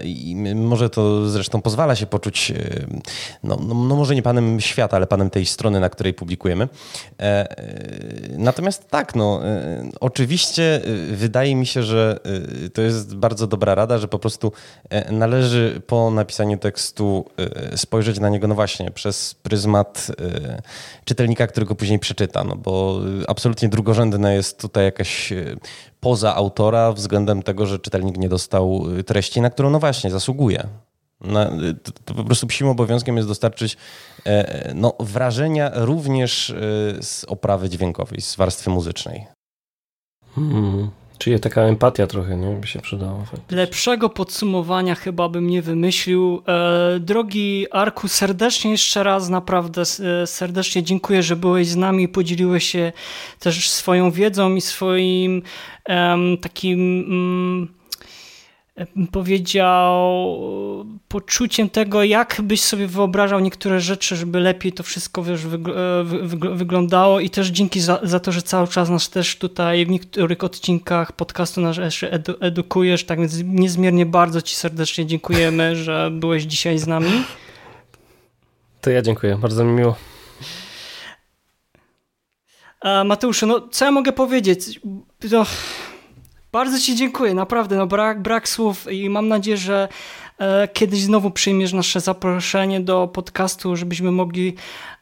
i może to zresztą pozwala się poczuć, e, no, no, no, może nie panem świata, ale panem tej strony, na której publikujemy. E, natomiast tak, no oczywiście wydaje mi się, że to jest bardzo dobra rada, że po prostu należy po napisaniu tekstu spojrzeć na niego, no właśnie, przez pryzmat czytelnika, który go później przeczyta, no bo absolutnie drugorzędna jest tutaj jakaś poza autora względem tego, że czytelnik nie dostał treści, na którą no właśnie zasługuje. Na, to, to, po prostu psim obowiązkiem jest dostarczyć e, no, wrażenia również e, z oprawy dźwiękowej, z warstwy muzycznej. Hmm. Czyli taka empatia trochę, nie? By się przydała. Faktycznie. Lepszego podsumowania chyba bym nie wymyślił. E, drogi Arku, serdecznie jeszcze raz, naprawdę e, serdecznie dziękuję, że byłeś z nami, podzieliłeś się też swoją wiedzą i swoim takim... Mm, powiedział, poczuciem tego, jak byś sobie wyobrażał niektóre rzeczy, żeby lepiej to wszystko wiesz, wyglądało i też dzięki za, za, to, że cały czas nas też tutaj w niektórych odcinkach podcastu nas jeszcze edu, edukujesz, tak więc niezmiernie bardzo Ci serdecznie dziękujemy, (laughs) że byłeś dzisiaj z nami. To ja dziękuję, bardzo mi miło. Mateuszu, no co ja mogę powiedzieć? No, bardzo Ci dziękuję, naprawdę. No, brak, brak słów i mam nadzieję, że e, kiedyś znowu przyjmiesz nasze zaproszenie do podcastu, żebyśmy mogli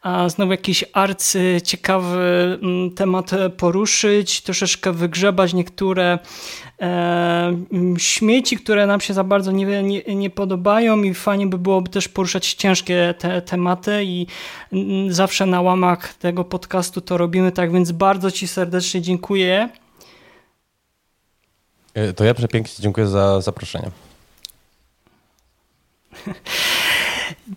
e, znowu jakiś arcy ciekawy m, mm, temat poruszyć, troszeczkę wygrzebać niektóre e, śmieci, które nam się za bardzo nie, nie, nie, podobają i fajnie by byłoby też poruszać ciężkie te tematy i m, mm, zawsze na łamach tego podcastu to robimy, tak więc bardzo Ci serdecznie dziękuję. E, to ja przepięknie dziękuję za zaproszenie.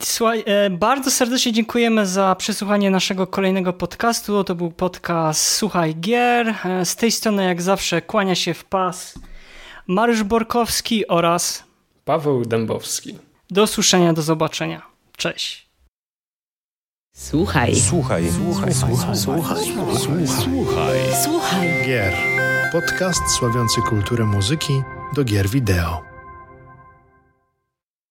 Słuchaj, e, bardzo serdecznie dziękujemy za przesłuchanie naszego kolejnego podcastu. To był podcast Słuchaj Gier. E, z tej strony, jak zawsze, kłania się w pas Mariusz Borkowski oraz Paweł Dębowski. Do usłyszenia, do zobaczenia. Cześć. Słuchaj. Słuchaj. Słuchaj. Słuchaj. Słuchaj. Słuchaj. Słuchaj. Słuchaj. Gier podcast sławiący kulturę muzyki do gier wideo.